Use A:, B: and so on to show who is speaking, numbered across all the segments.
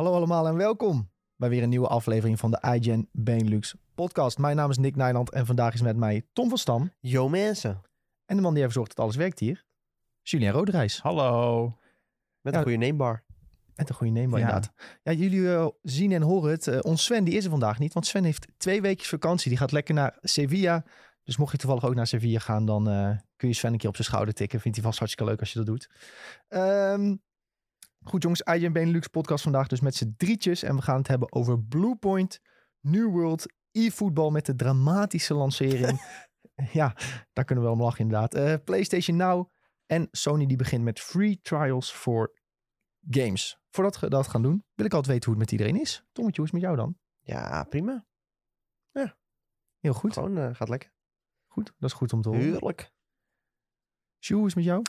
A: Hallo allemaal en welkom bij weer een nieuwe aflevering van de iGen Benelux podcast. Mijn naam is Nick Nijland en vandaag is met mij Tom van Stam.
B: Yo mensen.
A: En de man die ervoor zorgt dat alles werkt hier, Julien Roderijs.
C: Hallo.
B: Met
A: Ja.
B: een goede namebar.
A: Met een goede neem
C: Ja.
A: inderdaad. Ja, jullie eh, zien en horen het. Eh, ons Sven die is er vandaag niet, want Sven heeft twee weekjes vakantie. Die gaat lekker naar Sevilla. Dus mocht je toevallig ook naar Sevilla gaan, dan eh, kun je Sven een keer op zijn schouder tikken. Vindt hij vast hartstikke leuk als je dat doet. Ehm, goed jongens, IGN Benelux podcast vandaag dus met z'n drietjes. En we gaan het hebben over Bluepoint, New World, e-voetbal met de dramatische lancering. ja, daar kunnen we wel om lachen inderdaad. Eh, PlayStation Now en Sony die begint met free trials voor games. Voordat we dat gaan doen, wil ik altijd weten hoe het met iedereen is. Tommetje, hoe is het met jou dan?
B: Ja, prima.
A: Heel goed.
B: Gewoon eh, gaat lekker.
A: Goed, dat is goed om te horen.
B: Heerlijk.
A: Sjoe, hoe is het met jou?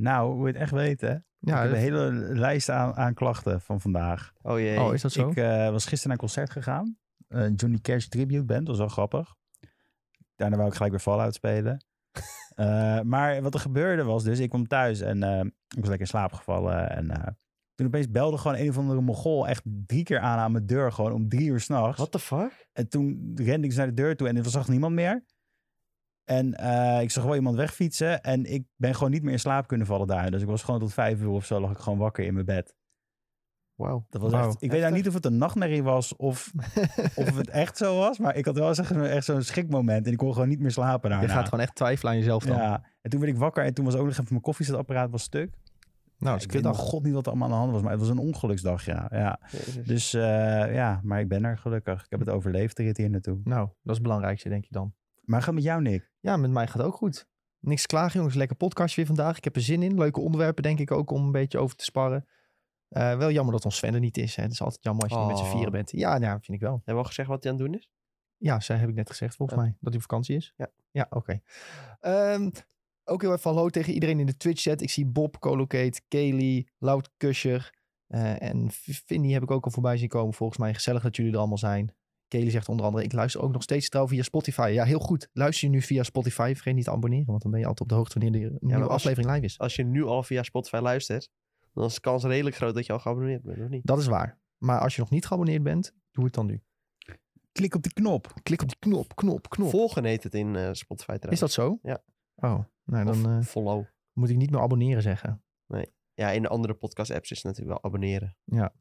C: Nou, hoe je het echt weet, hè?
A: Ja,
C: ik heb
A: dat-
C: een hele lijst aan, aan klachten van vandaag.
B: Oh jee.
A: oh, is dat zo?
C: Ik eh, was gisteren naar een concert gegaan. Een Johnny Cash tribute band, dat was wel grappig. Daarna wou ik gelijk weer Fallout spelen. Eh, maar wat er gebeurde was dus, ik kwam thuis en eh, ik was lekker in slaap gevallen. En eh, toen opeens belde gewoon een of andere mogol echt drie keer aan aan mijn deur, gewoon om drie uur s'nachts.
B: What the fuck?
C: En toen rende ik dus naar de deur toe en er zag niemand meer. En eh, ik zag wel iemand wegfietsen. En ik ben gewoon niet meer in slaap kunnen vallen daar. Dus ik was gewoon tot vijf uur of zo lag ik gewoon wakker in mijn bed.
B: Wauw.
C: Dat was echt, ik weet nou niet of het een nachtmerrie was of, of het echt zo was. Maar ik had wel echt, echt zo'n schrikmoment. En ik kon gewoon niet meer slapen daarna.
A: Je gaat gewoon echt twijfelen aan jezelf dan.
C: Ja, en toen werd ik wakker en toen was ook nog even mijn koffiezetapparaat was stuk.
A: Nou, is
C: ik weet
A: dan.
C: nog god niet wat er allemaal aan de hand was, maar het was een ongeluksdag, ja. ja.
B: Jezus.
C: Dus eh, ja, maar ik ben er gelukkig. Ik heb het overleefd, de rit hier naartoe.
A: Nou, dat is het belangrijkste, denk je dan.
C: Maar gaat met jou, Nick?
A: Ja, met mij gaat het ook goed. Niks te klagen, jongens. Lekker podcastje weer vandaag. Ik heb er zin in. Leuke onderwerpen, denk ik ook, om een beetje over te sparren. Eh, wel jammer dat ons Sven er niet is. Hè. Het is altijd jammer als je niet met z'n
B: Oh.
A: vieren bent. Ja, nou, vind ik wel.
B: Hebben we al gezegd wat hij aan het doen is?
A: Ja, zij heb ik net gezegd, volgens
B: Ja.
A: mij. Dat hij op vakantie is.
B: Ja.
A: Ja, oké. Ehm, ook heel even hallo tegen iedereen in de Twitch-chat. Ik zie Bob, Colocate, Kaylee, Loud Kusher eh, en Vinnie heb ik ook al voorbij zien komen. Volgens mij gezellig dat jullie er allemaal zijn. Kaylee zegt onder andere, ik luister ook nog steeds trouw via Spotify. Ja, heel goed. Luister je nu via Spotify, vergeet niet te abonneren. Want dan ben je altijd op de hoogte wanneer er een nieuwe aflevering live is.
B: Als je nu al via Spotify luistert, dan is de kans redelijk groot dat je al geabonneerd bent, of niet?
A: Dat is waar. Maar als je nog niet geabonneerd bent, doe het dan nu.
C: Klik op die knop.
A: Klik op die knop, knop, knop.
B: Volgen heet het in eh, Spotify
A: Is
B: trouwens.
A: dat zo?
B: Ja.
A: Oh, nou dan eh,
B: follow.
A: moet ik niet meer abonneren zeggen.
B: Ja, in de andere podcast apps is het natuurlijk wel abonneren.
A: Ja.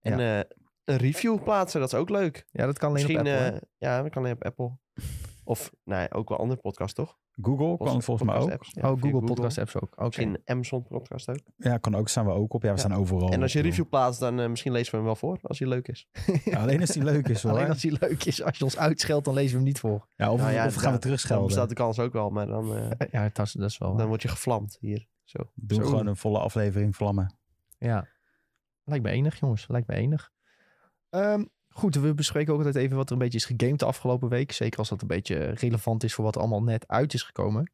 B: En eh, een review plaatsen, dat is ook leuk.
A: Ja, dat kan alleen
B: Misschien,
A: op Apple. hè?
B: eh, ja, dat kan alleen op Apple. Of, nee, ook wel andere podcasts, toch?
C: Google kan volgens mij ook.
B: Podcast apps. Ja,
A: oh,
B: via
A: Google, Podcast apps ook. Oké.
B: Misschien Amazon podcast ook.
C: Ja, kan ook. Staan we ook op. Ja, we
B: Ja.
C: staan overal.
B: En als je review plaatst, dan eh, misschien lezen we hem wel voor, als hij leuk is.
C: Ja, alleen als die leuk is hoor.
A: Alleen als hij leuk is. Als je ons uitscheldt, dan lezen we hem niet voor.
C: Ja, of,
B: Nou ja,
C: of gaan we
B: ja, Dan
C: terugschelden.
B: bestaat de kans ook wel, maar dan, eh,
A: Ja, dat is, dat is wel waar.
B: dan word je gevlamd hier. Zo.
A: Zo.
C: gewoon een volle aflevering vlammen.
A: Ja. Lijkt me enig, jongens. Lijkt me enig. Ehm, goed, we bespreken ook altijd even wat er een beetje is gegamed de afgelopen week. Zeker als dat een beetje relevant is voor wat er allemaal net uit is gekomen.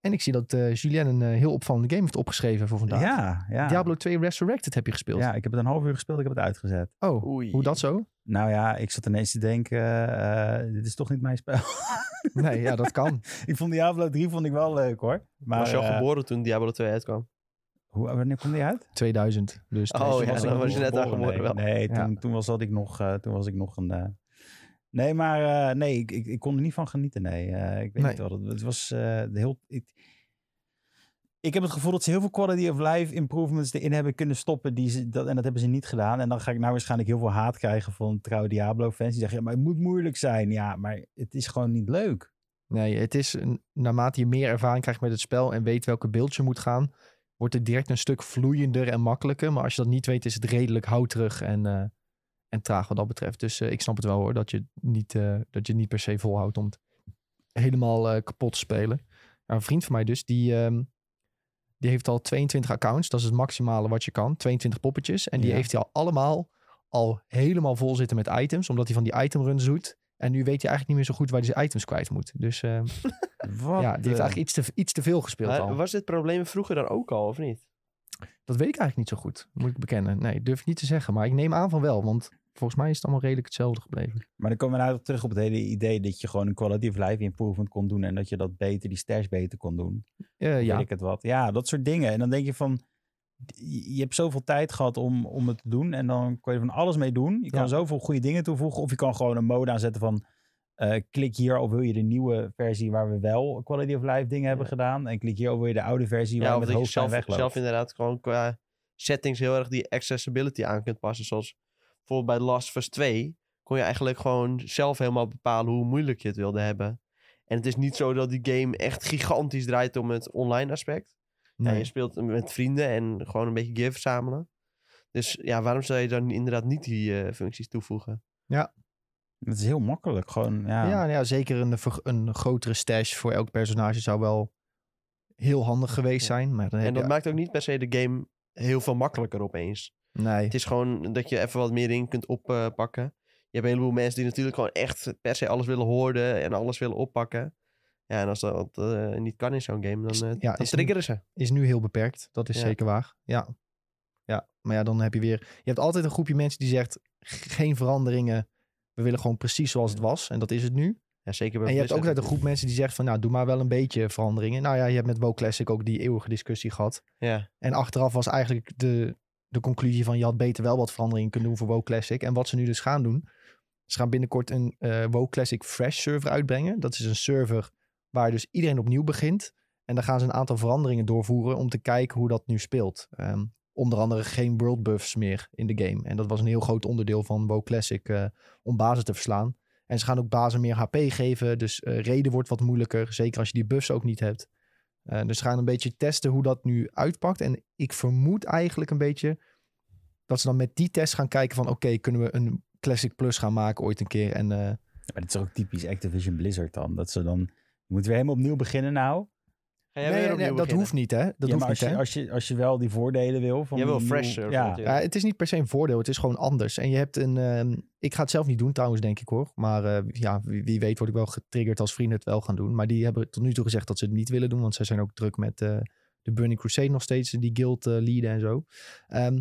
A: En ik zie dat eh Julien een eh, heel opvallende game heeft opgeschreven voor vandaag.
C: Ja, ja.
A: Diablo 2 Resurrected heb je gespeeld.
C: Ja, ik heb het een half uur gespeeld. Ik heb het uitgezet.
A: Oh,
B: Oei.
A: hoe dat zo?
C: Nou ja, ik zat ineens te denken, eh, dit is toch niet mijn spel.
A: Nee, ja, dat kan.
C: ik vond Diablo 3 vond ik wel leuk hoor. Maar
B: was je al geboren toen Diablo 2 uitkwam?
C: Hoe, wanneer kwam die uit?
A: 2000. Dus
B: Oh,
A: toen
B: ja,
A: was
B: dan was
A: nog-
B: je net al
C: geboren, nee.
B: wel.
C: Nee,
A: Ja.
C: toen, toen, was dat ik nog, eh, toen was ik nog een... eh, Nee, maar eh, nee, ik, ik, ik kon er niet van genieten, nee. Eh, ik weet
A: Nee.
C: niet wel, het, het was eh, de heel... Ik, ik heb het gevoel dat ze heel veel quality of life improvements erin hebben kunnen stoppen. Die ze, dat, en dat hebben ze niet gedaan. En dan ga ik nou waarschijnlijk heel veel haat krijgen van trouwe Diablo-fans. Die zeggen, ja, maar het moet moeilijk zijn. Ja, maar het is gewoon niet leuk.
A: Nee, het is een- naarmate je meer ervaring krijgt met het spel en weet welke beeld je moet gaan, wordt het direct een stuk vloeiender en makkelijker. Maar als je dat niet weet, is het redelijk houterig en, eh, en traag wat dat betreft. Dus eh, ik snap het wel hoor, dat je, niet, eh, dat je het niet per se volhoudt om het helemaal kapot te spelen. Nou, een vriend van mij dus, die, ehm, die heeft al 22 accounts. Dat is het maximale wat je kan. 22 poppetjes. En die
C: Ja.
A: heeft hij al allemaal al helemaal vol zitten met items. Omdat hij van die itemruns doet. En nu weet hij eigenlijk niet meer zo goed waar hij zijn items kwijt moet. Dus
C: Wat,
A: ja, die heeft eigenlijk iets te, iets te veel gespeeld
B: Maar
A: al.
B: was dit probleem vroeger dan ook al, of niet?
A: Dat weet ik eigenlijk niet zo goed, moet ik bekennen. Nee, durf ik niet te zeggen. Maar ik neem aan van wel, want volgens mij is het allemaal redelijk hetzelfde gebleven.
C: Maar dan komen we nou terug op het hele idee dat je gewoon een quality of life improvement kon doen. En dat je dat beter, die stash beter kon doen.
A: Eh, ja,
C: Weet ik het wat. Ja, dat soort dingen. En dan denk je van, je hebt zoveel tijd gehad om, om het te doen. En dan kun je van alles mee doen. Je kan
A: Ja.
C: zoveel goede dingen toevoegen. Of je kan gewoon een mode aanzetten van... eh, klik hier of wil je de nieuwe versie waar we wel quality of life dingen hebben gedaan. En klik hier of wil je de oude versie
B: Ja,
C: waar we met hoofdpijn
B: zelf,
C: wegloopt.
B: zelf inderdaad gewoon qua settings heel erg die accessibility aan kunt passen. Zoals bijvoorbeeld bij Last of Us 2 kon je eigenlijk gewoon zelf helemaal bepalen hoe moeilijk je het wilde hebben. En het is niet zo dat die game echt gigantisch draait om het online aspect. Ja, je speelt met vrienden en gewoon een beetje gear verzamelen. Dus ja, waarom zou je dan inderdaad niet die eh, functies toevoegen?
C: Het is heel makkelijk. Gewoon, ja.
A: Ja, nou ja, zeker een, een grotere stash voor elk personage zou wel heel handig geweest
B: Ja.
A: zijn. Maar dan
B: En dat
A: je...
B: maakt ook niet per se de game heel veel makkelijker opeens.
A: Nee,
B: Het is gewoon dat je even wat meer dingen kunt oppakken. je hebt een heleboel mensen die natuurlijk gewoon echt per se alles willen horen en alles willen oppakken. Ja, en als dat eh, niet kan in zo'n game, dan, eh
A: Ja,
B: dan
A: is
B: triggeren ze.
A: is nu heel beperkt. Dat is
B: Ja.
A: zeker waar. Ja. ja, maar ja, dan heb je weer... Je hebt altijd een groepje mensen die zegt... geen veranderingen. We willen gewoon precies zoals het was. En dat is het nu.
B: Ja, zeker bij
A: En je hebt ook altijd een groep mensen die zegt van... nou, doe maar wel een beetje veranderingen. Nou ja, je hebt met WoW Classic ook die eeuwige discussie gehad.
B: Ja,
A: En achteraf was eigenlijk de, de conclusie van... je had beter wel wat veranderingen kunnen doen voor WoW Classic. En wat ze nu dus gaan doen... ze gaan binnenkort een eh WoW Classic Fresh server uitbrengen. Dat is een server waar dus iedereen opnieuw begint. En daar gaan ze een aantal veranderingen doorvoeren... om te kijken hoe dat nu speelt. Ehm, onder andere geen world buffs meer in de game. En dat was een heel groot onderdeel van WoW Classic... eh, om bazen te verslaan. En ze gaan ook bazen meer HP geven. Dus eh, reden wordt wat moeilijker. Zeker als je die buffs ook niet hebt. Eh, dus ze gaan een beetje testen hoe dat nu uitpakt. En ik vermoed eigenlijk een beetje dat ze dan met die test gaan kijken van... oké, kunnen we een Classic Plus gaan maken ooit een keer? En
C: Maar dat is ook typisch Activision Blizzard dan. Dat ze dan... Je moet weer helemaal opnieuw beginnen nou.
B: Ga jij
A: nee,
B: weer
A: nee,
B: opnieuw
A: dat
B: beginnen?
A: hoeft niet, hè? Dat
C: ja,
A: hoeft
C: als
A: niet,
C: je,
A: hè?
C: als, je, als je wel die voordelen wil van
B: Jij wil
C: die
B: fresh
C: Ja.
A: Ja, het is niet per se een voordeel, het is gewoon anders. En je hebt een... ehm, ik ga het zelf niet doen trouwens, denk ik hoor. Maar eh, ja, wie, wie weet word ik wel getriggerd als vrienden het wel gaan doen. Maar die hebben tot nu toe gezegd dat ze het niet willen doen. Want zij zijn ook druk met eh, de Burning Crusade nog steeds. Die guild eh leaden en zo. Ehm,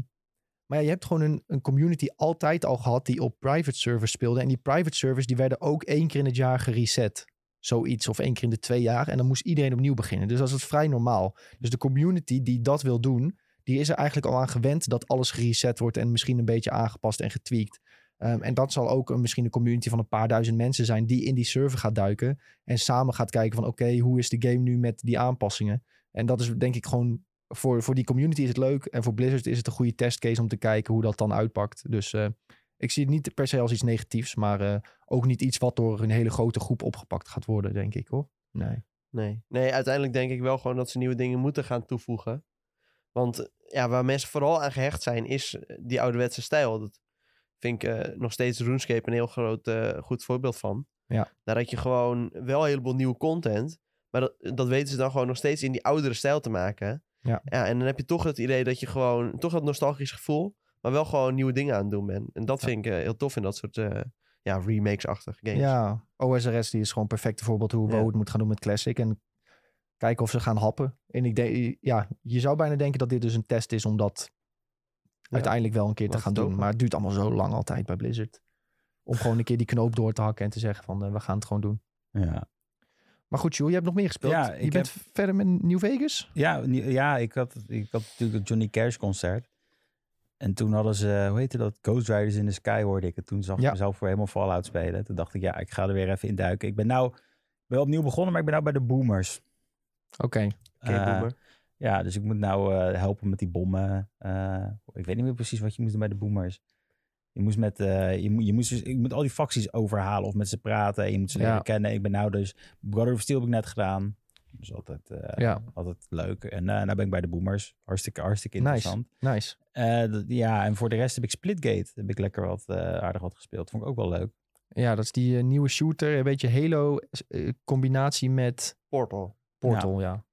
A: maar ja, je hebt gewoon een, een community altijd al gehad die op private servers speelde. En die private servers die werden ook één keer in het jaar gereset. Zoiets, of één keer in de twee jaar. En dan moest iedereen opnieuw beginnen. Dus dat is vrij normaal. Dus de community die dat wil doen, die is er eigenlijk al aan gewend dat alles gereset wordt en misschien een beetje aangepast en getweakt. Ehm, en dat zal ook een, misschien een community van een paar duizend mensen zijn die in die server gaat duiken en samen gaat kijken van oké, hoe is de game nu met die aanpassingen? En dat is denk ik gewoon, voor, voor die community is het leuk en voor Blizzard is het een goede testcase om te kijken hoe dat dan uitpakt. Dus eh, ik zie het niet per se als iets negatiefs, maar eh, ook niet iets wat door een hele grote groep opgepakt gaat worden, denk ik hoor. Nee.
B: Nee. nee, uiteindelijk denk ik wel gewoon dat ze nieuwe dingen moeten gaan toevoegen. Want eh, ja, waar mensen vooral aan gehecht zijn, is eh, die ouderwetse stijl. Dat vind ik nog steeds RuneScape een heel groot, goed voorbeeld van.
A: Ja.
B: Daar had je gewoon wel een heleboel nieuwe content. Maar dat, dat weten ze dan gewoon nog steeds in die oudere stijl te maken.
A: Ja.
B: ja. En dan heb je toch het idee dat je gewoon, toch dat nostalgisch gevoel, maar wel gewoon nieuwe dingen aan het doen bent. En dat
A: Ja.
B: vind ik eh, heel tof in dat soort eh, ja, remakes-achtige games.
A: Ja, OSRS die is gewoon een perfecte voorbeeld hoe
B: Ja.
A: WoW het moet gaan doen met Classic. En kijken of ze gaan happen. En ik denk, ja, je zou bijna denken dat dit dus een test is om dat uiteindelijk wel een keer te
B: Laat
A: gaan doen. Maar het duurt allemaal zo lang altijd bij Blizzard. Om gewoon een keer die knoop door te hakken en te zeggen van eh, we gaan het gewoon doen.
C: ja.
A: Maar goed, Jules, je hebt nog meer gespeeld.
C: Ja,
A: je
C: ik
A: bent verder met New Vegas?
C: Ja, ja ik, had, ik had natuurlijk het Johnny Cash concert. En toen hadden ze, hoe heette dat? Ghost Riders in the Sky hoorde ik. En toen zag ik
A: Ja.
C: mezelf voor helemaal Fallout spelen. Toen dacht ik, ja, ik ga er weer even in duiken. Ik ben nou wel opnieuw begonnen, maar ik ben nou bij de Boomers.
A: Oké.
B: Oké,
C: Eh,
B: boomer.
C: Ja, dus ik moet nou eh, helpen met die bommen. Eh, ik weet niet meer precies wat je moest doen bij de Boomers. Je moest met, eh, je, moet, je, moest dus, je moet al die facties overhalen of met ze praten. En je moet ze leren
A: Ja.
C: kennen. Ik ben nou dus, Brother of Steel heb ik net gedaan. Dus altijd, eh,
A: Ja.
C: altijd leuk. En eh nou ben ik bij de Boomers. Hartstikke, hartstikke
A: Nice.
C: interessant.
A: Nice.
C: Eh, dat- ja, en voor de rest heb ik Splitgate. Heb ik lekker wat eh, aardig wat gespeeld. Vond ik ook wel leuk.
A: Ja, dat is die eh, nieuwe shooter. Een beetje Halo eh, combinatie met
B: Portal.
A: Portal, ja.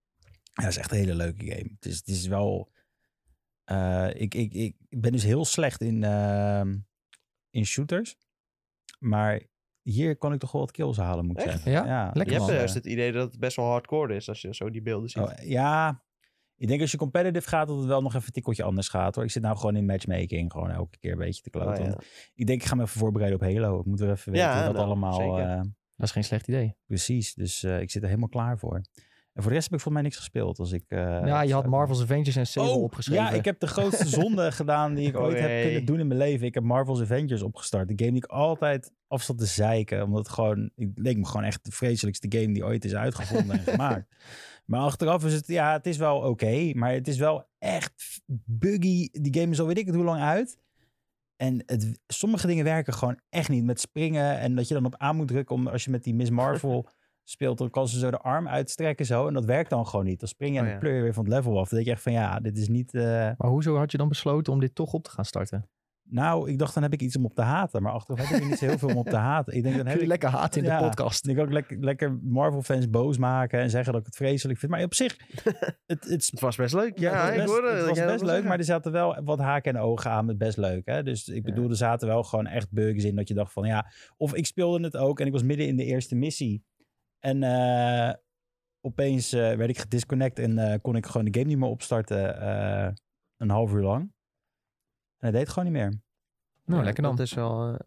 C: Ja, het is echt een hele leuke game. Het is, het is wel... eh, ik, ik, ik ben dus heel slecht in, ehm, in shooters. Maar hier kon ik toch wel wat kills halen, moet ik
B: Echt?
C: zeggen.
A: Ja? Lekker,
B: Je hebt
A: man.
C: dus,
B: juist
C: eh,
B: het idee dat het best wel hardcore is als je zo die beelden ziet.
C: oh, ja, ik denk als je competitive gaat, dat het wel nog even een tikkeltje anders gaat. hoor. Ik zit nou gewoon in matchmaking, gewoon elke keer een beetje te kloten.
B: Oh, ja.
C: Want Ik denk, ik ga me even voorbereiden op Halo. Ik moet weer even weten
B: Ja,
C: dat
B: nou,
C: allemaal...
B: zeker.
C: eh,
A: Dat is geen slecht idee.
C: Precies, dus eh, ik zit er helemaal klaar voor. En voor de rest heb ik volgens mij niks gespeeld. Als ik, eh,
A: ja, je had Marvel's Avengers en Sable
C: Oh,
A: opgeschreven.
C: ja, ik heb de grootste zonde gedaan die ik
B: Oh,
C: ooit heb kunnen doen in mijn leven. Ik heb Marvel's Avengers opgestart. De game die ik altijd af zat te zeiken. Omdat het gewoon, het leek me gewoon echt de vreselijkste game die ooit is uitgevonden en gemaakt. Maar achteraf is het, ja, het is wel oké. maar het is wel echt buggy. Die game is al weet ik het hoe lang uit. En het, sommige dingen werken gewoon echt niet. Met springen en dat je dan op aan moet drukken. Om, als je met die Miss Marvel speelt, dan kan ze zo de arm uitstrekken zo. En dat werkt dan gewoon niet. Dan spring je en
B: Oh,
C: dan
B: ja.
C: pleur je weer van het level af. Dan denk je echt van ja, dit is niet... eh,
A: Maar hoezo had je dan besloten om dit toch op te gaan starten?
C: nou, ik dacht dan heb ik iets om op te haten. Maar achteraf heb ik niet zo heel veel om op te haten. Ik denk dan heb
A: je
C: ik...
A: lekker haat in
C: Ja.
A: de podcast.
C: Ik kan ook lekker, lekker Marvel-fans boos maken en zeggen dat ik het vreselijk vind. Maar op zich, het, het,
B: Het was best leuk. Ja,
C: het was
B: ik
C: best,
B: hoorde
C: het was best leuk, maar er zaten wel wat haken en ogen aan met best leuk. Hè? Dus ik bedoel, er zaten wel gewoon echt bugs in dat je dacht van ja. Of ik speelde het ook en ik was midden in de eerste missie. En eh, opeens eh, werd ik gedisconnect en eh, kon ik gewoon de game niet meer opstarten eh, een half uur lang. En het deed gewoon niet meer.
A: Nou,
B: Ja,
A: lekker dan.
B: Dat is wel eh,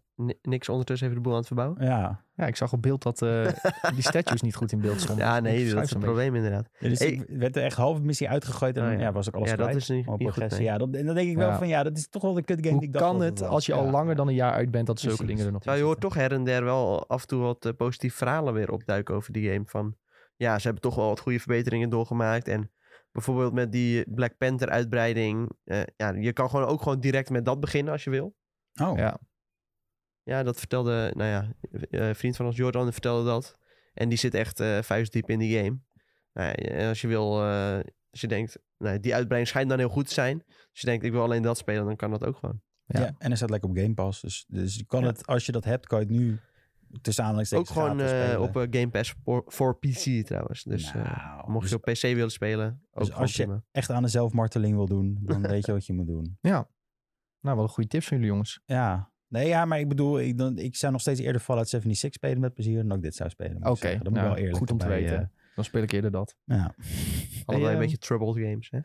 B: niks ondertussen even de boel aan het verbouwen.
C: Ja,
A: Ja, ik zag op beeld dat eh, die statues niet goed in beeld stonden.
B: Ja, nee, dat is een probleem inderdaad.
C: Ja, dus
B: Hey.
C: ik werd er echt halve missie uitgegooid en
B: Oh, ja.
C: ja, was ik alles
B: Ja, dat
C: kwijt.
B: is niet, goed. nee.
C: Ja, dat, en dan denk ik wel
A: Ja.
C: van ja, dat is toch wel de kut game
A: Hoe
C: die ik dacht
A: kan het als je
C: Ja.
A: al langer dan een jaar uit bent dat zulke
C: Precies.
A: dingen er nog in
B: je hoort toch her en der wel af en toe wat eh, positieve verhalen weer opduiken over die game. Van ja, ze hebben toch wel wat goede verbeteringen doorgemaakt. En bijvoorbeeld met die Black Panther uitbreiding. eh, ja, je kan gewoon ook gewoon direct met dat beginnen als je wil.
C: Oh,
A: Ja.
B: Ja, dat vertelde, nou ja, eh, een vriend van ons, Jordan, vertelde dat. En die zit echt eh vuistdiep in die game. Nou ja, en als je wil, eh, als je denkt, nou, die uitbreiding schijnt dan heel goed te zijn. Als je denkt, ik wil alleen dat spelen, dan kan dat ook gewoon.
C: Ja.
A: Ja.
C: en hij staat lekker op Game Pass. Dus, dus je kan
B: Ja.
C: het, als je dat hebt, kan je het nu tussen aanhalingstekens
B: ook gewoon eh,
C: spelen.
B: op eh, Game Pass voor, voor PC trouwens. Dus eh,
C: Nou,
B: mocht je
C: dus
B: op PC willen spelen, ook
C: dus als je- echt aan de zelfmarteling wil doen, dan weet je wat je moet doen.
A: ja. Nou, wel een goede tips van jullie jongens.
C: Ja. Nee, ja, maar ik bedoel, ik, dan, ik zou nog steeds eerder Fallout 76 spelen met plezier dan ik dit zou spelen.
A: Oké.
C: Dat moet
A: nou,
C: wel eerlijk
A: goed om te weten. Dan speel ik eerder dat.
C: eh, ja.
B: Allebei
A: Hey,
B: een beetje troubled games, hè?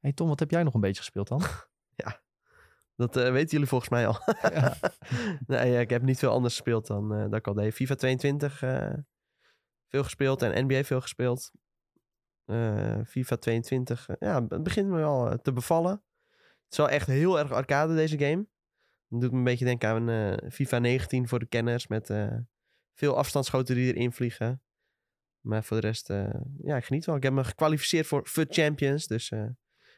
A: hey Tom, wat heb jij nog een beetje gespeeld dan?
B: Dat eh, weten jullie volgens mij al.
A: Ja.
B: nee, ja, ik heb niet veel anders gespeeld dan eh, dat ik al deed. FIFA 22 eh, veel gespeeld en NBA veel gespeeld. Eh, FIFA 22, eh, ja, het begint me wel eh, te bevallen. Het is wel echt heel erg arcade deze game. Het doet me een beetje denken aan eh, FIFA 19 voor de kenners met eh, veel afstandsschoten die erin vliegen. Maar voor de rest, eh, ja, ik geniet wel. Ik heb me gekwalificeerd voor FUT Champions, dus eh,
A: Nou,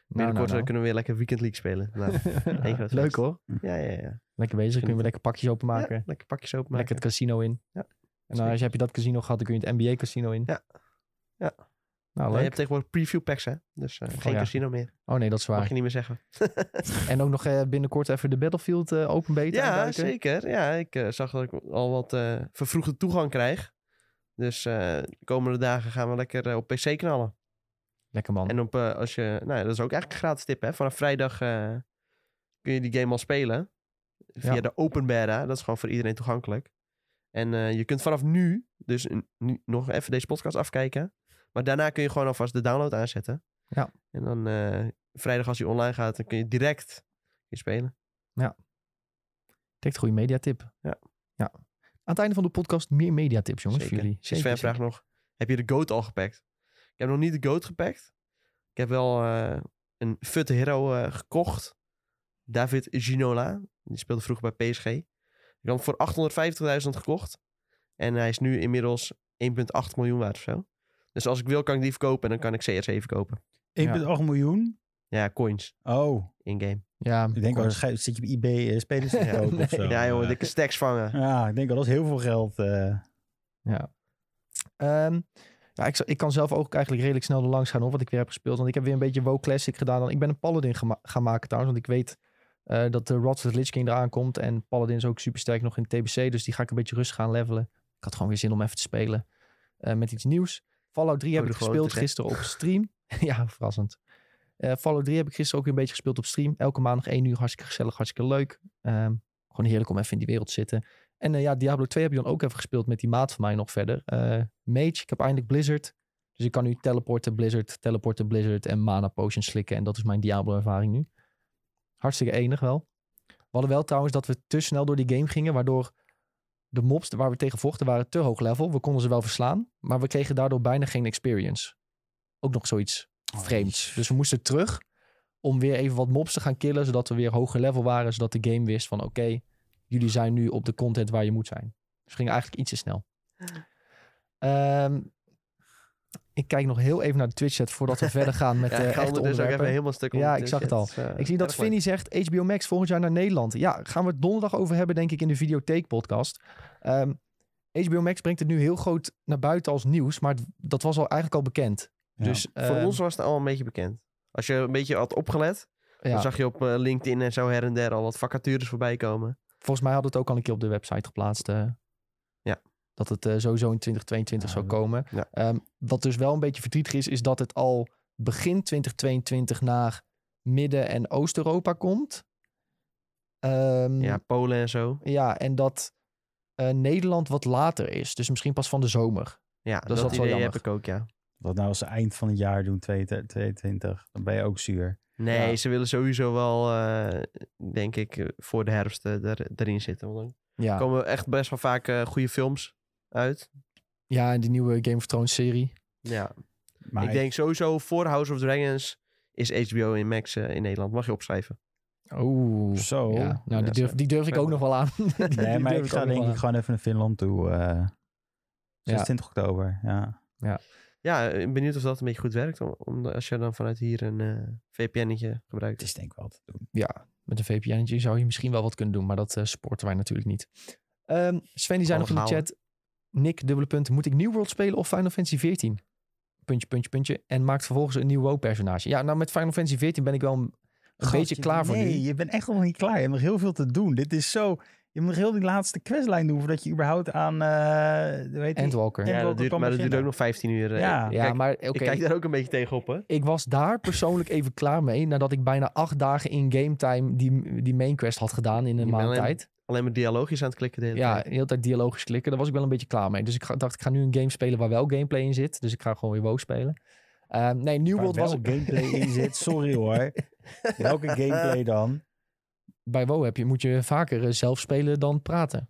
B: binnenkort
A: nou,
B: kunnen we weer lekker Weekend League spelen. Nou,
A: Leuk hoor.
B: Ja, ja, ja.
A: Lekker bezig. Kunnen we lekker pakjes openmaken.
B: Ja, lekker pakjes openmaken.
A: lekker het casino in.
B: Ja,
A: En als je heb je dat casino gehad, dan kun je het NBA casino in.
B: Ja. Ja.
A: Nou,
B: Ja, je hebt tegenwoordig preview packs, hè? Dus eh, geen
A: ja.
B: casino meer.
A: Oh nee, dat is
B: Mag
A: waar.
B: je niet meer zeggen.
A: En ook nog eh, binnenkort even de Battlefield eh, open beta
B: ja, zeker. Ja, ik eh, zag dat ik al wat eh, vervroegde toegang krijg. Dus eh, de komende dagen gaan we lekker eh, op PC knallen.
A: Lekker man.
B: En op, eh, als je, nou ja, dat is ook eigenlijk een gratis tip, hè? Vanaf vrijdag eh, kun je die game al spelen. Via
A: Ja.
B: de open beta. Dat is gewoon voor iedereen toegankelijk. En eh, je kunt vanaf nu, dus nu nog even deze podcast afkijken. Maar daarna kun je gewoon alvast de download aanzetten.
A: Ja.
B: En dan eh, vrijdag als hij online gaat, dan kun je direct je spelen.
A: Direct een goede mediatip.
B: Ja.
A: ja. Aan het einde van de podcast meer mediatips, jongens,
B: Zeker.
A: voor jullie.
B: Sven vraagt nog, heb je de GOAT al gepakt? Ik heb nog niet de GOAT gepakt. Ik heb wel eh, een FUT hero eh, gekocht. David Ginola. Die speelde vroeger bij PSG. Ik had hem voor 850.000 gekocht. En hij is nu inmiddels 1,8 miljoen waard of zo. Dus als ik wil, kan ik die verkopen en dan kan ik CR7 kopen.
C: 1,8 miljoen?
B: Ja, coins
C: Oh,
B: in-game.
A: Ja,
C: ik denk ga- zit je bij eBay eh, spelers te kopen of zo?
B: Ja, jongen,
C: Eh,
B: dikke stacks vangen.
C: Ja, ik denk al, dat is heel veel geld. eh.
A: Ja. Ehm, ja, ik, ik kan zelf ook eigenlijk redelijk snel er langs gaan hoor, wat ik weer heb gespeeld. Want ik heb weer een beetje WoW Classic gedaan. Dan, ik ben een Paladin gema- gaan maken trouwens, want ik weet eh, dat de Rods of the Lich King eraan komt. En Paladin is ook super sterk nog in TBC, dus die ga ik een beetje rustig gaan levelen. Ik had gewoon weer zin om even te spelen eh, met iets nieuws. Fallout 3 heb ik gespeeld gisteren op stream. ja, verrassend. Eh, Fallout 3 heb ik gisteren ook weer een beetje gespeeld op stream. Elke maandag één uur, hartstikke gezellig, hartstikke leuk. Ehm, gewoon heerlijk om even in die wereld te zitten. En eh, ja, Diablo 2 heb je dan ook even gespeeld met die maat van mij nog verder. Eh, Mage, ik heb eindelijk Blizzard. Dus ik kan nu teleporten Blizzard, teleporten Blizzard en mana potions slikken. En dat is mijn Diablo ervaring nu. Hartstikke enig wel. We hadden wel trouwens dat we te snel door die game gingen, waardoor de mobs waar we tegen vochten waren te hoog level. We konden ze wel verslaan, maar we kregen daardoor bijna geen experience. Ook nog zoiets
C: Oh,
A: vreemds. Dus we moesten terug om weer even wat mobs te gaan killen, zodat we weer hoger level waren, zodat de game wist van oké, jullie zijn nu op de content waar je moet zijn. Dus we gingen eigenlijk iets te snel. Ehm, ik kijk nog heel even naar de Twitch chat voordat we verder gaan met
B: Ja,
A: echte
B: ook even
A: onderwerpen.
B: helemaal stuk
A: Ja, ik zag het al.
B: Eh,
A: Ik zie dat
B: leuk.
A: Vinny zegt HBO Max volgend jaar naar Nederland. Ja, gaan we het donderdag over hebben, denk ik, in de Videotheek podcast. Ehm, HBO Max brengt het nu heel groot naar buiten als nieuws, maar dat was al eigenlijk al bekend.
C: Ja.
A: Dus
B: Voor
A: ehm,
B: ons was het al een beetje bekend. Als je een beetje had opgelet,
A: ja,
B: dan zag je op eh, LinkedIn en zo her en der al wat vacatures voorbij komen.
A: volgens mij hadden we het ook al een keer op de website geplaatst. Dat het eh, sowieso in 2022
C: Ja,
A: zou
C: dat-
A: komen.
B: Ja.
A: Ehm, wat dus wel een beetje verdrietig is, is dat het al begin 2022 naar Midden- en Oost-Europa komt. Ehm,
B: Ja, Polen en zo.
A: Ja, en dat eh, Nederland wat later is. Dus misschien pas van de zomer.
B: Ja,
A: is
B: dat,
A: wat wel
B: idee
A: jammer.
B: heb ik ook, ja.
C: Wat nou als ze eind van het jaar doen, 2022, dan ben je ook zuur.
B: Nee,
A: Ja.
B: ze willen sowieso wel, eh, denk ik, voor de herfst er, erin zitten. Want dan
A: Ja,
B: komen echt best wel vaak goede films uit.
A: ja en die nieuwe Game of Thrones serie.
B: Ja,
C: Maar
B: ik denk sowieso voor House of Dragons is HBO in Max eh, in Nederland. Mag je opschrijven.
A: Oeh.
C: Zo.
A: Ja, nou, die,
B: Ja,
A: durf, die durf ik ook nog wel aan. Die-
C: Nee, maar ik ga
A: ook nog
C: denk ik gewoon even naar Finland toe. eh 26 oktober, ja.
B: Ja, eh, benieuwd of dat een beetje goed werkt. Om, om- als je dan vanuit hier een eh VPN'tje gebruikt.
C: Het is denk ik wel te doen.
A: Ja, met een VPN zou je misschien wel wat kunnen doen, maar dat eh sporten wij natuurlijk niet. Ehm, Sven die zei nog in de chat, Nick, dubbele punt, moet ik New World spelen of Final Fantasy 14? Puntje, puntje, puntje. En maakt vervolgens een nieuw WoW-personage. Ja, nou met Final Fantasy 14 ben ik wel een, beetje
C: je-
A: klaar voor
C: nee,
A: nu.
C: je bent echt nog niet klaar. Je hebt nog heel veel te doen. Dit is zo... Je moet nog heel die laatste questlijn doen voordat je überhaupt aan... eh weet je,
A: Endwalker.
C: En
B: Ja,
C: welke
B: dat duurt,
C: kan
B: maar dat duurt ook nog 15 uur. eh.
C: Ja.
A: Ja,
B: Kijk,
A: maar oké.
B: Ik kijk daar ook een beetje tegenop, hè.
A: Ik was daar persoonlijk even klaar mee. Nadat ik bijna acht dagen in game time die, die main quest had gedaan in een maand tijd.
B: Alleen maar dialoogjes aan het klikken de hele
A: Ja,
B: tijd.
A: de hele tijd dialogisch klikken. Daar was ik wel een beetje klaar mee. Dus ik ga- dacht, ik ga nu een game spelen waar wel gameplay in zit. Dus ik ga gewoon weer WoW spelen. Ehm, nee, New
C: Waar
A: World was...
C: gameplay in zit. Sorry hoor. Welke gameplay dan?
A: Bij WoW heb je, moet je vaker eh, zelf spelen dan praten.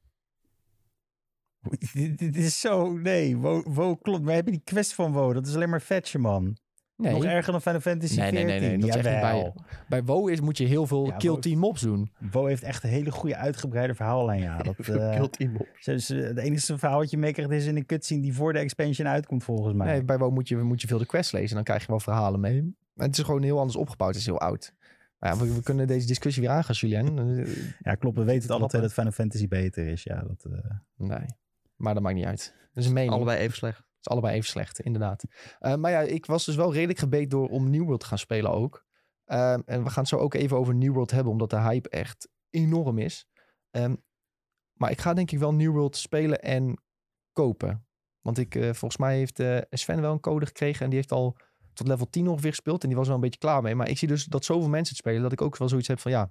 C: Dit, is zo... Nee, WoW, WoW klopt. Maar heb je die quest van WoW? Dat is alleen maar vetje, man.
A: Nee,
C: Nog erger dan Final Fantasy
A: nee, nee,
C: 14.
A: nee, nee, dat bij. Bij WoW is, moet je heel veel
C: Ja,
A: kill
C: WoW-
A: team mobs doen.
C: WoW heeft echt een hele goede uitgebreide verhaallijn, ja. Dat, eh,
B: Kill team op.
C: ze- ze- het enige verhaal wat je meekrijgt is in een cutscene die voor de expansion uitkomt, volgens mij.
A: Nee, bij WoW moet je, moet je veel de quest lezen. Dan krijg je wel verhalen mee. En het is gewoon heel anders opgebouwd. Het is heel oud. Maar ja, we, we kunnen deze discussie weer aangaan, Julien. Eh,
C: Ja, klopt. We weten het alle twee dat Final Fantasy beter is. Ja, dat, eh,
A: Nee, maar dat maakt niet uit. Dat is een mening.
B: Allebei even slecht.
A: Is allebei even slecht, inderdaad. Eh, maar ja, ik was dus wel redelijk gebeten door om New World te gaan spelen ook. Ehm, en we gaan het zo ook even over New World hebben, omdat de hype echt enorm is. Ehm, maar ik ga denk ik wel New World spelen en kopen. Want ik, eh, volgens mij heeft eh, Sven wel een code gekregen en die heeft al tot level 10 ongeveer gespeeld. En die was wel een beetje klaar mee. Maar ik zie dus dat zoveel mensen het spelen, dat ik ook wel zoiets heb van ja,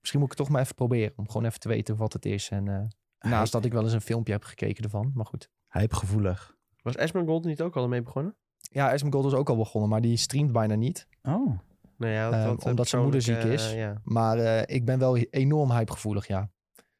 A: misschien moet ik het toch maar even proberen. Om gewoon even te weten wat het is. En naast dat ik wel eens een filmpje heb gekeken ervan. Maar goed.
C: hypegevoelig.
B: Was Esmeralda niet ook al mee begonnen?
A: Ja, Esmeralda is ook al begonnen, maar die streamt bijna niet.
C: Oh.
B: Nou ja,
A: Ehm,
B: want, eh,
A: omdat zijn moeder ziek is.
B: eh, ja.
A: Maar eh, ik ben wel enorm hypegevoelig, ja.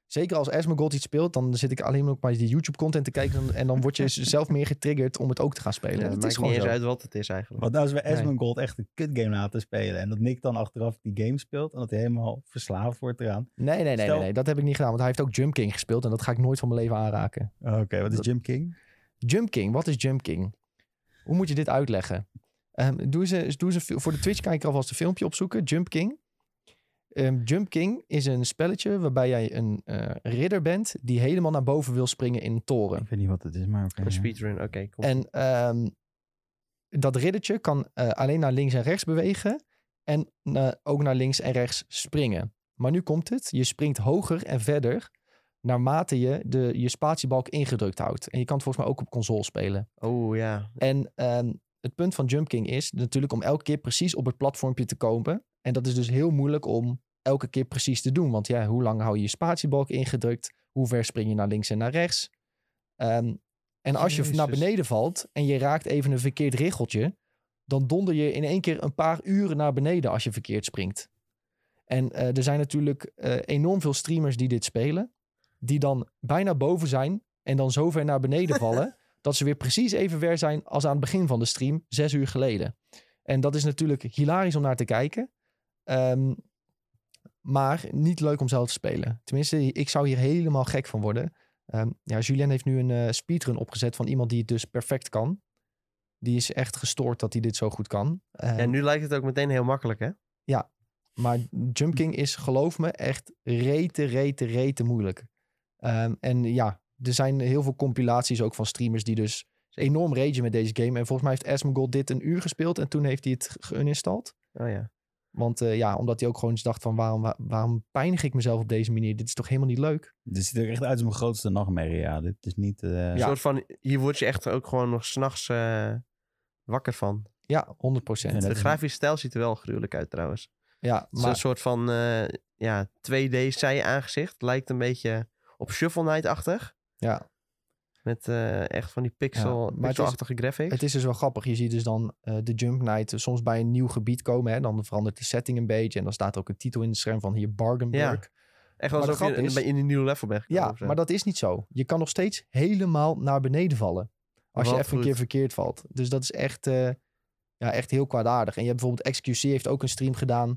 A: Zeker als Esmeralda iets speelt, dan zit ik alleen maar op die YouTube-content te kijken. En, en dan word je zelf meer getriggerd om het ook te gaan spelen.
B: Ja,
A: dat
B: het
A: is
B: maakt
A: gewoon
B: niet eens uit wat het is eigenlijk.
C: Wat nou als we
A: Nee.
C: Asmongold echt een kutgame laten spelen en dat Nick dan achteraf die game speelt en dat hij helemaal verslaafd wordt eraan.
A: Nee, nee, nee,
C: Stel-
A: nee, nee, dat heb ik niet gedaan. Want hij heeft ook Jump King gespeeld en dat ga ik nooit van mijn leven aanraken.
C: Oké, wat is
A: Dat-
C: Jim King?
A: Jump King, wat is Jump King? Hoe moet je dit uitleggen? Ehm, doe eens, doe een- voor de Twitch-kijker alvast een filmpje opzoeken. Jump King. Ehm, Jump King is een spelletje waarbij jij een eh, ridder bent die helemaal naar boven wil springen in een toren.
C: Ik weet niet wat het is, maar oké.
B: Speedrun, oké. kom.
A: En ehm, dat riddertje kan eh, alleen naar links en rechts bewegen en eh, ook naar links en rechts springen. Maar nu komt het, je springt hoger en verder naarmate je de, je spatiebalk ingedrukt houdt. En je kan het volgens mij ook op console spelen.
B: Oh ja.
A: En ehm, het punt van Jump King is natuurlijk om elke keer precies op het platformpje te komen. En dat is dus heel moeilijk om elke keer precies te doen. Want ja, hoe lang hou je je spatiebalk ingedrukt? Hoe ver spring je naar links en naar rechts? Ehm, en als je naar beneden valt en je raakt even een verkeerd riggeltje, dan donder je in één keer een paar uren naar beneden als je verkeerd springt. En eh, er zijn natuurlijk eh, enorm veel streamers die dit spelen. Die dan bijna boven zijn en dan zo ver naar beneden vallen, dat ze weer precies even ver zijn als aan het begin van de stream, zes uur geleden. En dat is natuurlijk hilarisch om naar te kijken. Ehm, maar niet leuk om zelf te spelen. Tenminste, ik zou hier helemaal gek van worden. Ehm, ja, Julien heeft nu een eh, speedrun opgezet van iemand die het dus perfect kan. Die is echt gestoord dat hij dit zo goed kan. Ehm,
B: En nu lijkt het ook meteen heel makkelijk, hè?
A: Maar Jump King is, geloof me, echt rete, rete, rete moeilijk. Ehm, en ja, er zijn heel veel compilaties ook van streamers die dus enorm ragen met deze game. En volgens mij heeft Asmongold dit een uur gespeeld en toen heeft hij het geuninstalled.
B: Oh ja.
A: Want eh, ja, omdat hij ook gewoon eens dacht van waarom, wa- waarom pijnig ik mezelf op deze manier? Dit is toch helemaal niet leuk?
C: Dit ziet er echt uit als mijn grootste nachtmerrie. Ja, dit is niet... eh,
B: Een
A: Ja.
B: soort van, hier word je echt ook gewoon nog s'nachts eh wakker van.
A: Ja, 100 procent.
C: En
B: De grafische stijl ziet er wel gruwelijk uit trouwens.
A: Ja,
B: Het is
A: maar
B: een soort van eh, ja, 2D zij-aangezicht. Lijkt een beetje op Shuffle Knight-achtig.
A: ja,
B: Met eh, echt van die pixel,
A: maar het is-
B: graphics.
A: het is dus wel grappig. Je ziet dus dan eh, de Jump Knight eh, soms bij een nieuw gebied komen. Hè? Dan verandert de setting een beetje. En dan staat er ook een titel in het scherm van hier Bargainburg.
B: echt
A: maar de
B: alsof je
A: is-
B: in een nieuw level bent
A: Ja,
B: zo.
A: maar dat is niet zo. Je kan nog steeds helemaal naar beneden vallen. Als je even een keer verkeerd valt. Dus dat is echt, ja, echt heel kwaadaardig. En je hebt bijvoorbeeld XQC heeft ook een stream gedaan.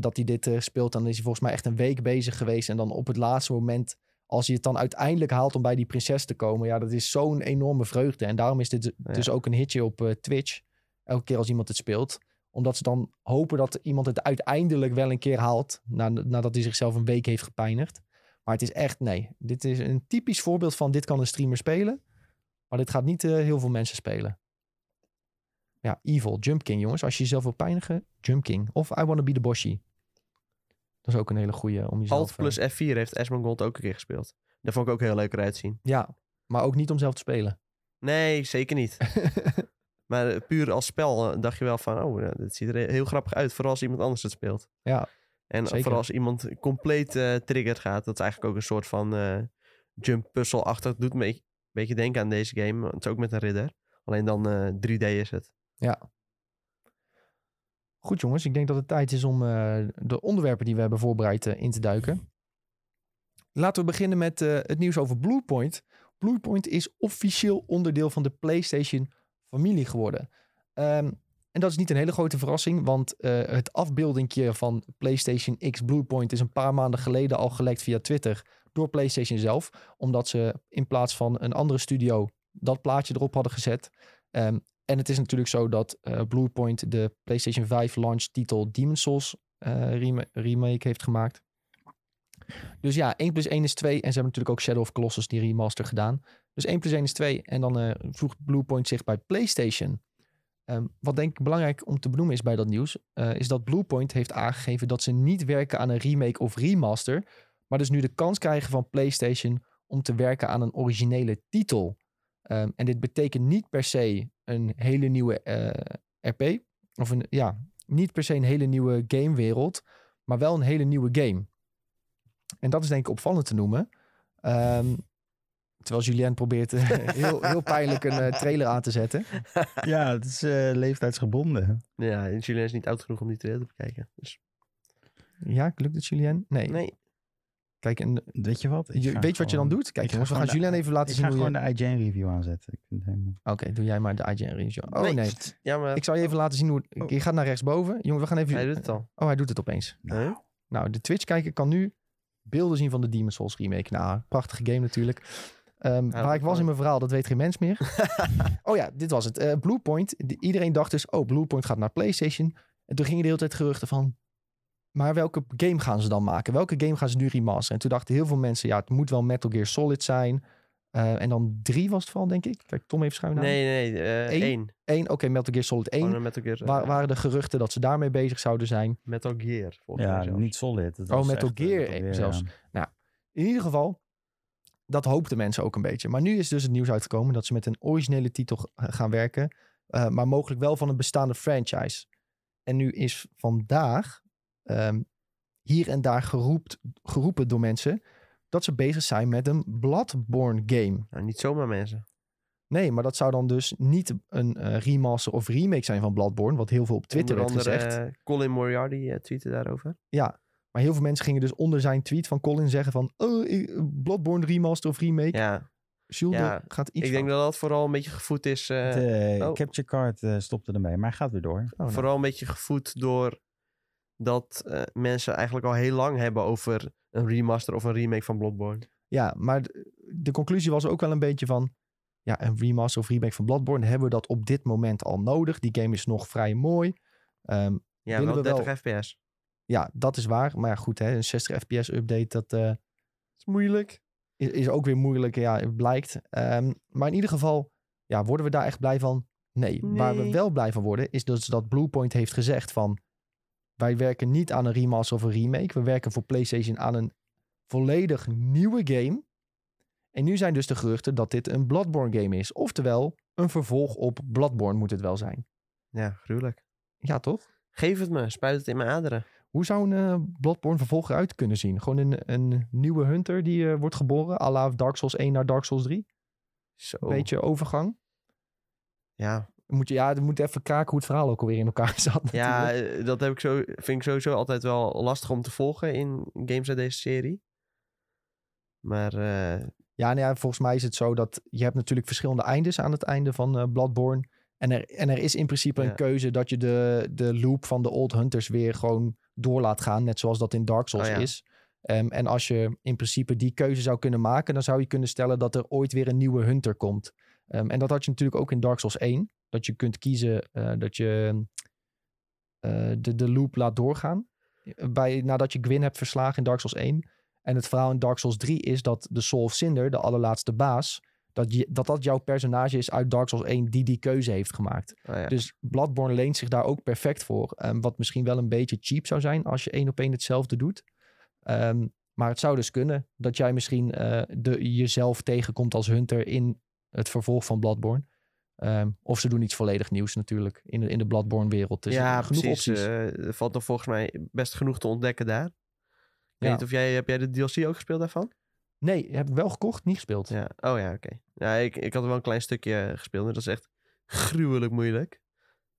A: dat hij dit speelt. Dan is hij volgens mij echt een week bezig geweest. En dan op het laatste moment, als hij het dan uiteindelijk haalt om bij die prinses te komen. Ja, dat is zo'n enorme vreugde. En daarom is dit
B: Ja.
A: dus ook een hitje op eh, Twitch. Elke keer als iemand het speelt. Omdat ze dan hopen dat iemand het uiteindelijk wel een keer haalt. na- Nadat hij zichzelf een week heeft gepijnigd. Maar het is echt, nee. Dit is een typisch voorbeeld van dit kan een streamer spelen. Maar dit gaat niet eh, heel veel mensen spelen. Ja, Evil, Jump King, jongens. Als je jezelf wil pijnigen, Jump King. Of I Wanna Be The Boshi. Dat is ook een hele goeie om jezelf...
B: Alt
A: eh,
B: plus F4 heeft Asmongold ook een keer gespeeld. Daar vond ik ook heel leuk eruit zien.
A: ja, maar ook niet om zelf te spelen.
B: Nee, zeker niet. maar eh, puur als spel eh, dacht je wel van... Oh, dit ziet er heel grappig uit. Vooral als iemand anders het speelt.
A: Ja,
B: En
A: Zeker.
B: vooral als iemand compleet eh triggered gaat. Dat is eigenlijk ook een soort van jump puzzle-achtig. Doet me een beetje denken aan deze game. Het is ook met een ridder. Alleen dan eh 3D is het.
A: ja. Goed jongens, ik denk dat het tijd is om eh, de onderwerpen die we hebben voorbereid eh, in te duiken. Laten we beginnen met eh, het nieuws over Bluepoint. Bluepoint is officieel onderdeel van de PlayStation familie geworden. Ehm, en dat is niet een hele grote verrassing, want het afbeeldingje van PlayStation X Bluepoint is een paar maanden geleden al gelekt via Twitter door PlayStation zelf, omdat ze in plaats van een andere studio dat plaatje erop hadden gezet. Ehm, en het is natuurlijk zo dat eh, Bluepoint de PlayStation 5 launch titel Demon's Souls eh, rema- remake heeft gemaakt. Dus ja, 1 plus 1 is 2. En ze hebben natuurlijk ook Shadow of Colossus die remaster gedaan. Dus 1 plus 1 is 2. En dan eh, voegt Bluepoint zich bij PlayStation. Ehm, wat denk ik belangrijk om te benoemen is bij dat nieuws, is dat Bluepoint heeft aangegeven dat ze niet werken aan een remake of remaster, maar dus nu de kans krijgen van PlayStation om te werken aan een originele titel. Ehm, en dit betekent niet per se een hele nieuwe eh, RP, of een, ja, niet per se een hele nieuwe gamewereld, maar wel een hele nieuwe game. En dat is denk ik opvallend te noemen. Ehm, terwijl Julien probeert eh, heel, heel pijnlijk een eh, trailer aan te zetten.
C: ja, het is eh, leeftijdsgebonden.
B: Ja, en Julien is niet oud genoeg om die trailer te bekijken. Dus
A: Ja, lukt het Julien? Nee.
B: nee.
A: Kijk, en,
C: Weet je wat? Ik
A: je,
C: ga
A: weet je wat je dan doet? Kijk
C: ik ga
A: jongens, we gaan Julien even laten
C: Ik
A: zien
C: ga
A: hoe je...
C: gewoon de IGN-review aanzetten. Ik vind het helemaal...
A: Oké, doe jij maar de IGN review. Oh nee,
B: Nee. Ja, maar
A: ik zal je even laten zien hoe...
C: Oh.
A: Je gaat naar rechtsboven. Jongen, we gaan even...
B: hij doet het al.
A: Oh, hij doet het opeens.
B: Huh?
A: Nou, de Twitch-kijker kan nu beelden zien van de Demon's Souls remake. Nou, prachtige game natuurlijk. Ehm,
B: dat
A: waar ik was in mijn verhaal, dat weet geen mens meer. oh ja, dit was het. Eh, Bluepoint. De- iedereen dacht dus, oh, Bluepoint gaat naar PlayStation. En toen gingen de hele tijd geruchten van... Maar welke game gaan ze dan maken? Welke game gaan ze nu remasteren? En toen dachten heel veel mensen, ja, het moet wel Metal Gear Solid zijn. Eh, en dan drie was het vooral, denk ik. Kijk, Tom even schuin aan.
B: Nee, nee, eh
A: Eén?
B: één.
A: Eén, oké, Metal Gear Solid 1.
B: Gewoon een Metal Gear. eh,
A: Waar, waren de geruchten dat ze daarmee bezig zouden zijn.
B: Metal Gear, volgens mij
C: Ja,
B: zelfs.
C: niet solid. Het
A: Oh,
C: was
A: Metal Gear
C: Metal Gear,
A: zelfs.
C: ja.
A: In ieder geval, dat hoopten mensen ook een beetje. Maar nu is dus het nieuws uitgekomen dat ze met een originele titel gaan werken. eh, maar mogelijk wel van een bestaande franchise. En nu is vandaag ehm, hier en daar geroept, geroepen door mensen dat ze bezig zijn met een Bloodborne game.
B: Nou, niet zomaar mensen.
A: Nee, maar dat zou dan dus niet een eh, remaster of remake zijn van Bloodborne, wat heel veel op Twitter werd
B: Onder andere
A: gezegd.
B: eh, Colin Moriarty uh, tweette daarover.
A: Ja, Maar heel veel mensen gingen dus onder zijn tweet van Colin zeggen van... Oh, Bloodborne remaster of remake.
B: Ja,
A: Jules,
B: Ja,
A: gaat iets
B: ik denk dat dat vooral een beetje gevoed is. eh,
C: de
B: oh.
C: capture card eh, stopte ermee, maar hij gaat weer door.
A: Oh, nou.
B: Vooral een beetje gevoed door dat eh, mensen eigenlijk al heel lang hebben over een remaster of een remake van Bloodborne.
A: Ja, maar de, conclusie was ook wel een beetje van... Ja, een remaster of remake van Bloodborne... hebben we dat op dit moment al nodig. Die game is nog vrij mooi. Ehm,
B: Ja, wel
A: we wel-
B: 30 fps.
A: ja, dat is waar. Maar ja, goed, hè, een 60 fps update... dat eh,
B: is moeilijk.
A: is, is ook weer moeilijk, ja, het blijkt. Ehm, maar in ieder geval, ja, worden we daar echt blij van? Nee. Waar we wel blij van worden, is dus dat Bluepoint heeft gezegd van... wij werken niet aan een remaster of een remake. We werken voor PlayStation aan een volledig nieuwe game. En nu zijn dus de geruchten dat dit een Bloodborne game is. Oftewel, een vervolg op Bloodborne moet het wel zijn.
B: Ja, gruwelijk.
A: Ja, toch?
B: Geef het me, spuit het in mijn aderen.
A: Hoe zou een eh, Bloodborne vervolg eruit kunnen zien? Gewoon een, een nieuwe hunter die eh, wordt geboren, à la Dark Souls 1 naar Dark Souls 3?
B: Zo.
A: Een beetje overgang.
B: Ja,
A: Moet je, ja, dan moet even kraken hoe het verhaal ook alweer in elkaar zat.
B: ja
A: natuurlijk.
B: eh, dat heb ik zo, vind ik sowieso altijd wel lastig om te volgen in games uit deze serie. Maar eh,
A: ja, nou ja, volgens mij is het zo dat je hebt natuurlijk verschillende eindes aan het einde van eh, Bloodborne. En er, en er is in principe
B: Ja.
A: een keuze dat je de, de loop van de Old Hunters weer gewoon door laat gaan. Net zoals dat in Dark Souls
B: Oh ja.
A: is. Ehm, en als je in principe die keuze zou kunnen maken, dan zou je kunnen stellen dat er ooit weer een nieuwe Hunter komt. Ehm, en dat had je natuurlijk ook in Dark Souls 1. Dat je kunt kiezen eh, dat je eh, de, de loop laat doorgaan. Bij, nadat je Gwyn hebt verslagen in Dark Souls 1. En het verhaal in Dark Souls 3 is dat de Soul of Cinder, de allerlaatste baas, dat, je, dat dat jouw personage is uit Dark Souls 1 die die keuze heeft gemaakt.
B: oh ja.
A: Dus Bloodborne leent zich daar ook perfect voor. Ehm, wat misschien wel een beetje cheap zou zijn als je één op één hetzelfde doet. Ehm, maar het zou dus kunnen dat jij misschien eh, de, jezelf tegenkomt als hunter in het vervolg van Bloodborne. Ehm, of ze doen iets volledig nieuws natuurlijk in de, in de Bloodborne-wereld. Dus
B: ja,
A: eh, genoeg
B: precies.
A: opties.
B: eh, er valt nog volgens mij best genoeg te ontdekken daar. Ik
A: Ja.
B: weet niet of jij, heb jij de DLC ook gespeeld daarvan?
A: Nee, heb ik wel gekocht, niet gespeeld.
B: Ja. Oh ja, oké. Ja, ik, ik had wel een klein stukje gespeeld. En dat is echt gruwelijk moeilijk.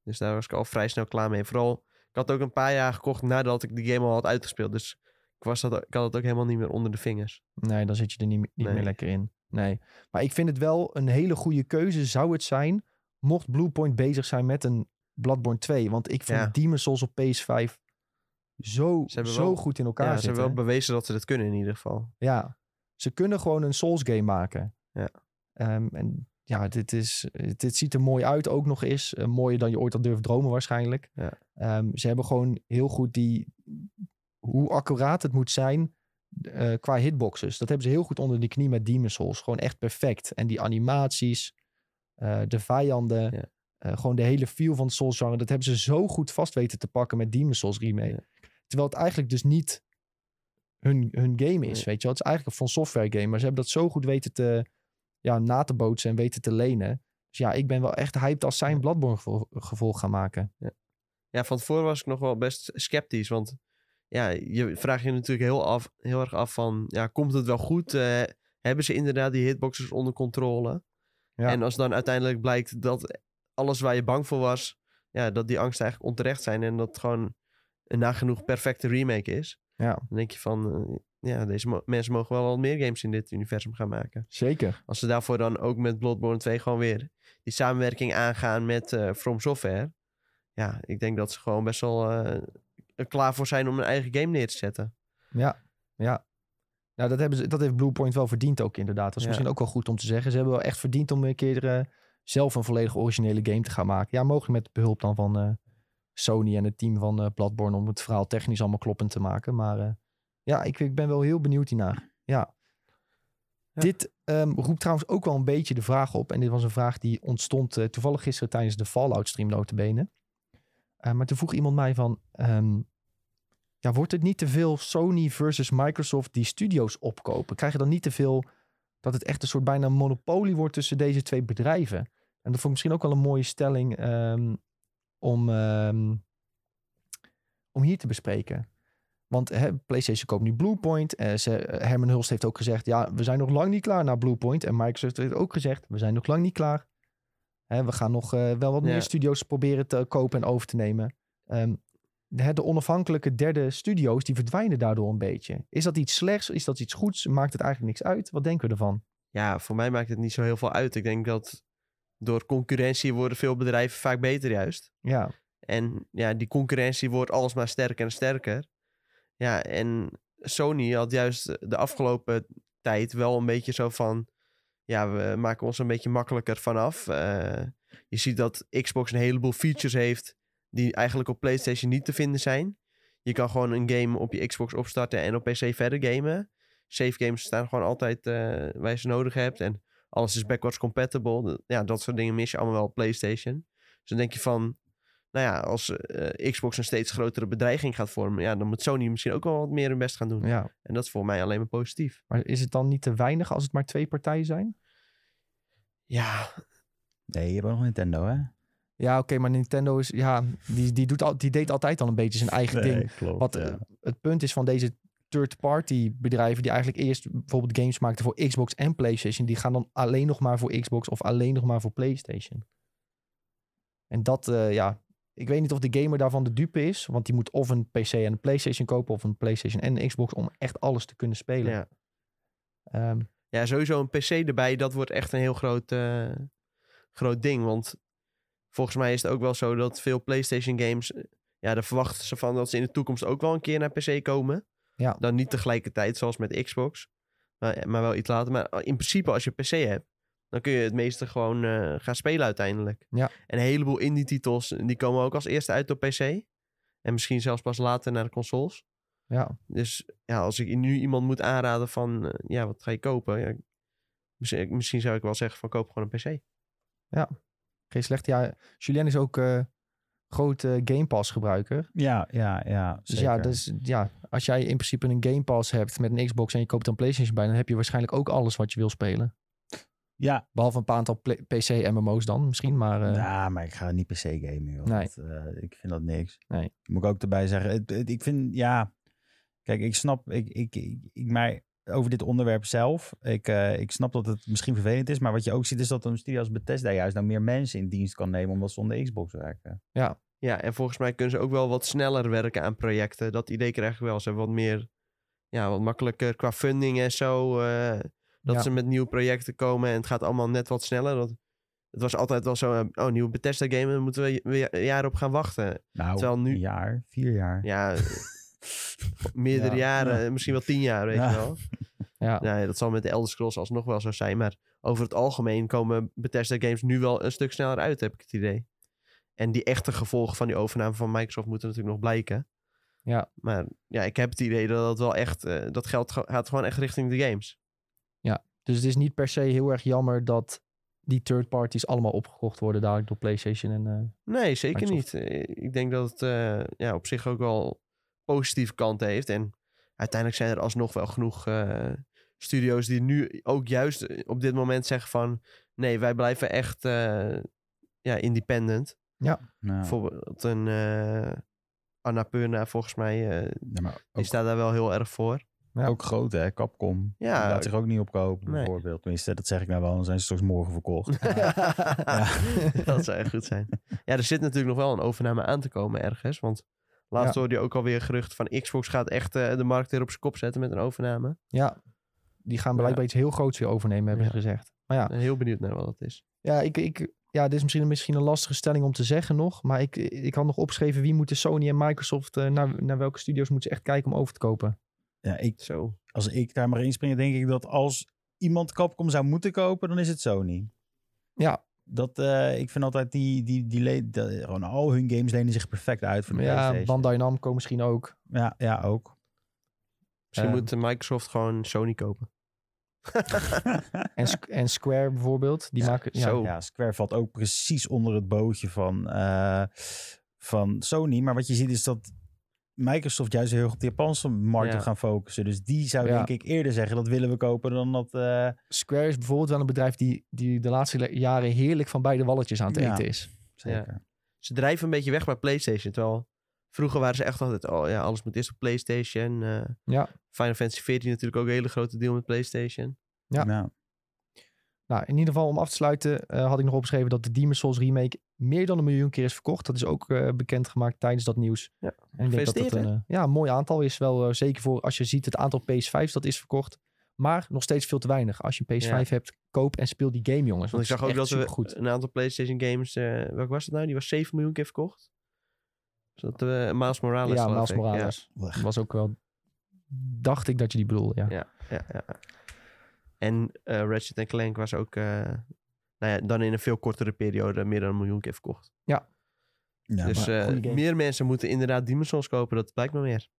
B: Dus daar was ik al vrij snel klaar mee. Vooral, ik had ook een paar jaar gekocht nadat ik die game al had uitgespeeld. Dus ik, was dat, ik had het ook helemaal niet meer onder de vingers.
A: Nee, dan zit je er niet, niet
B: Nee.
A: meer lekker in. Nee. Maar ik vind het wel een hele goede keuze zou het zijn... mocht Bluepoint bezig zijn met een Bloodborne 2. Want ik vond
B: Ja.
A: Demon's Souls op PS5 zo, zo
B: wel-
A: goed in elkaar
B: Ja, ze
A: zitten.
B: hebben wel bewezen dat ze dat kunnen in ieder geval.
A: Ja, ze kunnen gewoon een Souls game maken.
B: Ja.
A: Ehm, en ja, dit, is, dit ziet er mooi uit ook nog eens. Eh, mooier dan je ooit had durven dromen waarschijnlijk.
B: Ja.
A: Ehm, ze hebben gewoon heel goed die... Hoe accuraat het moet zijn eh, qua hitboxes. Dat hebben ze heel goed onder de knie met Demon's Souls. Gewoon echt perfect. En die animaties, eh, de vijanden...
B: Ja.
A: eh, gewoon de hele feel van het Souls genre. Dat hebben ze zo goed vast weten te pakken met Demon's Souls remake.
B: Ja.
A: Terwijl het eigenlijk dus niet hun, hun game is, weet je wel. Het is eigenlijk een van software game. Maar ze hebben dat zo goed weten te, ja, na te bootsen en weten te lenen. Dus ja, ik ben wel echt hyped als zij een Bloodborne gevolg, gevolg gaan maken.
B: Ja, van tevoren was ik nog wel best sceptisch. Want ja, je vraagt je natuurlijk heel, af, heel erg af van... Ja, komt het wel goed? Eh, hebben ze inderdaad die hitboxes onder controle?
A: Ja.
B: En als dan uiteindelijk blijkt dat alles waar je bang voor was... Ja, dat die angsten eigenlijk onterecht zijn. En dat het gewoon een nagenoeg perfecte remake is.
A: Ja,
B: Dan denk je van... eh, ja, deze mo- mensen mogen wel wat meer games in dit universum gaan maken.
A: zeker.
B: Als ze daarvoor dan ook met Bloodborne 2 gewoon weer die samenwerking aangaan met eh From Software. Ja, ik denk dat ze gewoon best wel er klaar voor zijn om een eigen game neer te zetten.
A: Ja, ja. Nou, dat, hebben ze, dat heeft Bluepoint wel verdiend ook inderdaad. Dat is
B: Ja.
A: misschien ook wel goed om te zeggen. Ze hebben wel echt verdiend om een keer eh, zelf een volledig originele game te gaan maken. Ja, mogelijk met behulp dan van eh, Sony en het team van Bloodborne... om het verhaal technisch allemaal kloppend te maken. Maar ja, ik, ik ben wel heel benieuwd hiernaar. Ja.
B: Ja.
A: Dit ehm, roept trouwens ook wel een beetje de vraag op. En dit was een vraag die ontstond toevallig gisteren tijdens de Fallout stream notabene. Maar toen vroeg iemand mij van... ehm, ja, wordt het niet te veel Sony versus Microsoft die studio's opkopen? Krijg je dan niet te veel dat het echt een soort bijna monopolie wordt tussen deze twee bedrijven? En dat vond ik misschien ook wel een mooie stelling ehm, om, ehm, om hier te bespreken. Want hè, PlayStation koopt nu Bluepoint. Eh, ze, Herman Hulst heeft ook gezegd, ja, we zijn nog lang niet klaar naar Bluepoint. En Microsoft heeft ook gezegd, we zijn nog lang niet klaar. Hè, we gaan nog eh, wel wat
B: Ja.
A: meer studio's proberen te kopen en over te nemen. Ehm, de, de onafhankelijke derde studio's, die verdwijnen daardoor een beetje. Is dat iets slechts? Is dat iets goeds? Maakt het eigenlijk niks uit? Wat denken we ervan?
B: Ja, voor mij maakt het niet zo heel veel uit. Ik denk dat door concurrentie worden veel bedrijven vaak beter juist.
A: Ja,
B: En ja, die concurrentie wordt alsmaar sterker en sterker. Ja, en Sony had juist de afgelopen tijd wel een beetje zo van... Ja, we maken ons een beetje makkelijker vanaf. Eh je ziet dat Xbox een heleboel features heeft... die eigenlijk op PlayStation niet te vinden zijn. Je kan gewoon een game op je Xbox opstarten en op PC verder gamen. Save games staan gewoon altijd eh, waar je ze nodig hebt. En alles is backwards compatible. Ja, dat soort dingen mis je allemaal wel op PlayStation. Dus dan denk je van... Nou ja, als eh, Xbox een steeds grotere bedreiging gaat vormen... Ja, dan moet Sony misschien ook wel wat meer hun best gaan doen.
A: ja.
B: En dat is voor mij alleen maar positief.
A: Maar is het dan niet te weinig als het maar twee partijen zijn?
B: Ja,
C: Nee, je hebt ook nog Nintendo, hè?
A: Ja, oké, maar Nintendo is, ja, die, die, doet al, die deed altijd al een beetje zijn eigen ding.
C: klopt.
A: Wat
C: ja.
A: het punt is van deze third-party bedrijven die eigenlijk eerst bijvoorbeeld games maakten voor Xbox en PlayStation, die gaan dan alleen nog maar voor Xbox of alleen nog maar voor PlayStation. En dat, eh, ja, ik weet niet of de gamer daarvan de dupe is, want die moet of een PC en een PlayStation kopen of een PlayStation en een Xbox om echt alles te kunnen spelen.
B: ja.
A: Ehm,
B: ja, sowieso een PC erbij, dat wordt echt een heel groot, eh, groot ding. Want volgens mij is het ook wel zo dat veel PlayStation games... eh, Ja, daar verwachten ze van dat ze in de toekomst ook wel een keer naar PC komen.
A: Ja.
B: Dan niet tegelijkertijd, zoals met Xbox. Maar, maar wel iets later. Maar in principe, als je PC hebt, dan kun je het meeste gewoon eh, gaan spelen uiteindelijk.
A: Ja.
B: En een heleboel indie-titels, die komen ook als eerste uit op PC. En misschien zelfs pas later naar de consoles.
A: ja,
B: Dus ja, als ik nu iemand moet aanraden van, eh, ja, wat ga je kopen? Ja, misschien, misschien zou ik wel zeggen van koop gewoon een PC.
A: Geen slecht. Ja, Julien is ook groot eh, Game Pass gebruiker.
C: Ja, ja, ja.
A: Dus ja, dus, ja, als jij in principe een Game Pass hebt met een Xbox en je koopt dan PlayStation bij, dan heb je waarschijnlijk ook alles wat je wil spelen.
C: Ja,
A: Behalve een paar aantal PC-MMO's dan misschien, maar eh,
C: ja, maar ik ga niet se gamen, joh.
A: Nee.
C: Dat, eh, ik vind dat niks.
A: Nee.
C: Moet ik ook erbij zeggen. Het, het- ik vind, ja... Kijk, ik snap... Ik, ik, ik, ik- maar over dit onderwerp zelf... Ik, eh, ik snap dat het misschien vervelend is. Maar wat je ook ziet is dat een studio als Bethesda juist nou meer mensen in dienst kan nemen... omdat ze onder Xbox werken.
B: Ja, en volgens mij kunnen ze ook wel wat sneller werken aan projecten. Dat idee krijg ik wel. Ze hebben wat meer, ja, wat makkelijker qua funding en zo. eh, dat
A: Ja.
B: ze met nieuwe projecten komen en het gaat allemaal net wat sneller. Dat, het was altijd wel zo, eh, oh, nieuwe Bethesda game, daar moeten we jaar op gaan wachten.
C: Nou,
B: Terwijl nu-
C: een jaar, vier jaar.
B: Ja, meerdere
C: Ja,
B: jaren,
C: ja.
B: misschien wel tien jaar, weet
C: Ja.
B: je wel.
A: ja,
B: Nou ja, dat zal met de Elder Scrolls alsnog wel zo zijn. Maar over het algemeen komen Bethesda games nu wel een stuk sneller uit, heb ik het idee. En die echte gevolgen van die overname van Microsoft moeten natuurlijk nog blijken.
A: Ja.
B: Maar ja, ik heb het idee dat dat wel echt... eh, dat geld ga- gaat gewoon echt richting de games.
A: dus het is niet per se heel erg jammer dat die third parties allemaal opgekocht worden dadelijk door PlayStation en eh,
B: Nee, zeker
A: Microsoft.
B: niet. Eh, Ik denk dat het eh, ja, op zich ook wel positieve kanten heeft. En uiteindelijk zijn er alsnog wel genoeg eh, studio's die nu ook juist eh, op dit moment zeggen van... Nee, wij blijven echt eh, ja, independent.
C: Nou,
B: Bijvoorbeeld een uh, Annapurna volgens mij, eh,
C: ja, maar
B: die staat daar wel heel erg voor.
A: Ja.
C: ook groot, hè? Capcom.
B: Ja.
C: Die laat zich ook niet opkopen,
B: Nee.
C: bijvoorbeeld. Tenminste, dat zeg ik nou wel. Dan zijn ze straks morgen verkocht.
B: ja. dat zou echt goed zijn. Ja, er zit natuurlijk nog wel een overname aan te komen ergens. Want laatst
A: Ja.
B: hoorde je ook alweer gerucht van Xbox gaat echt eh, de markt weer op zijn kop zetten met een overname.
A: ja, die gaan blijkbaar iets heel groots weer overnemen, hebben ze gezegd. Maar ja,
B: Ik ben heel benieuwd naar wat dat is.
A: ja, ik, ik, ja dit is misschien, misschien een lastige stelling om te zeggen nog, maar ik, ik had nog opgeschreven wie moeten Sony en Microsoft, eh, naar, naar welke studio's moeten ze echt kijken om over te kopen.
C: ja, ik,
B: Zo.
C: als ik daar maar inspring, denk ik dat als iemand Capcom zou moeten kopen, dan is het Sony.
A: Ja,
C: Dat, eh, ik vind altijd die, die, die le- de- gewoon al hun games lenen zich perfect uit voor de
A: ja
C: PlayStation.
A: Bandai Namco misschien ook.
C: Ja, ja, ook.
B: Misschien
A: Ehm.
B: moet Microsoft gewoon Sony kopen.
A: En, en Square bijvoorbeeld, die maken... Ja,
B: zo.
C: Ja, Square valt ook precies onder het bootje van, eh, van Sony. Maar wat je ziet is dat Microsoft juist heel erg op de Japanse markt
B: Ja.
C: gaan focussen. Dus die zou
A: Ja.
C: denk ik eerder zeggen, dat willen we kopen dan dat... eh,
A: Square is bijvoorbeeld wel een bedrijf die, die de laatste jaren heerlijk van beide walletjes aan het
C: Ja.
A: eten is.
C: zeker.
B: Ze drijven een beetje weg bij PlayStation. Terwijl vroeger waren ze echt altijd, oh ja, alles moet eerst op PlayStation. eh,
A: Ja.
B: Final Fantasy 14 natuurlijk ook een hele grote deal met PlayStation.
A: Ja.
C: Nou,
A: Nou, in ieder geval om af te sluiten eh, had ik nog opgeschreven dat de Demon's Souls remake meer dan een miljoen keer is verkocht. Dat is ook eh, bekendgemaakt tijdens dat nieuws.
B: Ja,
A: En ik denk dat dat een, eh, ja, een mooi aantal is. Wel eh, zeker voor als je ziet het aantal PS5's dat is verkocht. Maar nog steeds veel te weinig. Als je een PS5 hebt, koop en speel die game, jongens.
B: Want ik zag ook dat we
A: goed.
B: een aantal PlayStation games... eh welke was het nou? Die was 7 miljoen keer verkocht. Dus dat uh, Miles Morales
A: Ja, Miles
B: ik.
A: Morales. Dat was ook wel... Dacht ik dat je die bedoelde, ja.
B: Ja, ja, ja. En eh Ratchet Clank was ook... eh, nou ja, dan in een veel kortere periode meer dan een miljoen keer verkocht.
C: Ja,
B: dus
C: maar-
B: eh, meer mensen moeten inderdaad Demon's Souls kopen. Dat blijkt maar meer.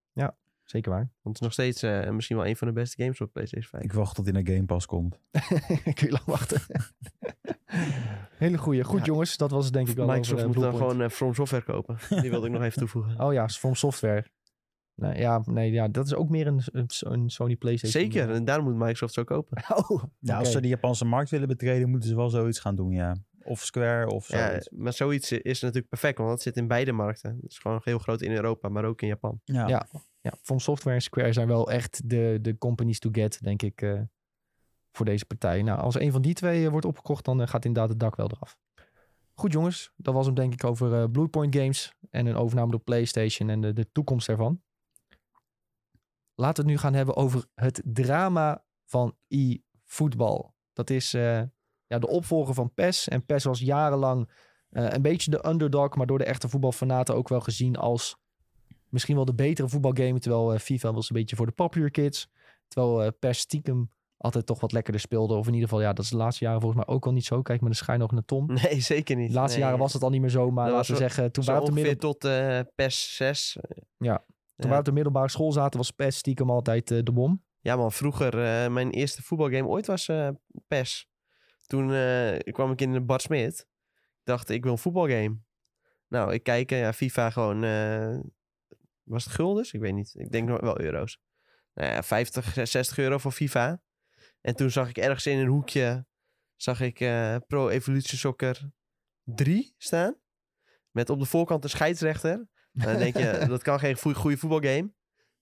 A: Zeker waar.
B: Want het is nog steeds eh, misschien wel een van de beste games op PlayStation 5.
C: ik wacht tot in een Game Pass komt.
A: Kun je lang wachten. Hele goeie. Goed
B: Ja.
A: jongens, dat was het denk ik wel
B: Microsoft
A: over,
B: moet
A: eh,
B: dan gewoon eh, From Software kopen. Die wilde ik nog even toevoegen.
A: Oh ja, From Software. Nee, ja, nee, ja, dat is ook meer een, een, Sony PlayStation.
B: Zeker, en daarom moet Microsoft zo kopen.
A: Oh,
C: Ja, als ze de Japanse markt willen betreden, moeten ze wel zoiets gaan doen, ja. Of Square of
B: Ja,
C: zoiets.
B: maar zoiets is natuurlijk perfect, want dat zit in beide markten. Het is gewoon heel groot in Europa, maar ook in Japan.
C: Ja.
A: Ja. Ja, From Software en Square zijn wel echt de, de companies to get, denk ik, eh, voor deze partij. Nou, als een van die twee eh, wordt opgekocht, dan eh, gaat inderdaad het dak wel eraf. Goed jongens, dat was hem denk ik over eh Bluepoint Games en een overname door PlayStation en de, de toekomst ervan. Laten we het nu gaan hebben over het drama van e-voetbal. Dat is eh, ja, de opvolger van PES. En PES was jarenlang eh, een beetje de underdog, maar door de echte voetbalfanaten ook wel gezien als misschien wel de betere voetbalgame. Terwijl eh, FIFA was een beetje voor de popular kids. Terwijl eh PES stiekem altijd toch wat lekkerder speelde. Of in ieder geval, ja, dat is de laatste jaren volgens mij ook al niet zo. Kijk met een schijn nog naar Tom.
B: Nee, zeker niet.
A: De laatste
B: Nee.
A: jaren was het al niet meer zo. Maar laten we zeggen, toen de
B: ongeveer
A: middel,
B: tot PES 6.
A: Ja. Toen op de middelbare school zaten, was PES stiekem altijd eh, de bom.
B: Ja man, vroeger, eh, mijn eerste voetbalgame ooit was eh PES. Toen kwam ik in de Bart Smit. Ik dacht, ik wil een voetbalgame. Nou, ik kijk, ja, FIFA gewoon... was het guldens? Ik weet niet. Ik denk wel euro's. Nou ja, 50, 60 euro voor FIFA. En toen zag ik ergens in een hoekje... zag ik Pro Evolution Soccer 3 staan. Met op de voorkant een scheidsrechter. Dan denk je, dat kan geen goede, goede voetbalgame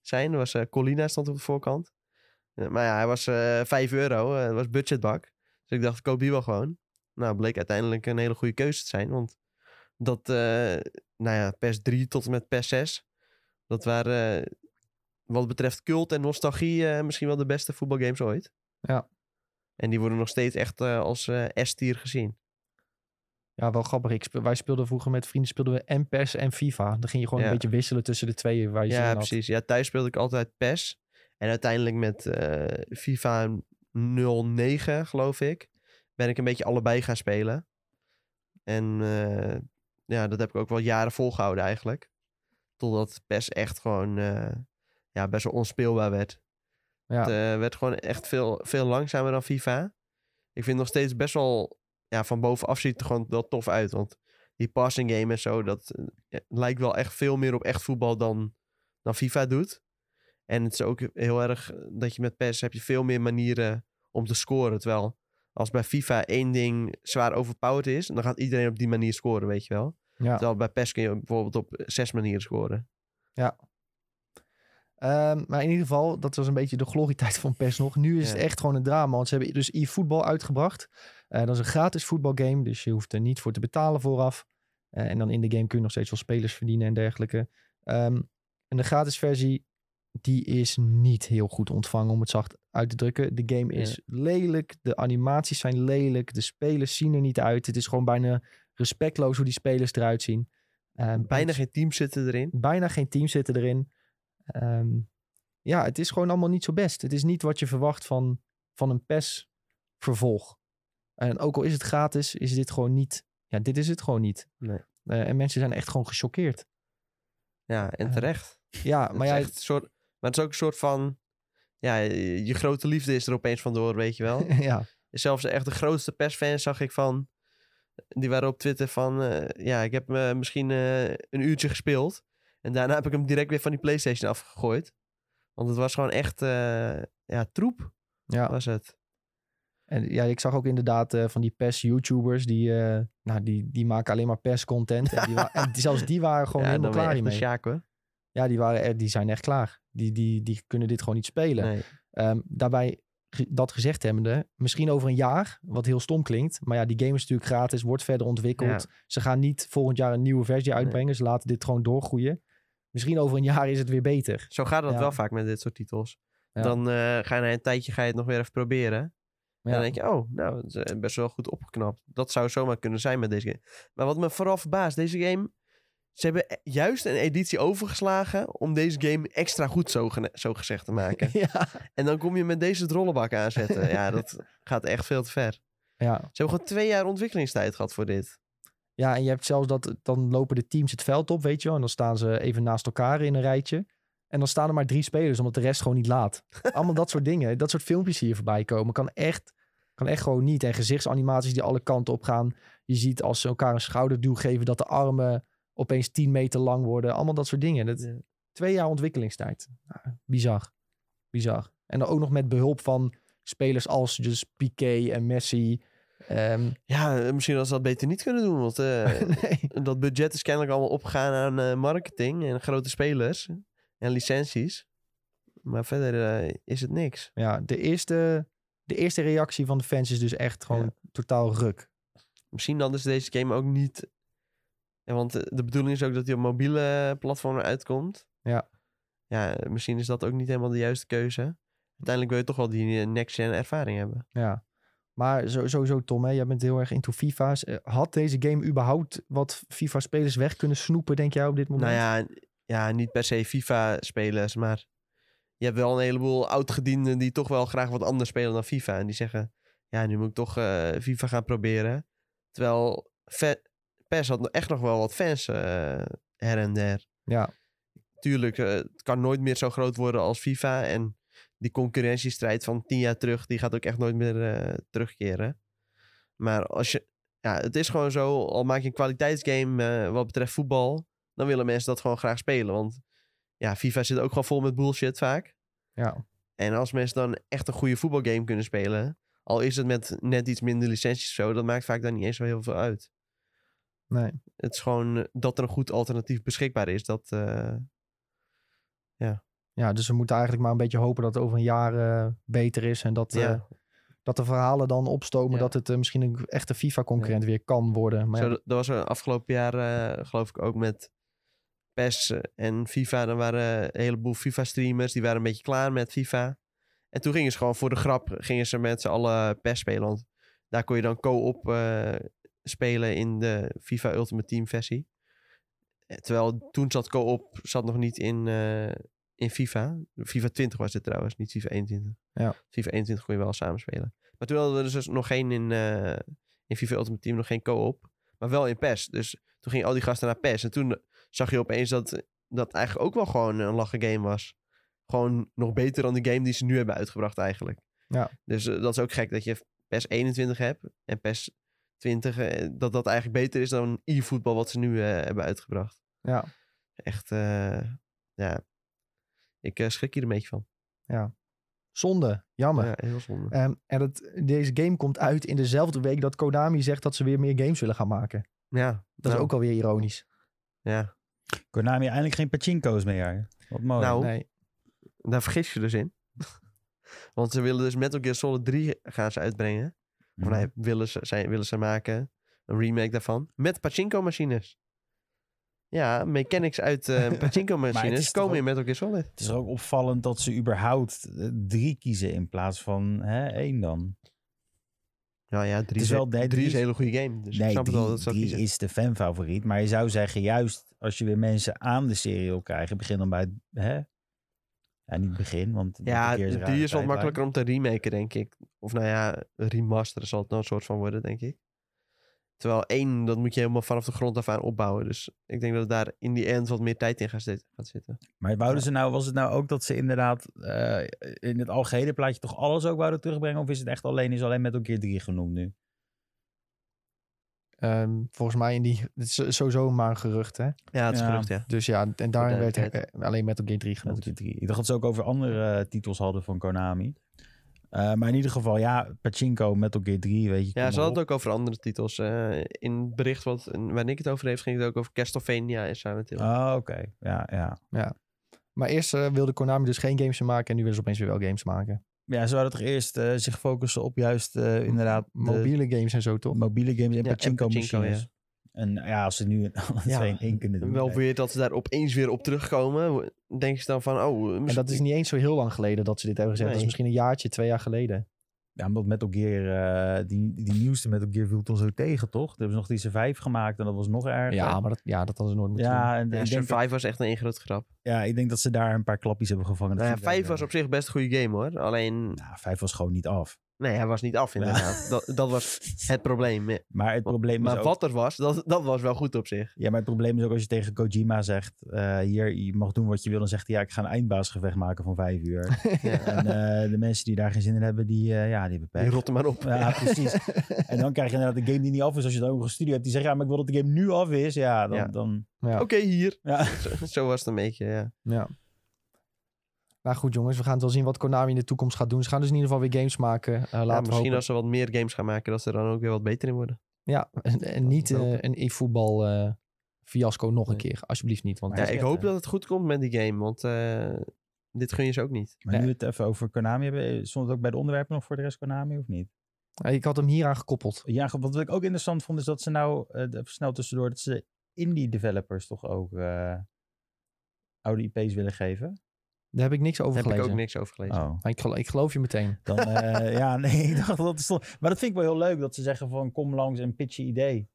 B: zijn. Er was eh, Colina stond op de voorkant. Eh, maar ja, hij was eh 5 euro. eh, Het was budgetbak. Dus ik dacht, ik koop die wel gewoon. Nou, bleek uiteindelijk een hele goede keuze te zijn. Want dat, eh, nou ja, PES 3 tot en met PES 6. Dat waren, eh, wat betreft cult en nostalgie, eh, misschien wel de beste voetbalgames ooit.
A: Ja.
B: En die worden nog steeds echt eh, als eh, S-tier gezien.
A: Ja, wel grappig. Ik speel- wij speelden vroeger met vrienden speelden we en PES en FIFA. Dan ging je gewoon
B: Ja.
A: een beetje wisselen tussen de twee waar je
B: Ja, precies. Ja, thuis speelde ik altijd PES. En uiteindelijk met eh, FIFA 09, geloof ik, ben ik een beetje allebei gaan spelen. En eh, ja, dat heb ik ook wel jaren volgehouden eigenlijk. Totdat PES echt gewoon eh, ja, best wel onspeelbaar werd.
A: Ja.
B: Het werd gewoon echt veel, veel langzamer dan FIFA. Ik vind nog steeds best wel... Ja, van bovenaf ziet het er gewoon wel tof uit. Want die passing game en zo, dat eh, ja, lijkt wel echt veel meer op echt voetbal dan, dan FIFA doet. En het is ook heel erg eh, dat je met PES heb je veel meer manieren om te scoren. Terwijl als bij FIFA één ding zwaar overpowered is, dan gaat iedereen op die manier scoren, weet je wel.
A: Ja.
B: Terwijl bij PES kun je bijvoorbeeld op eh, zes manieren scoren.
A: Ehm, maar in ieder geval, dat was een beetje de glorietijd van PES nog. Nu is
B: Ja.
A: het echt gewoon een drama. Want ze hebben dus e-voetbal uitgebracht. Eh, dat is een gratis voetbalgame. Dus je hoeft er niet voor te betalen vooraf. Eh, en dan in de game kun je nog steeds wel spelers verdienen en dergelijke. Ehm, en de gratis versie, die is niet heel goed ontvangen, om het zacht uit te drukken. De game is lelijk. De animaties zijn lelijk. De spelers zien er niet uit. Het is gewoon bijna respectloos hoe die spelers eruit zien. Ehm,
B: Bijna
A: en-
B: geen teams zitten erin.
A: bijna geen teams zitten erin. Ehm, ja, het is gewoon allemaal niet zo best. Het is niet wat je verwacht van, van een PES vervolg. En ook al is het gratis, is dit gewoon niet. Ja, dit is het gewoon niet.
B: Nee.
A: Eh, en mensen zijn echt gewoon gechoqueerd.
B: Ja, en
A: Eh,
B: terecht.
A: Ja, maar
B: een soort, maar het is ook een soort van... Ja, je, je grote liefde is er opeens vandoor, weet je wel.
A: ja,
B: Zelfs echt de grootste persfans zag ik van... Die waren op Twitter van... eh, ja, ik heb me misschien een uurtje gespeeld. En daarna heb ik hem direct weer van die Playstation afgegooid. Want het was gewoon echt... ja, troep
A: ja.
B: was het.
A: En ja, ik zag ook inderdaad eh, van die PES-YouTubers, die, eh, nou, die, die maken alleen maar. En, die wa- en die- zelfs die waren gewoon
B: ja,
A: helemaal klaar hiermee.
B: Sjaak, hoor.
A: Ja, die, waren, er- die zijn echt klaar. Die, die, die kunnen dit gewoon niet spelen.
B: Nee.
A: Ehm, daarbij dat gezegd hebbende, misschien over een jaar, wat heel stom klinkt. Maar ja, die game is natuurlijk gratis, wordt verder ontwikkeld. Ze gaan niet volgend jaar een nieuwe versie uitbrengen. Ze laten dit gewoon doorgroeien. Misschien over een jaar is het weer beter.
B: Zo gaat
A: Ja.
B: wel vaak met dit soort titels. Dan eh, ga je na een tijdje ga je het nog weer even proberen.
A: Ja,
B: dan denk je, oh, nou, het is eh, best wel goed opgeknapt. Dat zou zomaar kunnen zijn met deze game. Maar wat me vooral verbaast, deze game... Ze hebben e- juist een editie overgeslagen om deze game extra goed zo, zo gezegd te maken.
A: ja,
B: en dan kom je met deze drollenbak aanzetten. ja, dat gaat echt veel te ver.
A: ja.
B: Ze hebben gewoon twee jaar ontwikkelingstijd gehad voor dit.
A: ja, en je hebt zelfs dat, dan lopen de teams het veld op, weet je wel. En dan staan ze even naast elkaar in een rijtje. En dan staan er maar drie spelers, omdat de rest gewoon niet laat. Allemaal dat soort dingen. Dat soort filmpjes hier voorbij komen. Kan echt, kan echt gewoon niet. En gezichtsanimaties die alle kanten op gaan. Je ziet als ze elkaar een schouderduw geven, dat de armen opeens 10 meter lang worden. Allemaal dat soort dingen. Dat. Twee jaar ontwikkelingstijd. Ja, bizar. Bizar. En dan ook nog met behulp van spelers als dus Piqué en Messi. Ehm,
B: Ja, misschien als ze dat beter niet kunnen doen. Want eh,
A: nee.
B: dat budget is kennelijk allemaal opgegaan aan eh, marketing en grote spelers en licenties. Maar verder eh, is het niks.
A: Ja, de eerste, de eerste reactie van de fans is dus echt gewoon totaal ruk.
B: Misschien dan is deze game ook niet... Ja, want eh, de bedoeling is ook dat hij op mobiele platformen uitkomt.
A: Ja.
B: Ja, eh, misschien is dat ook niet helemaal de juiste keuze. Uiteindelijk wil je toch wel die eh, next-gen ervaring hebben.
A: Ja. Maar zo- sowieso, Tom, hè, jij bent heel erg into FIFA's. Eh, Had deze game überhaupt wat FIFA-spelers weg kunnen snoepen, denk jij, op dit moment?
B: Nou ja, ja, niet per se FIFA-spelers, maar je hebt wel een heleboel oudgedienden die toch wel graag wat anders spelen dan FIFA. En die zeggen, ja, nu moet ik toch eh, FIFA gaan proberen. Terwijl PES had echt nog wel wat fans eh, her en der.
A: Ja,
B: Tuurlijk, eh, het kan nooit meer zo groot worden als FIFA. En die concurrentiestrijd van tien jaar terug, die gaat ook echt nooit meer terugkeren. Maar als je, ja, het is gewoon zo, al maak je een kwaliteitsgame wat betreft voetbal, dan willen mensen dat gewoon graag spelen. Want ja, FIFA zit ook gewoon vol met bullshit vaak.
A: ja,
B: En als mensen dan echt een goede voetbalgame kunnen spelen, al is het met net iets minder licenties of zo, dat maakt vaak dan niet eens zo heel veel uit.
A: nee.
B: Het is gewoon eh, dat er een goed alternatief beschikbaar is. Dat, eh,
A: Ja, dus we moeten eigenlijk maar een beetje hopen dat het over een jaar eh, beter is. En dat,
B: ja.
A: dat de verhalen dan opstomen
B: Ja.
A: dat het misschien een echte FIFA-concurrent weer kan worden. Maar
B: Zo,
A: ja,
B: dat was er afgelopen jaar, geloof ik, ook met PES en FIFA. Dan waren een heleboel FIFA-streamers, die waren een beetje klaar met FIFA. En toen gingen ze gewoon voor de grap, gingen ze met z'n allen PES spelen. Want daar kon je dan co-op eh, spelen in de FIFA Ultimate Team versie. Eh, Terwijl toen zat co-op zat nog niet in, eh, in FIFA. FIFA 20 was het trouwens, niet FIFA 21.
A: Ja.
B: FIFA 21 kon je wel samen spelen. Maar toen hadden we dus nog geen in, eh, in FIFA Ultimate Team, nog geen co-op. Maar wel in PES. Dus toen gingen al die gasten naar PES. En toen zag je opeens dat dat eigenlijk ook wel gewoon een lachen game was. Gewoon nog beter dan de game die ze nu hebben uitgebracht eigenlijk.
A: Ja.
B: Dus eh, dat is ook gek dat je PES 21 hebt en PES 20. eh, dat dat eigenlijk beter is dan e-voetbal wat ze nu eh, hebben uitgebracht.
A: ja,
B: Echt, eh, ja. Ik eh, schrik hier een beetje van.
A: zonde, jammer.
B: Ja, heel zonde.
A: Ehm, en dat, deze game komt uit in dezelfde week dat Konami zegt dat ze weer meer games willen gaan maken.
B: Ja,
A: Dat is
B: nou,
A: ook alweer ironisch.
B: Ja,
C: Konami eindelijk geen pachinko's meer. Wat mooi.
B: Nou,
A: Nee.
B: daar vergis je dus in. Want ze willen dus Metal Gear Solid 3 gaan ze uitbrengen. Of
C: Mhm.
B: nee, willen ze, zijn, willen ze maken. Een remake daarvan. Met pachinko-machines. Ja, mechanics uit eh
C: Maar het
B: pachinko-machines komen in Metal Gear Solid.
C: Het is ook opvallend dat ze überhaupt eh, drie kiezen in plaats van hè, één dan.
B: Nou ja, drie,
C: is
B: is,
C: wel- nee,
B: drie is een hele goede game. Dus ik
C: nee,
B: het wel
C: drie,
B: dat ze dat
C: drie is de fanfavoriet. Maar je zou zeggen, juist als je weer mensen aan de serie wil krijgen, begin dan bij het, hè? Ja, niet begin, want
B: Ja,
C: rare
B: is wat makkelijker om te remaken, denk ik. Of nou ja, remasteren zal het nou een soort van worden, denk ik. Terwijl één, dat moet je helemaal vanaf de grond af aan opbouwen. Dus ik denk dat daar in die end wat meer tijd in gaat zit- gaat zitten.
C: Maar wouden ze nou, was het nou ook dat ze inderdaad eh, in het algehele plaatje toch alles ook wouden terugbrengen? Of is het echt alleen, is alleen Metal Gear 3 genoemd nu?
A: Ehm, volgens mij in die, het is sowieso maar een gerucht, hè.
B: Ja, het is
C: Ja.
B: gerucht, ja.
A: Dus ja, en daarin werd eh, alleen Metal Gear 3
C: Metal
A: genoemd.
C: Gear 3. Ik dacht dat ze ook over andere eh, titels hadden van Konami. Eh, maar in ieder geval, ja, Pachinko, Metal Gear 3, weet je.
B: Ja, ze hadden het ook over andere titels. eh, in het bericht wat, waar ik het over heeft, ging het ook over Castlevania en Silent Hill.
C: Oh, oké. Ja, ja.
A: Maar eerst eh, wilde Konami dus geen games meer maken en nu willen ze opeens weer wel games maken.
C: Ja, ze hadden toch eerst eh, zich focussen op juist eh, inderdaad de
A: Mobiele games en zo, toch?
C: mobiele games en
B: Ja, en
C: pachinko
B: pachinko,
C: machines. En ja, als ze nu alle
B: Ja,
C: twee in één kunnen doen.
B: Wel weer dat ze daar opeens weer op terugkomen. Denk je dan van, oh...
A: En dat is niet eens zo heel lang geleden dat ze dit hebben gezegd. Dat is misschien een jaartje, twee jaar geleden.
C: Ja, omdat Metal Gear, eh, die, die nieuwste Metal Gear viel toen zo tegen, toch? Toen hebben ze nog die Survive gemaakt en dat was nog erger.
A: Ja, maar dat, ja, dat hadden ze nooit moeten doen.
C: ja, en
B: Ja,
C: dat,
B: Survive was echt een één grote grap.
C: ja, ik denk dat ze daar een paar klappies hebben gevangen. Dat
B: Nou ja, vijf
C: wel,
B: was op zich best een goede game hoor. Alleen,
C: Nou, vijf was gewoon niet af.
B: Nee, hij was niet af inderdaad. Dat, dat was het probleem.
C: Maar het probleem is
B: Maar
C: ook...
B: wat er was, dat, dat was wel goed op zich.
C: Ja, maar het probleem is ook als je tegen Kojima zegt... eh, hier, je mag doen wat je wil. Dan zegt hij, ja, ik ga een eindbaasgevecht maken van vijf uur.
B: Ja.
C: en eh, de mensen die daar geen zin in hebben, die, eh, ja, die hebben pech.
B: Die rotte maar op.
C: Ja, precies. en dan krijg je inderdaad een game die niet af is. Als je dan ook een studio hebt die zegt, ja, maar ik wil dat de game nu af is. Ja, dan...
B: Ja.
C: dan
A: Ja.
B: Oké, hier.
C: ja.
B: Zo, zo was het een beetje, ja.
A: Nou goed jongens, we gaan het wel zien wat Konami in de toekomst gaat doen. Ze gaan dus in ieder geval weer games maken. Eh, laten
B: ja
A: we
B: misschien
A: hopen.
B: als ze wat meer games gaan maken, dat ze er dan ook weer wat beter in worden.
A: Ja, en, en niet eh, een e-voetbal eh, fiasco nog een
B: Nee.
A: keer. Alsjeblieft niet. Want
C: Maar
B: Ja, ik hoop dat het goed komt met die game, want eh, dit gun je ze ook niet.
C: Maar nu we het even over Konami hebben. Stond het ook bij de onderwerpen nog voor de rest Konami of niet?
A: ik had hem hier aan gekoppeld.
C: Ja, wat ik ook interessant vond is dat ze nou, eh, even snel tussendoor, dat ze indie developers toch ook eh, oude IP's willen geven.
A: Daar heb ik niks over
B: Daar heb ik
A: gelezen.
B: ook niks over gelezen.
C: Oh.
A: Maar ik, gelo- ik geloof je meteen.
C: Dan, eh, ja, nee, ik dacht dat is toch... Maar dat vind ik wel heel leuk, dat ze zeggen van kom langs en pitch je idee.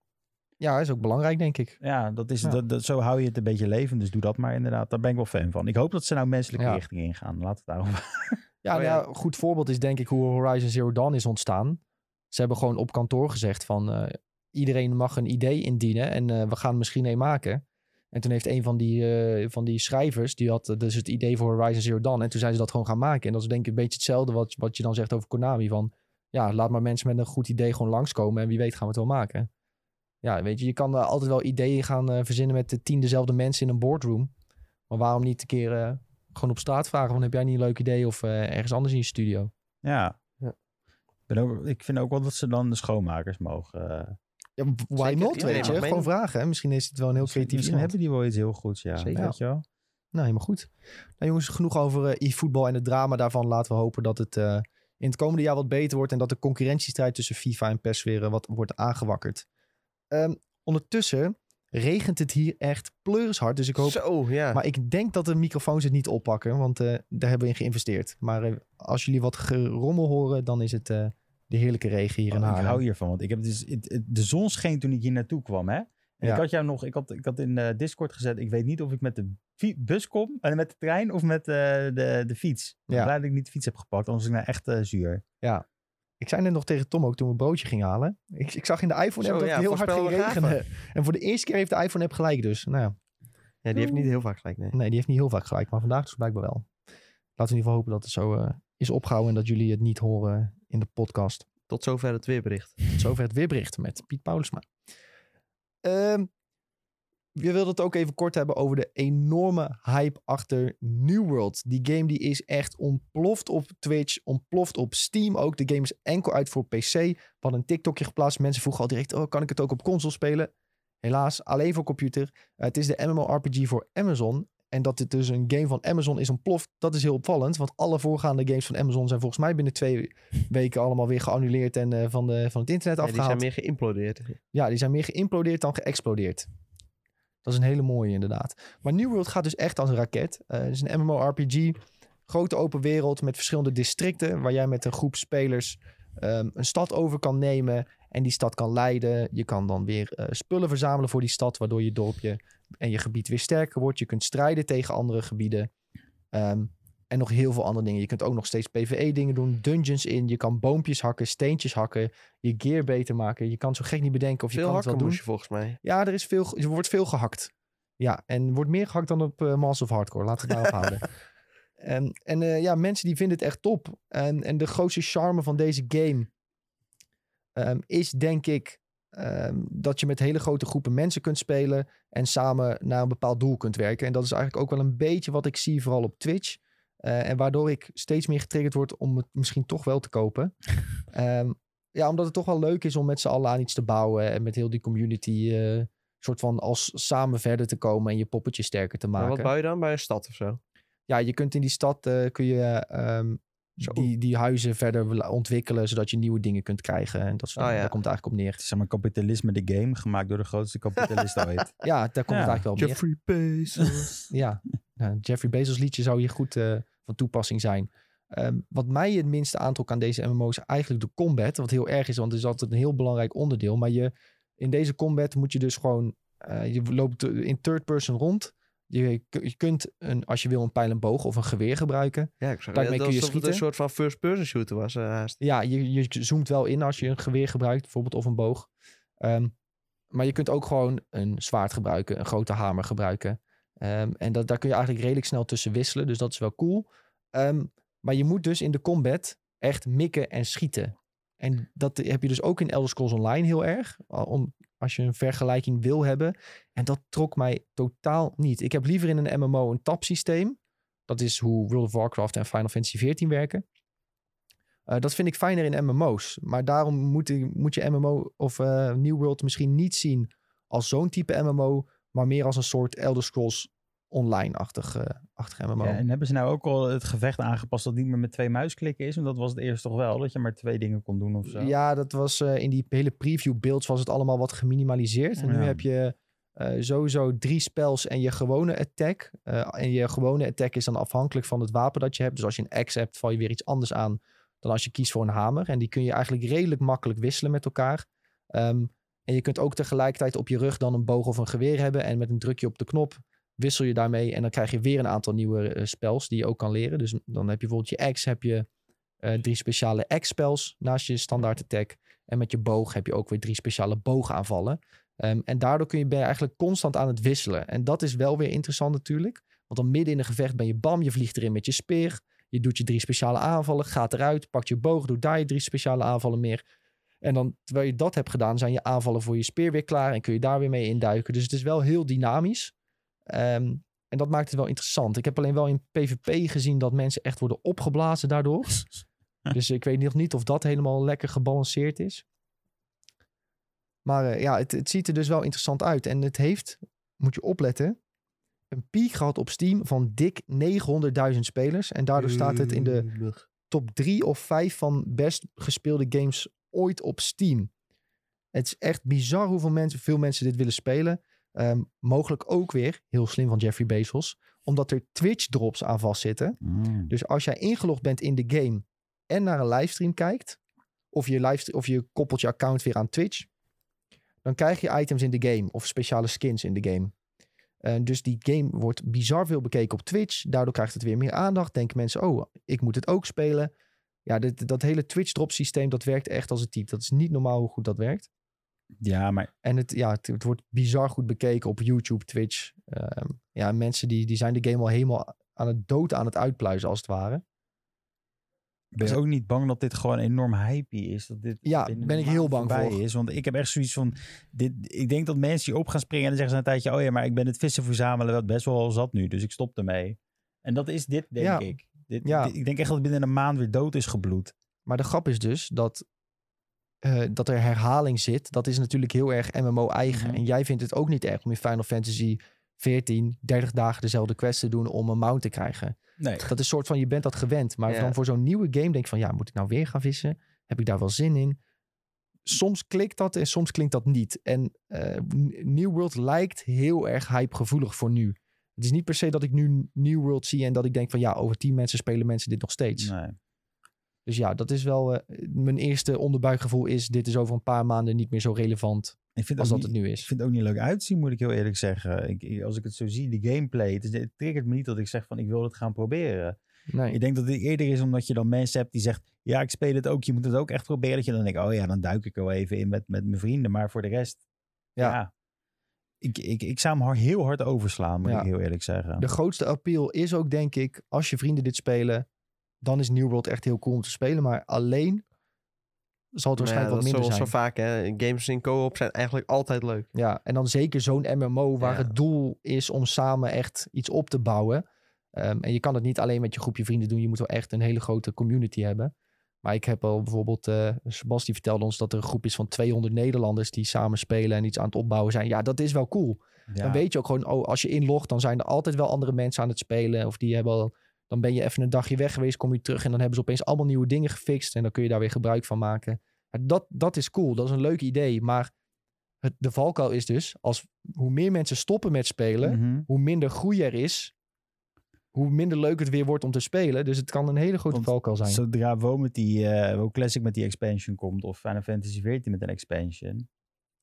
A: Ja, is ook belangrijk denk ik.
C: Ja, dat is,
A: Ja.
C: Dat, dat, zo hou je het een beetje levend, dus doe dat maar inderdaad. Daar ben ik wel fan van. Ik hoop dat ze nou menselijke
A: Ja.
C: richting ingaan. Laat het daarover.
A: Ja,
B: Oh,
A: nou
B: ja.
A: ja, goed voorbeeld is denk ik hoe Horizon Zero Dawn is ontstaan. Ze hebben gewoon op kantoor gezegd van eh, iedereen mag een idee indienen en eh, we gaan misschien een maken. En toen heeft een van die, eh, van die schrijvers, die had eh, dus het idee voor Horizon Zero Dawn. En toen zijn ze dat gewoon gaan maken. En dat is denk ik een beetje hetzelfde wat, wat je dan zegt over Konami. Van ja, laat maar mensen met een goed idee gewoon langskomen en wie weet gaan we het wel maken. Ja, weet je, je kan eh, altijd wel ideeën gaan eh, verzinnen met de tien dezelfde mensen in een boardroom. Maar waarom niet een keer gewoon op straat vragen van heb jij niet een leuk idee of ergens anders in je studio?
C: Ja.
B: Ja.
C: Ik, ben ook, ik vind ook wel dat ze dan de schoonmakers mogen.
A: Ja, why
B: Zeker,
A: not, weet je? Gewoon vragen. Hè? Misschien is het wel een heel creatief
C: misschien hebben die wel iets heel goeds, ja.
B: Zeker.
C: Weet je wel?
A: Nou, helemaal goed. Nou jongens, genoeg over eh, e-voetbal en het drama daarvan. Laten we hopen dat het eh, in het komende jaar wat beter wordt... en dat de concurrentiestrijd tussen FIFA en PES weer wat wordt aangewakkerd. Ehm, ondertussen regent het hier echt pleurishard. Dus ik hoop...
B: Zo, ja.
A: Maar ik denk dat de microfoons het niet oppakken, want eh, daar hebben we in geïnvesteerd. Maar als jullie wat gerommel horen, dan is het de heerlijke regen hier in
C: Oh, ik
A: Haarlem.
C: hou hiervan, want ik heb dus, het- het- de zon scheen toen ik hier naartoe kwam, hè? En
A: Ja.
C: ik had jou nog, ik had, ik had in eh, Discord gezet, ik weet niet of ik met de bus kom, en met de trein of met eh, de, de fiets. Ik ben
A: Ja.
C: blij dat ik niet de fiets heb gepakt, anders was ik nou echt eh, zuur.
A: Ik zei net nog tegen Tom ook toen we een broodje gingen halen. Ik, ik zag in de iPhone
B: Zo,
A: app dat
B: ja,
A: het heel hard ging regenen. En voor de eerste keer heeft de iPhone app gelijk dus. Nou ja,
B: ja, die heeft niet heel vaak gelijk, nee.
A: nee, die heeft niet heel vaak gelijk. Maar vandaag dus blijkbaar wel. Laten we in ieder geval hopen dat het zo eh, is opgehouden. En dat jullie het niet horen in de podcast.
B: Tot zover het weerbericht.
A: Tot zover het weerbericht met Piet Paulusma. Ehm we wilden het ook even kort hebben over de enorme hype achter New World. Die game die is echt ontploft op Twitch, ontploft op Steam ook. De game is enkel uit voor PC. We hadden een TikTokje geplaatst. Mensen vroegen al direct, oh, kan ik het ook op console spelen? Helaas, alleen voor computer. Eh, het is de MMORPG voor Amazon. En dat dit dus een game van Amazon is ontploft, dat is heel opvallend. Want alle voorgaande games van Amazon zijn volgens mij binnen twee weken allemaal weer geannuleerd en eh, van, de, van het internet
B: Ja, die
A: afgehaald.
B: zijn meer geïmplodeerd.
A: Ja, die zijn meer geïmplodeerd dan geëxplodeerd. Dat is een hele mooie inderdaad. Maar New World gaat dus echt als een raket. Eh, het is een MMORPG. Grote open wereld met verschillende districten. Waar jij met een groep spelers ehm, een stad over kan nemen. En die stad kan leiden. Je kan dan weer eh, spullen verzamelen voor die stad. Waardoor je dorpje en je gebied weer sterker wordt. Je kunt strijden tegen andere gebieden. Ehm, en nog heel veel andere dingen. Je kunt ook nog steeds PvE dingen doen. Dungeons in. Je kan boompjes hakken, steentjes hakken. Je gear beter maken. Je kan zo gek niet bedenken of je
B: Veel
A: kan het wel
B: hakken
A: doen.
B: moest je volgens mij.
A: Ja, er, is veel, er wordt veel gehakt. Ja, en wordt meer gehakt dan op uh, Master of Hardcore. Laten we het daarop houden. En, en uh, ja, mensen die vinden het echt top. En, en de grootste charme van deze game um, is denk ik um, dat je met hele grote groepen mensen kunt spelen en samen naar een bepaald doel kunt werken. En dat is eigenlijk ook wel een beetje wat ik zie, vooral op Twitch. Uh, en waardoor ik steeds meer getriggerd word om het misschien toch wel te kopen. um, ja, omdat het toch wel leuk is om met z'n allen aan iets te bouwen en met heel die community uh, soort van als samen verder te komen en je poppetje sterker te maken.
B: Maar wat bouw je dan bij een stad of zo?
A: Ja, je kunt in die stad uh, kun je um,
B: Zo.
A: die, die huizen verder ontwikkelen, zodat je nieuwe dingen kunt krijgen. En dat soort
B: Oh, ja.
A: Daar komt het eigenlijk op neer.
C: Het is zeg maar kapitalisme de game, gemaakt door de grootste kapitalist ooit.
A: Ja, daar komt
C: Ja.
A: het eigenlijk wel op neer.
B: Jeffrey Bezos.
A: Ja, nou, Jeffrey Bezos liedje zou hier goed eh, van toepassing zijn. Ehm, wat mij het minste aantrok aan deze MMO is eigenlijk de combat. Wat heel erg is, want het is altijd een heel belangrijk onderdeel. Maar je, in deze combat moet je dus gewoon... eh, je loopt in third person rond. Je, je kunt, een, als je wil, een pijl en boog of een geweer gebruiken.
B: ja, ik zag
A: Daarmee kun je
B: het een soort van first-person shooter was. eh, haast.
A: Ja, je, je zoomt wel in als je een geweer gebruikt, bijvoorbeeld, of een boog. Ehm, maar je kunt ook gewoon een zwaard gebruiken, een grote hamer gebruiken. Ehm, en dat, daar kun je eigenlijk redelijk snel tussen wisselen, dus dat is wel cool. Ehm, maar je moet dus in de combat echt mikken en schieten. En dat heb je dus ook in Elder Scrolls Online heel erg. Om, als je een vergelijking wil hebben. En dat trok mij totaal niet. Ik heb liever in een MMO een tapsysteem. Dat is hoe World of Warcraft en Final Fantasy XIV werken. Eh, dat vind ik fijner in MMO's. Maar daarom moet, ik- moet je MMO of eh, New World misschien niet zien als zo'n type MMO. Maar meer als een soort Elder Scrolls Online-achtig achtig MMO.
C: Ja, en hebben ze nou ook al het gevecht aangepast dat niet meer met twee muisklikken is? Want dat was het eerst toch wel, dat je maar twee dingen kon doen of zo?
A: Ja, dat was eh, in die hele preview builds was het allemaal wat geminimaliseerd. En nu heb je eh, sowieso drie spells en je gewone attack. En je gewone attack is dan afhankelijk van het wapen dat je hebt. Dus als je een axe hebt, val je weer iets anders aan dan als je kiest voor een hamer. En die kun je eigenlijk redelijk makkelijk wisselen met elkaar. Ehm, en je kunt ook tegelijkertijd op je rug dan een boog of een geweer hebben. En met een drukje op de knop wissel je daarmee. En dan krijg je weer een aantal nieuwe eh, spells die je ook kan leren. Dus dan heb je bijvoorbeeld je axe, heb je eh, drie speciale axe-spells naast je standaard attack. En met je boog heb je ook weer drie speciale boogaanvallen. Ehm, en daardoor kun je, ben je eigenlijk constant aan het wisselen. En dat is wel weer interessant natuurlijk. Want dan midden in een gevecht ben je bam, je vliegt erin met je speer. Je doet je drie speciale aanvallen, gaat eruit, pakt je boog, doet daar je drie speciale aanvallen meer. En dan, terwijl je dat hebt gedaan, zijn je aanvallen voor je speer weer klaar en kun je daar weer mee induiken. Dus het is wel heel dynamisch. Ehm, en dat maakt het wel interessant. Ik heb alleen wel in PvP gezien dat mensen echt worden opgeblazen daardoor. dus ik weet nog niet of dat helemaal lekker gebalanceerd is. Maar eh, ja, het, het ziet er dus wel interessant uit. En het heeft, moet je opletten, een piek gehad op Steam van dik 900.000 spelers. En daardoor staat het in de top 3 of 5 van best gespeelde games ooit op Steam. Het is echt bizar hoeveel mensen, veel mensen dit willen spelen. Ehm, mogelijk ook weer, heel slim van Jeffrey Bezos, omdat er Twitch drops aan vastzitten.
C: Mm.
A: Dus als jij ingelogd bent in de game en naar een livestream kijkt, of je, livestream, of je koppelt je account weer aan Twitch, dan krijg je items in de game of speciale skins in de game. Eh, dus die game wordt bizar veel bekeken op Twitch. Daardoor krijgt het weer meer aandacht. Denken mensen, oh, ik moet het ook spelen. Ja, dit, dat hele Twitch-drop systeem, dat werkt echt als het type. Dat is niet normaal hoe goed dat werkt.
C: Ja, maar
A: En het, ja, het, het wordt bizar goed bekeken op YouTube, Twitch. Ehm, ja, mensen die, die zijn de game al helemaal aan het dood aan het uitpluizen, als het ware.
C: ben je ook niet bang dat dit gewoon enorm hype is? Dat dit
A: Ja, ben ik heel bang voor.
C: Is, want ik heb echt zoiets van... Dit, ik denk dat mensen hier op gaan springen en dan zeggen ze een tijdje... Oh ja, maar ik ben het vissen verzamelen wel best wel zat nu, dus ik stop ermee. En dat is dit, denk
A: Ja.
C: ik. Dit,
A: Ja.
C: dit- ik denk echt dat het binnen een maand weer dood is gebloed.
A: Maar de grap is dus dat, eh, dat er herhaling zit. Dat is natuurlijk heel erg MMO-eigen.
C: Mhm.
A: En jij vindt het ook niet erg om in Final Fantasy 14 30 dagen dezelfde quest te doen om een mount te krijgen.
C: Nee.
A: Dat is een soort van, je bent dat gewend. Maar
B: Ja.
A: dan voor zo'n nieuwe game denk ik van, ja, moet ik nou weer gaan vissen? Heb ik daar wel zin in? Soms klikt dat en soms klinkt dat niet. En eh, New World lijkt heel erg hypegevoelig voor nu. Het is niet per se dat ik nu New World zie en dat ik denk van, ja, over 10 mensen spelen mensen dit nog steeds.
C: nee.
A: Dus ja, dat is wel eh, mijn eerste onderbuikgevoel is, dit is over een paar maanden niet meer zo relevant
C: Ik vind
A: als dat
C: niet-
A: het nu
C: Ik
A: is.
C: vind het ook niet leuk uitzien, moet ik heel eerlijk zeggen. Ik, ik- als ik het zo zie, de gameplay, het, is, het triggert me niet dat ik zeg van ik wil het gaan proberen.
A: Nee.
C: Ik denk dat het eerder is omdat je dan mensen hebt die zegt, ja, ik speel het ook, je moet het ook echt proberen. Dat je dan denkt, oh ja, dan duik ik er wel even in met, met mijn vrienden. Maar voor de rest, ja,
A: Ja.
C: ik, ik, ik zou hem hard- heel hard overslaan, moet
A: Ja.
C: ik heel eerlijk zeggen.
A: De grootste appeal is ook, denk ik, als je vrienden dit spelen, dan is New World echt heel cool om te spelen. Maar alleen zal het waarschijnlijk
B: dat
A: wat minder zijn.
B: zo vaak, hè. Games in co-op zijn eigenlijk altijd leuk.
A: Ja, en dan zeker zo'n MMO waar
B: Ja.
A: het doel is om samen echt iets op te bouwen. Ehm, en je kan het niet alleen met je groepje vrienden doen. Je moet wel echt een hele grote community hebben. Maar ik heb al bijvoorbeeld, eh Sebas die vertelde ons dat er een groep is van 200 Nederlanders die samen spelen en iets aan het opbouwen zijn. Ja, dat is wel cool.
C: Ja.
A: Dan weet je ook gewoon, oh, als je inlogt, dan zijn er altijd wel andere mensen aan het spelen. Of die hebben al Dan ben je even een dagje weg geweest, kom je terug en dan hebben ze opeens allemaal nieuwe dingen gefixt. En dan kun je daar weer gebruik van maken. Dat, dat is cool, dat is een leuk idee. Maar het, de valkuil is dus, als, hoe meer mensen stoppen met spelen,
C: Mhm.
A: hoe minder groei er is, hoe minder leuk het weer wordt om te spelen. Dus het kan een hele grote valkuil zijn.
C: Zodra WoW, met die, eh WoW Classic met die expansion komt, of Final Fantasy XIV met een expansion,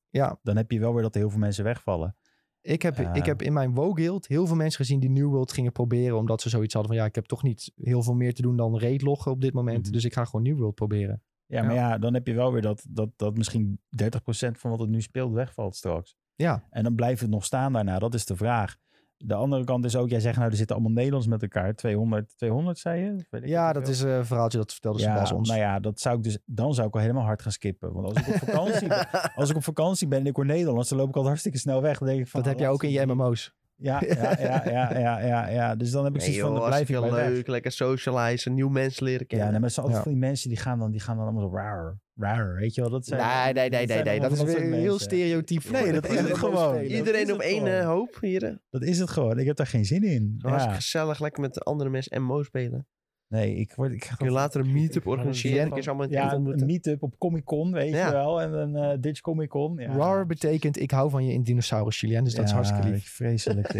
A: Ja,
C: dan heb je wel weer dat er heel veel mensen wegvallen.
A: Ik heb,
C: Ja.
A: ik heb in mijn WoW guild heel veel mensen gezien die New World gingen proberen. Omdat ze zoiets hadden van, ja, ik heb toch niet heel veel meer te doen dan raid loggen op dit moment.
C: Mhm.
A: Dus ik ga gewoon New World proberen.
C: Ja, maar ja, dan heb je wel weer dat, dat, dat misschien 30% van wat het nu speelt wegvalt straks.
A: Ja,
C: En dan blijft het nog staan daarna. Dat is de vraag. De andere kant is ook, jij zegt nou, er zitten allemaal Nederlands met elkaar. 200, 200 zei je? Weet
A: ja dat is een verhaaltje dat vertelde
C: ja,
A: Sebas ons.
C: nou ja, dat zou ik dus, dan zou ik al helemaal hard gaan skippen. Want als ik op vakantie, ben, als ik op vakantie ben en ik hoor Nederlands, dan loop ik al hartstikke snel weg. Dan denk ik van,
A: dat heb jij
C: laat
A: ook in
C: ze
A: je MMO's.
C: Ja, ja, ja, ja, ja, ja, ja. Dus dan heb ik
B: Nee,
C: zoiets van, dan blijf ik bij weg.
B: leuk. Lekker socializen, nieuw mensen leren
C: Ja,
B: kennen.
C: nee, maar het zijn altijd
A: Ja.
C: van die mensen die gaan dan, die gaan dan allemaal zo raar, raar, weet je wel? Dat zijn,
A: Nee, nee, nee, nee, Dat is
C: dat
A: weer
C: soort
A: heel stereotyp.
C: Nee, dat is het gewoon.
B: Iedereen
C: is
B: op één eh, hoop hier.
C: Dat is het gewoon. Ik heb daar geen zin in.
B: Gewoon
C: Ja.
B: gezellig lekker met de andere mensen MMO spelen.
C: Nee, ik word... Ik ga
B: Kun je later een meetup organiseren? Allemaal
C: Ja, een meetup op Comic Con, weet
B: Ja.
C: je wel. En een eh Ditch Comic Con. Ja.
A: RAR betekent ik hou van je in dinosaurus, Julien. Dus dat is hartstikke lief.
C: vreselijk.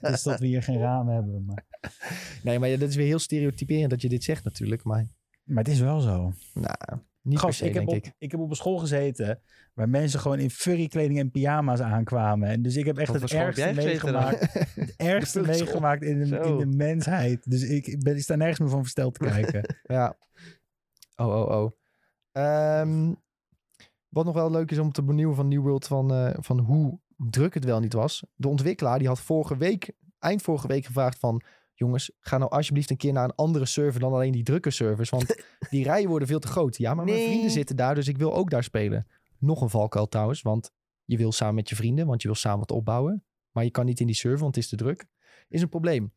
C: dus dat we hier geen ramen hebben. Maar,
A: Nee, maar ja, dat is weer heel stereotyperend dat je dit zegt natuurlijk. Maar
C: maar het is wel zo.
A: nou, niet
C: Gast,
A: per se,
C: ik, heb op,
A: ik.
C: ik heb op een school gezeten waar mensen gewoon in furry kleding en pyjama's aankwamen. En dus ik heb echt
B: Wat
C: het ergste meegemaakt. Het ergste meegemaakt in de, in de mensheid. Dus ik, ik, ben, ik sta nergens meer van versteld te kijken.
A: Ja. Oh, oh, oh. Ehm, wat nog wel leuk is om te benieuwen van New World, van, eh, van hoe druk het wel niet was. De ontwikkelaar die had vorige week, eind vorige week gevraagd van... Jongens, ga nou alsjeblieft een keer naar een andere server dan alleen die drukke servers. Want die rijen worden veel te groot. Ja, maar mijn vrienden zitten daar, dus ik wil ook daar spelen. Nog een valkuil trouwens, want je wil samen met je vrienden, want je wil samen wat opbouwen. Maar je kan niet in die server, want het is te druk. Is een probleem.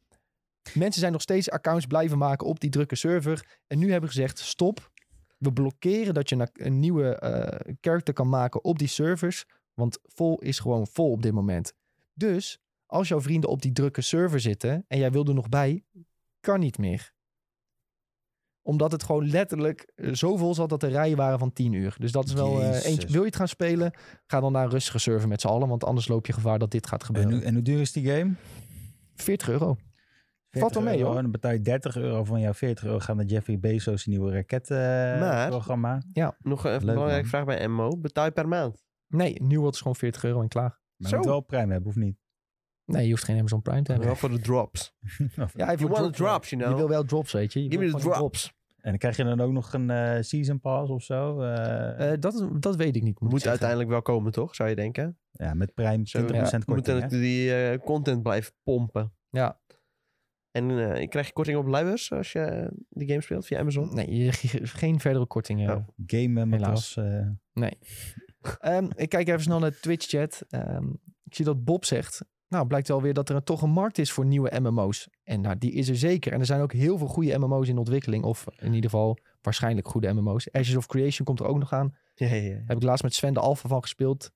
A: Mensen zijn nog steeds accounts blijven maken op die drukke server. En nu hebben we gezegd, stop. We blokkeren dat je een, nieuwe eh character kan maken op die servers. Want vol is gewoon vol op dit moment. Dus als jouw vrienden op die drukke server zitten en jij wil er nog bij, kan niet meer. Omdat het gewoon letterlijk eh, zo vol zat dat er rijen waren van 10 uur. Dus dat is wel eh, eentje. Wil je het gaan spelen? Ga dan naar een rustige server met z'n allen. Want anders loop je gevaar dat dit gaat
C: en,
A: gebeuren.
C: hoe- en hoe duur is die game?
A: 40 euro.
C: 40
A: Valt wel mee, hoor.
C: En dan betaal je 30 euro van jouw 40 euro gaan naar Jeffrey Bezos' nieuwe raketprogramma.
B: Nog even een belangrijke vraag bij MMO. Betaal je per maand?
A: Nee, New World is gewoon 40 euro en klaar.
C: maar je
B: Zo.
C: moet wel Prime hebben, of niet?
A: Nee, je hoeft geen Amazon Prime te hebben.
B: Wel voor de drops.
A: Ja, even
B: You want the
A: drops,
B: drops, you
A: Je
B: know.
A: wil wel drops, weet je. je
B: Give
A: wil
B: me the drops.
C: En dan krijg je dan ook nog een eh, season pass of zo. eh,
A: Eh, dat, dat weet ik niet. Moet,
B: Moet uiteindelijk wel komen, toch? Zou je denken?
C: ja, met Prime 20%
B: Zo,
A: ja.
B: We moeten
C: korting. hè?
B: natuurlijk die eh, content blijven pompen.
A: Ja.
B: En eh, krijg je korting op luiers als je die game speelt via Amazon?
A: Nee, je, ge- geen verdere kortingen.
B: Oh.
C: Game met matras. eh,
A: Ehm, ik kijk even snel naar de Twitch-chat. Ehm, ik zie dat Bob zegt... Nou, blijkt wel weer dat er een, toch een markt is voor nieuwe MMO's. En nou, die is er zeker. En er zijn ook heel veel goede MMO's in ontwikkeling. Of in ieder geval waarschijnlijk goede MMO's. Ashes of Creation komt er ook nog aan.
B: Ja, ja, ja.
A: Heb ik laatst met Sven de Alpha van gespeeld.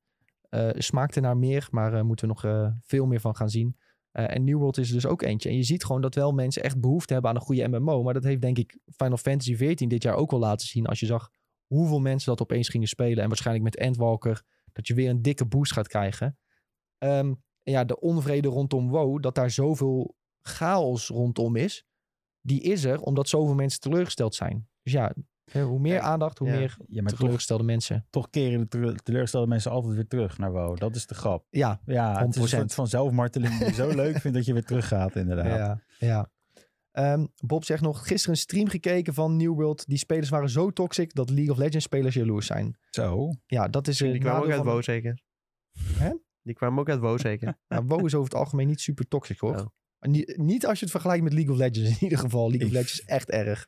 A: Eh smaakte naar meer, maar eh, moeten we nog eh, veel meer van gaan zien. En New World is er dus ook eentje. En je ziet gewoon dat wel mensen echt behoefte hebben aan een goede MMO. Maar dat heeft denk ik Final Fantasy XIV dit jaar ook wel laten zien. Als je zag hoeveel mensen dat opeens gingen spelen. En waarschijnlijk met Endwalker dat je weer een dikke boost gaat krijgen. Ehm, en ja, de onvrede rondom WoW, dat daar zoveel chaos rondom is. Die is er omdat zoveel mensen teleurgesteld zijn. Dus ja, hoe meer aandacht, hoe
B: ja.
A: meer
C: ja, maar toch,
A: teleurgestelde mensen.
C: toch keren de tele- teleurgestelde mensen altijd weer terug naar WoW. Dat is de grap.
A: Ja,
C: Ja, het is een
A: 100%.
C: soort van zelfmarteling die je zo leuk vindt dat je weer teruggaat inderdaad.
A: Ja, ja. Ehm, Bob zegt nog, gisteren een stream gekeken van New World. Die spelers waren zo toxic dat League of Legends spelers jaloers zijn.
C: Zo.
A: Ja, dat is
B: Die
A: een
B: kwamen ook uit
A: van...
B: WoW zeker.
A: Hè?
B: Die kwamen ook uit WoW zeker.
A: Ja, WoW is over het algemeen niet super toxic, hoor.
B: Oh.
A: Niet, niet als je het vergelijkt met League of Legends in ieder geval. League of Legends is echt erg.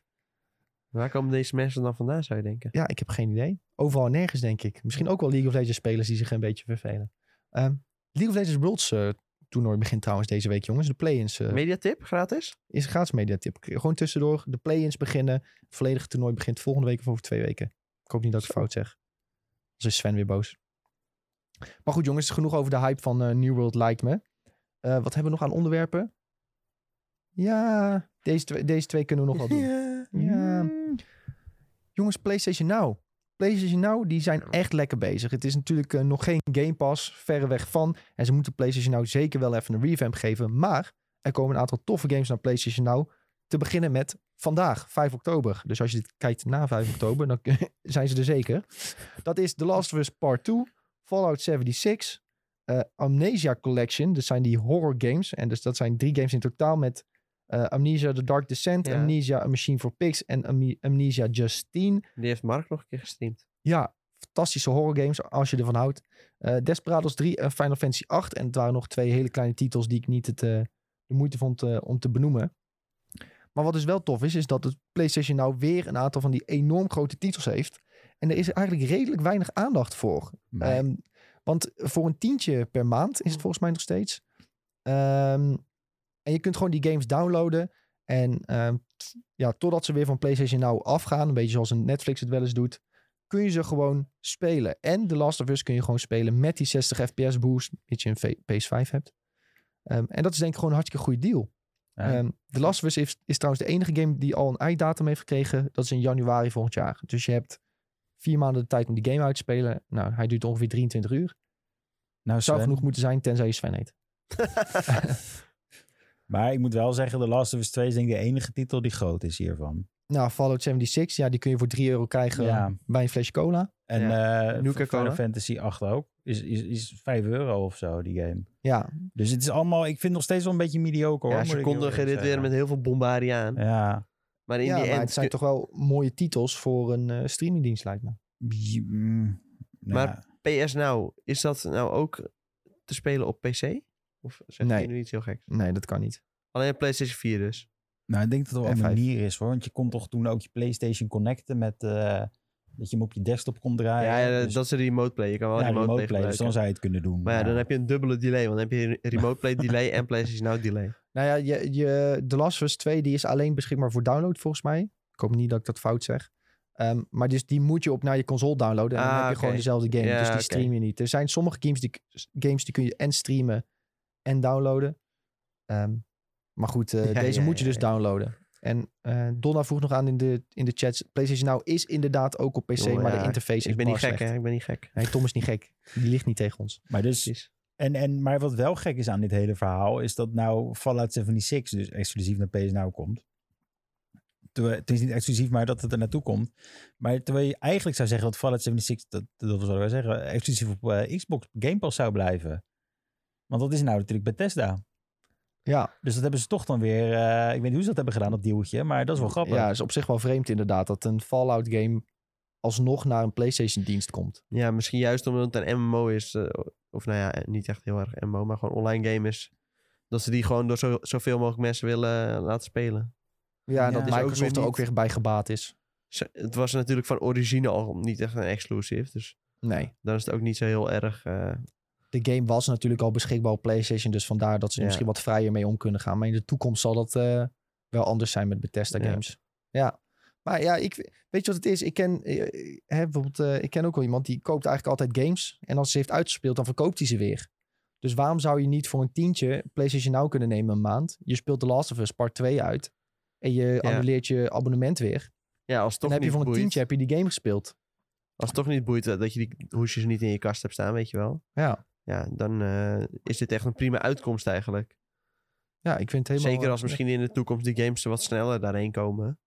B: Waar komen deze mensen dan vandaan, zou je denken?
A: Ja, ik heb geen idee. Overal en nergens, denk ik. Misschien ook wel League of Legends spelers die zich een beetje vervelen. Ehm, League of Legends Worlds eh, toernooi begint trouwens deze week, jongens. De play-ins eh,
B: Mediatip, gratis?
A: is een gratis mediatip. Gewoon tussendoor. De play-ins beginnen. Het volledige toernooi begint volgende week of over twee weken. Ik hoop niet dat ik fout zeg. Dan is Sven weer boos. Maar goed jongens, genoeg over de hype van eh, New World lijkt me. Eh, wat hebben we nog aan onderwerpen? Ja, Deze twee, deze twee kunnen we nog wel doen. Ja.
C: Mm.
A: Jongens, PlayStation Now. PlayStation Now, die zijn echt lekker bezig. Het is natuurlijk eh, nog geen Game Pass, verreweg van. En ze moeten PlayStation Now zeker wel even een revamp geven. Maar er komen een aantal toffe games naar PlayStation Now. Te beginnen met vandaag, 5 oktober. Dus als je dit kijkt na 5 oktober, dan zijn ze er zeker. Dat is The Last of Us Part 2, Fallout 76, eh, Amnesia Collection. Dat zijn die horror games. En dus dat zijn drie games in totaal met eh, Amnesia The Dark Descent,
B: Ja.
A: Amnesia A Machine for Pigs en Am- Amnesia Justine.
B: Die heeft Mark nog een keer gestreamd.
A: Ja, fantastische horror games als je ervan houdt. Eh, Desperados 3 en Final Fantasy 8. En het waren nog twee hele kleine titels die ik niet het, de moeite vond om te benoemen. Maar wat dus wel tof is, is dat het PlayStation nou weer een aantal van die enorm grote titels heeft. En er is eigenlijk redelijk weinig aandacht voor. Ehm, want voor een tientje per maand is het volgens mij nog steeds. Ehm, en je kunt gewoon die games downloaden. En ehm, ja, totdat ze weer van PlayStation Now afgaan, een beetje zoals een Netflix het wel eens doet, kun je ze gewoon spelen. En The Last of Us kun je gewoon spelen met die 60 fps boost, mits je een V- PS5 hebt. Ehm, en dat is denk ik gewoon een hartstikke goede deal.
C: Ja.
A: Ehm, The Last of Us is, is trouwens de enige game die al een einddatum heeft gekregen. Dat is in januari volgend jaar. Dus je hebt vier maanden de tijd om die game uit te spelen. Nou, hij duurt ongeveer 23 uur.
C: nou,
A: Zou
C: Sven,
A: genoeg moeten zijn, tenzij je Sven heet.
C: Maar ik moet wel zeggen, The Last of Us 2 is denk ik de enige titel die groot is hiervan.
A: Nou, Fallout 76, ja, die kun je voor 3 euro krijgen
C: Ja.
A: bij een flesje cola.
C: En
B: Ja.
C: eh
B: Nuka
C: Final. Fantasy 8 ook. Is, is, is 5 euro of zo, die game.
A: Ja,
C: Dus het is allemaal, ik vind het nog steeds wel een beetje mediocre hoor.
B: Ja,
C: moet
B: ze kondigen dit weer met heel veel bombardie aan.
C: Ja.
B: Maar in
A: ja
B: die
A: maar
B: end...
A: het zijn toch wel mooie titels voor een eh, streamingdienst, lijkt me.
C: Mm,
B: Maar-
C: ja.
B: PS Now, is dat nou ook te spelen op PC? Of zeg
A: Nee.
B: je nu iets heel geks?
A: Nee, dat kan niet.
B: Alleen op PlayStation 4 dus.
C: Nou, ik denk dat er wel een
A: F5.
C: manier is hoor. Want je kon toch toen ook je PlayStation connecten met eh, dat je hem op je desktop kon draaien.
B: ja, ja,
C: Dus-
B: dat is de remote play. Je kan wel
C: ja,
B: remote,
C: remote
B: play
C: play, dus dan zou je het kunnen doen.
B: Maar ja, dan heb je een dubbele delay. Want dan heb je een remote play delay en PlayStation Now delay.
A: Nou ja, je, je, The Last of Us 2 die is alleen beschikbaar voor download volgens mij. Ik hoop niet dat ik dat fout zeg. Ehm, maar dus die moet je op naar je console downloaden. En dan
B: Ah,
A: heb je gewoon dezelfde game.
B: Ja,
A: dus die stream je niet. Er zijn sommige games die, games die kun je en streamen en downloaden. Ehm, maar goed, eh,
B: Ja,
A: deze
B: ja,
A: moet je
B: ja,
A: dus
B: ja.
A: downloaden. En eh Donna vroeg nog aan in de, in de chat. PlayStation Now is inderdaad ook op PC, maar
B: ja,
A: de interface is
B: Ik ben niet gek,
A: slecht.
B: hè? Ik ben niet gek.
A: Nee, Tom is niet gek. Die ligt niet tegen ons.
C: Maar, dus,
B: Precies.
C: en, en, maar wat wel gek is aan dit hele verhaal, is dat nou Fallout 76 dus exclusief naar PS Now komt. Terwijl, het is niet exclusief, maar dat het er naartoe komt. Maar terwijl je eigenlijk zou zeggen dat Fallout 76, dat, dat zouden wij zeggen, exclusief op eh, Xbox Game Pass zou blijven. Want dat is nou natuurlijk Bethesda.
A: Ja,
C: Dus dat hebben ze toch dan weer, eh, ik weet niet hoe ze dat hebben gedaan, dat deeltje, maar dat is wel grappig.
A: ja, is op zich wel vreemd inderdaad dat een Fallout game alsnog naar een PlayStation dienst komt.
B: Ja, misschien juist omdat het een MMO is. eh, of nou ja, niet echt heel erg MMO, maar gewoon online game is. Dat ze die gewoon door zo, zoveel mogelijk mensen willen eh, laten spelen.
A: Ja, en
C: Ja.
A: dat
C: Is ook
A: Microsoft
B: weer
A: er ook weer bij gebaat is.
B: Het was natuurlijk van origine al niet echt een exclusive. Dus
A: Nee.
B: dan is het ook niet zo heel erg... eh,
A: De game was natuurlijk al beschikbaar op PlayStation, dus vandaar dat ze er misschien wat vrijer mee om kunnen gaan. Maar in de toekomst zal dat eh, wel anders zijn met Bethesda games. Ja. Maar ja, ik, weet je wat het is? Ik ken, eh, hè, bijvoorbeeld, eh, ik ken ook wel iemand die koopt eigenlijk altijd games. En als ze heeft uitgespeeld, dan verkoopt hij ze weer. Dus waarom zou je niet voor een tientje PlayStation Now kunnen nemen een maand? Je speelt The Last of Us Part 2 uit. En je annuleert je abonnement weer.
B: ja, als toch
A: dan heb je voor een tientje heb je die game gespeeld.
B: Als het toch niet boeit dat je die hoesjes niet in je kast hebt staan, weet je wel.
A: Ja,
B: Ja, dan eh, is dit echt een prima uitkomst eigenlijk.
A: ja ik vind het helemaal...
B: Zeker als
A: eh,
B: misschien in de toekomst die games er wat sneller daarheen komen.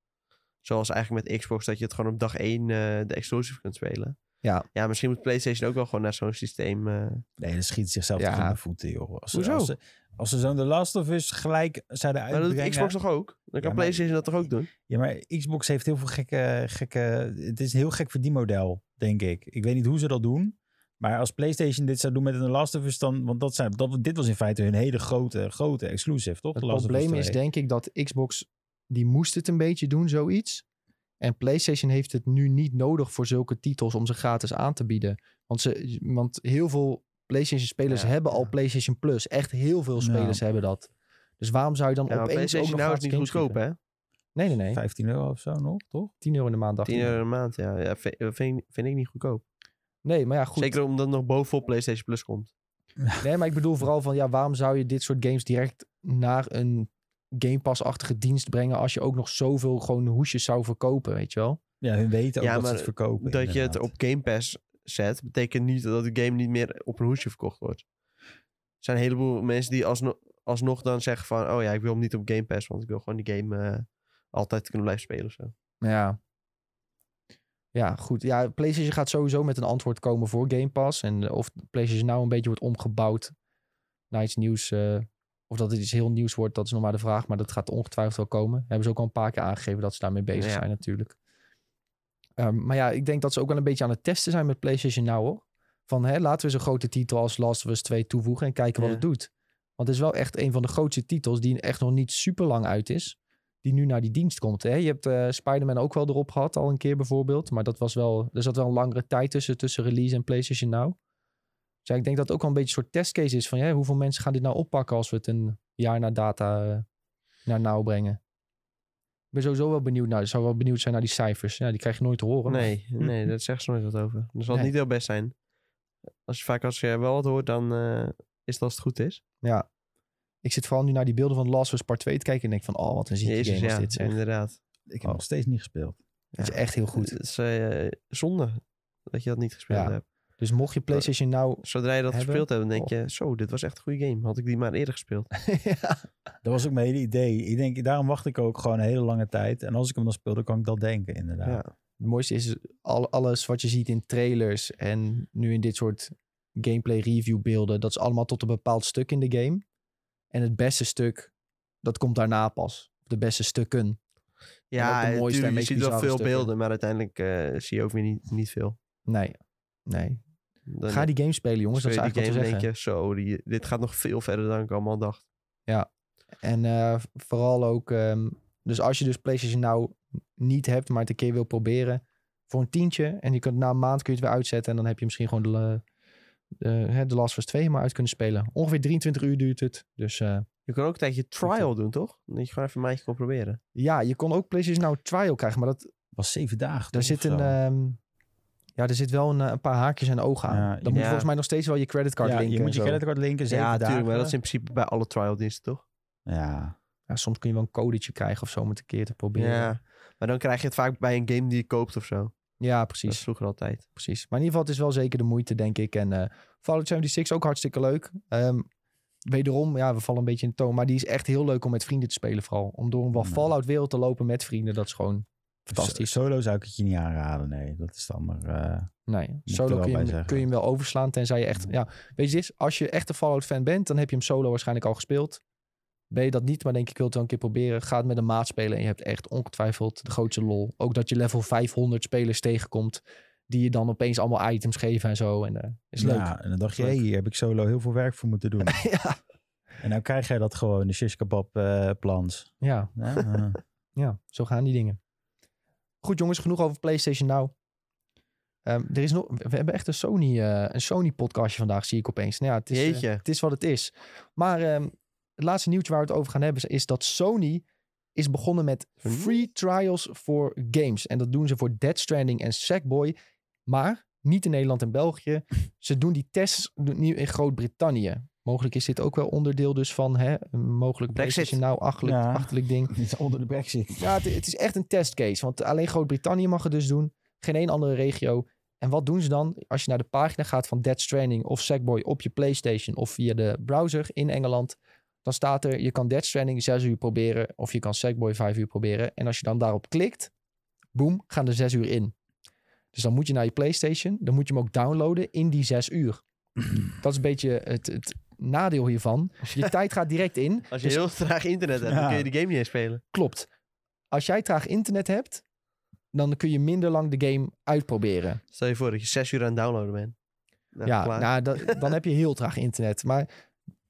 B: Zoals eigenlijk met Xbox, dat je het gewoon op dag 1 de exclusive kunt spelen.
A: Ja.
B: Ja, misschien moet PlayStation ook wel gewoon naar zo'n systeem. eh,
C: Nee, dat schiet zichzelf
A: Ja.
C: toch in de voeten, joh. Als, ze-
B: Hoezo?
C: Als ze, als ze zo'n The Last of Us gelijk zouden
B: maar dat
C: uitbrengen...
B: doet Xbox toch ook? Dan kan PlayStation dat toch ook doen?
C: Ja, maar Xbox heeft heel veel gekke, gekke... Het is een heel gek verdienmodel, denk ik. Ik weet niet hoe ze dat doen. Maar als PlayStation dit zou doen met een Last of Us, dan... Want dat zijn, dat, dit was in feite hun hele grote, grote exclusive, toch?
A: Het probleem is
C: 2.
A: denk ik dat Xbox, die moest het een beetje doen, zoiets. En PlayStation heeft het nu niet nodig voor zulke titels om ze gratis aan te bieden. Want, ze, want heel veel PlayStation-spelers
B: Ja,
A: hebben al. PlayStation Plus. Echt heel veel spelers hebben dat. Dus waarom zou je dan
B: Ja,
A: opeens ook
B: PlayStation
A: nog
B: nou is niet goedkoop, hè?
A: Nee, nee, nee.
C: 15 euro of zo nog, toch?
A: 10 euro in de maand, dacht
B: 10
A: ik.
B: euro een maand, ja. ja vind, vind ik niet goedkoop.
A: Nee, maar ja, goed.
B: Zeker omdat het nog bovenop PlayStation Plus komt.
A: Nee, maar ik bedoel vooral van, ja, waarom zou je dit soort games direct naar een Game Pass-achtige dienst brengen als je ook nog zoveel gewoon hoesjes zou verkopen, weet je wel?
C: Ja, hun weten ook
B: Ja,
C: dat ze
B: maar
C: het verkopen.
B: Dat je het op Game Pass zet, betekent niet dat de game niet meer op een hoesje verkocht wordt. Er zijn een heleboel mensen die alsnog, alsnog dan zeggen van... Oh ja, ik wil hem niet op Game Pass, want ik wil gewoon die game eh, altijd kunnen blijven spelen of zo.
A: Ja. Ja, goed. Ja, PlayStation gaat sowieso met een antwoord komen voor Game Pass. En eh, of PlayStation nou een beetje wordt omgebouwd naar iets nieuws. eh, of dat het iets heel nieuws wordt, dat is nog maar de vraag. Maar dat gaat ongetwijfeld wel komen. Hebben ze ook al een paar keer aangegeven dat ze daarmee bezig
B: Ja.
A: zijn natuurlijk. Ehm, maar ja, ik denk dat ze ook wel een beetje aan het testen zijn met PlayStation Now hoor. Van hè, laten we zo'n grote titel als Last of Us 2 toevoegen en kijken wat het doet. Want het is wel echt een van de grootste titels die echt nog niet super lang uit is. Die nu naar die dienst komt. Hè? Je hebt eh Spider-Man ook wel erop gehad, al een keer bijvoorbeeld. Maar dat was wel, er zat wel een langere tijd tussen, tussen release en PlayStation Now. Dus ja, ik denk dat het ook wel een beetje een soort testcase is van ja, hoeveel mensen gaan dit nou oppakken als we het een jaar na data eh, naar Now brengen. Ik ben sowieso wel benieuwd naar. Ik zou wel benieuwd zijn naar die cijfers. Ja, die krijg je nooit te horen. maar-
B: Nee, nee, daar zeggen ze nooit wat over. Dat zal
A: Nee.
B: niet heel best zijn. Als je vaak als je wel wat hoort, dan eh, is het als het goed is.
A: Ja. Ik zit vooral nu naar die beelden van Last of Us Part 2 te kijken en denk van, oh, wat een zieke
B: Jezus,
A: game is
B: ja,
A: dit zeg.
B: inderdaad.
C: Ik heb
A: Oh.
C: nog steeds niet gespeeld.
A: Het is echt heel goed.
B: Het is eh, zonde dat je dat niet gespeeld
A: Ja.
B: hebt.
A: Dus mocht je PlayStation nou...
B: Zodra je dat
A: Hebben?
B: gespeeld hebt, dan denk
A: Oh.
B: je... Zo, dit was echt een goede game. Had ik die maar eerder gespeeld.
A: ja.
C: Dat was ook mijn hele idee. Ik denk, daarom wacht ik ook gewoon een hele lange tijd. En als ik hem dan speel, dan kan ik dat denken, inderdaad.
B: Ja.
A: Het mooiste is al, alles wat je ziet in trailers en nu in dit soort gameplay review beelden. Dat is allemaal tot een bepaald stuk in de game. En het beste stuk, dat komt daarna pas. De beste stukken.
B: Ja,
A: ook de mooiste en
B: je ziet wel veel
A: stukken.
B: beelden, maar uiteindelijk eh, zie je ook weer niet, niet veel.
A: Nee, nee.
B: Dan
A: Ga die game spelen jongens, dat is eigenlijk wat
B: game
A: zeggen.
B: je, zo, die, dit gaat nog veel verder dan ik allemaal dacht.
A: En eh, vooral ook, ehm, dus als je dus PlayStation nou niet hebt, maar het een keer wil proberen, voor een tientje. En je kunt na een maand kun je het weer uitzetten en dan heb je misschien gewoon de, de, de Last of Us 2 maar uit kunnen spelen. Ongeveer 23 uur duurt het. Dus eh,
B: Je kan ook een tijdje trial doen, toch? Dat je gewoon even een maandje kon proberen.
A: ja, je kon ook PlayStation nou trial krijgen, maar dat,
C: was zeven dagen.
A: daar zit een, ehm, ja, er zit wel een, eh, een paar haakjes en ogen aan.
C: Ja,
A: dan moet volgens mij nog steeds wel je creditcard
C: ja,
A: linken.
C: je moet je creditcard linken, zeven
B: ja, natuurlijk, maar dat is in principe bij alle trial diensten, toch?
C: Ja,
A: Ja, soms kun je wel een codetje krijgen of zo om het een keer te proberen.
B: Ja. Maar dan krijg je het vaak bij een game die je koopt of zo.
A: Ja
B: Dat
A: precies.
B: is vroeger altijd.
A: precies. Maar in ieder geval, het is wel zeker de moeite, denk ik. En eh Fallout 76 ook hartstikke leuk. Ehm, wederom, ja, we vallen een beetje in de toon. Maar die is echt heel leuk om met vrienden te spelen vooral. Om door een wel
C: Nou.
A: Fallout-wereld te lopen met vrienden, dat is gewoon fantastisch.
C: So- Solo zou ik het je niet aanraden, nee. Dat is dan maar... eh,
A: Nee, solo kun je, hem, kun je hem wel overslaan, tenzij je echt... Ja, weet je dit? Als je echt een Fallout-fan bent, dan heb je hem solo waarschijnlijk al gespeeld. Ben je dat niet, maar denk ik, ik wil het wel een keer proberen. Ga het met een maat spelen en je hebt echt ongetwijfeld de grootste lol. Ook dat je level 500 spelers tegenkomt, die je dan opeens allemaal items geven en zo. En eh is leuk.
C: Ja, en dan dacht je, hier heb ik solo heel veel werk voor moeten doen.
A: ja.
C: en nou krijg jij dat gewoon, de shish kebab eh, plans.
A: Ja,
C: Ja, eh.
A: ja, zo gaan die dingen. Goed jongens, genoeg over PlayStation Now. Ehm, er is nog, we hebben echt een Sony, eh, een Sony podcastje vandaag, zie ik opeens. Nou ja, het is, het is wat het is. Maar ehm, het laatste nieuwtje waar we het over gaan hebben is dat Sony is begonnen met free trials voor games. En dat doen ze voor Dead Stranding en Sackboy. Maar niet in Nederland en België. Ze doen die tests nu in Groot-Brittannië. Mogelijk is dit ook wel onderdeel dus van hè, een mogelijk
B: Brexit.
A: Now achterlijk,
C: Ja.
A: achterlijk ding.
C: Is onder de brexit.
A: Ja, het, het is echt een testcase. Want alleen Groot-Brittannië mag het dus doen. Geen één andere regio. En wat doen ze dan? Als je naar de pagina gaat van Dead Stranding of Sackboy op je PlayStation of via de browser in Engeland. Dan staat er, je kan Dead Stranding 6 uur proberen of je kan Sackboy 5 uur proberen. En als je dan daarop klikt, boem, gaan er 6 uur in. Dus dan moet je naar je PlayStation. Dan moet je hem ook downloaden in die 6 uur. Dat is een beetje het, het nadeel hiervan. Je tijd gaat direct in.
B: Als je
A: Dus-
B: heel traag internet hebt, dan kun je die game niet eens spelen.
A: Klopt. Als jij traag internet hebt, dan kun je minder lang de game uitproberen.
B: Stel je voor dat je zes uur aan het downloaden bent. Nou,
A: ja, nou, dat- dan heb je heel traag internet. Maar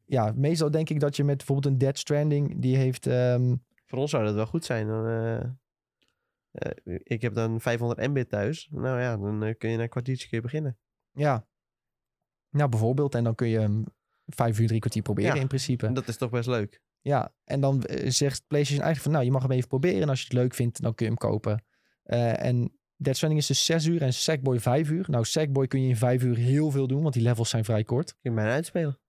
A: ja, meestal denk ik dat je met bijvoorbeeld een Dead Stranding, die heeft... ehm,
B: Voor ons zou dat wel goed zijn. Dan, eh, eh, ik heb dan 500 mbit thuis. Nou ja, dan eh, kun je na een kwartiertje keer beginnen.
A: ja, nou bijvoorbeeld. En dan kun je hem vijf uur, drie kwartier proberen
B: Ja.
A: in principe.
B: En dat is toch best leuk.
A: Ja, en dan zegt PlayStation eigenlijk van, nou, je mag hem even proberen. En als je het leuk vindt, dan kun je hem kopen. En Dead Stranding is dus 6 uur en Sackboy 5 uur. Nou, Sackboy kun je in 5 uur heel veel doen, want die levels zijn vrij kort.
B: Kun je bijna uitspelen.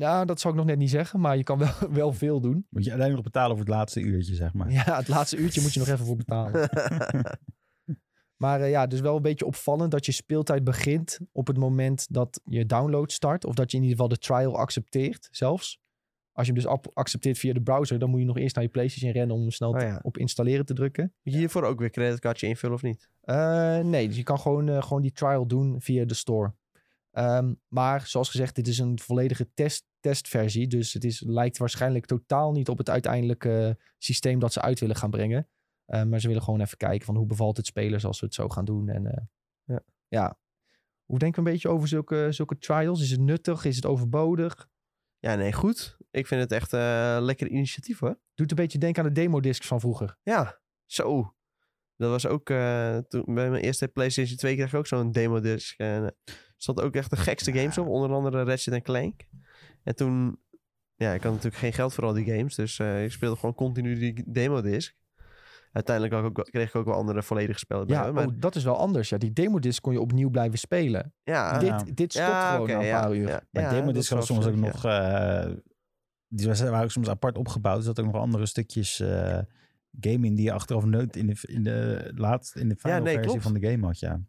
A: Nou, dat zou ik nog net niet zeggen, maar je kan wel, wel veel doen.
C: Moet je alleen nog betalen voor het laatste uurtje, zeg maar.
A: Ja, het laatste uurtje moet je nog even voor betalen. Maar eh, ja, dus wel een beetje opvallend dat je speeltijd begint op het moment dat je download start. Of dat je in ieder geval de trial accepteert zelfs. Als je hem dus accepteert via de browser, dan moet je nog eerst naar je PlayStation rennen om hem snel
B: Oh ja.
A: op installeren te drukken.
B: Moet je hiervoor ook weer creditcardje invullen of niet?
A: Eh, nee, dus je kan gewoon, eh, gewoon die trial doen via de store. Ehm, maar zoals gezegd, dit is een volledige test, testversie. Dus het is, lijkt waarschijnlijk totaal niet op het uiteindelijke systeem dat ze uit willen gaan brengen. Eh, maar ze willen gewoon even kijken van hoe bevalt het spelers als we het zo gaan doen. En eh,
B: Ja.
A: ja. Hoe denken we een beetje over zulke, zulke trials? Is het nuttig? Is het overbodig?
B: Ja, nee, goed. Ik vind het echt eh lekker initiatief hoor.
A: Doet een beetje denken aan de demo-discs van vroeger.
B: Ja, zo. Dat was ook, toen, bij mijn eerste PlayStation 2 kreeg ik ook zo'n demo disc. En er stond ook echt de gekste games op, onder andere Ratchet Clank. En toen, ja, ik had natuurlijk geen geld voor al die games, dus eh, ik speelde gewoon continu die demo disc. Uiteindelijk had ik ook, kreeg ik ook wel andere volledige spellen bij.
A: Ja,
B: maar
A: oh, dat is wel anders. Ja, die demo-disc kon je opnieuw blijven spelen.
B: ja,
A: dit, dit stopt
B: ja,
A: gewoon na een
B: ja,
A: paar uur.
B: Ja,
C: Maar
B: ja,
C: demo
B: dat
C: disc was soms ook nog... eh, die was- waren ook soms apart opgebouwd. Er zat ook nog andere stukjes eh gaming die je achteraf nooit in de, in de laatste in de final
B: nee,
C: versie
B: klopt.
C: van de game had, ja.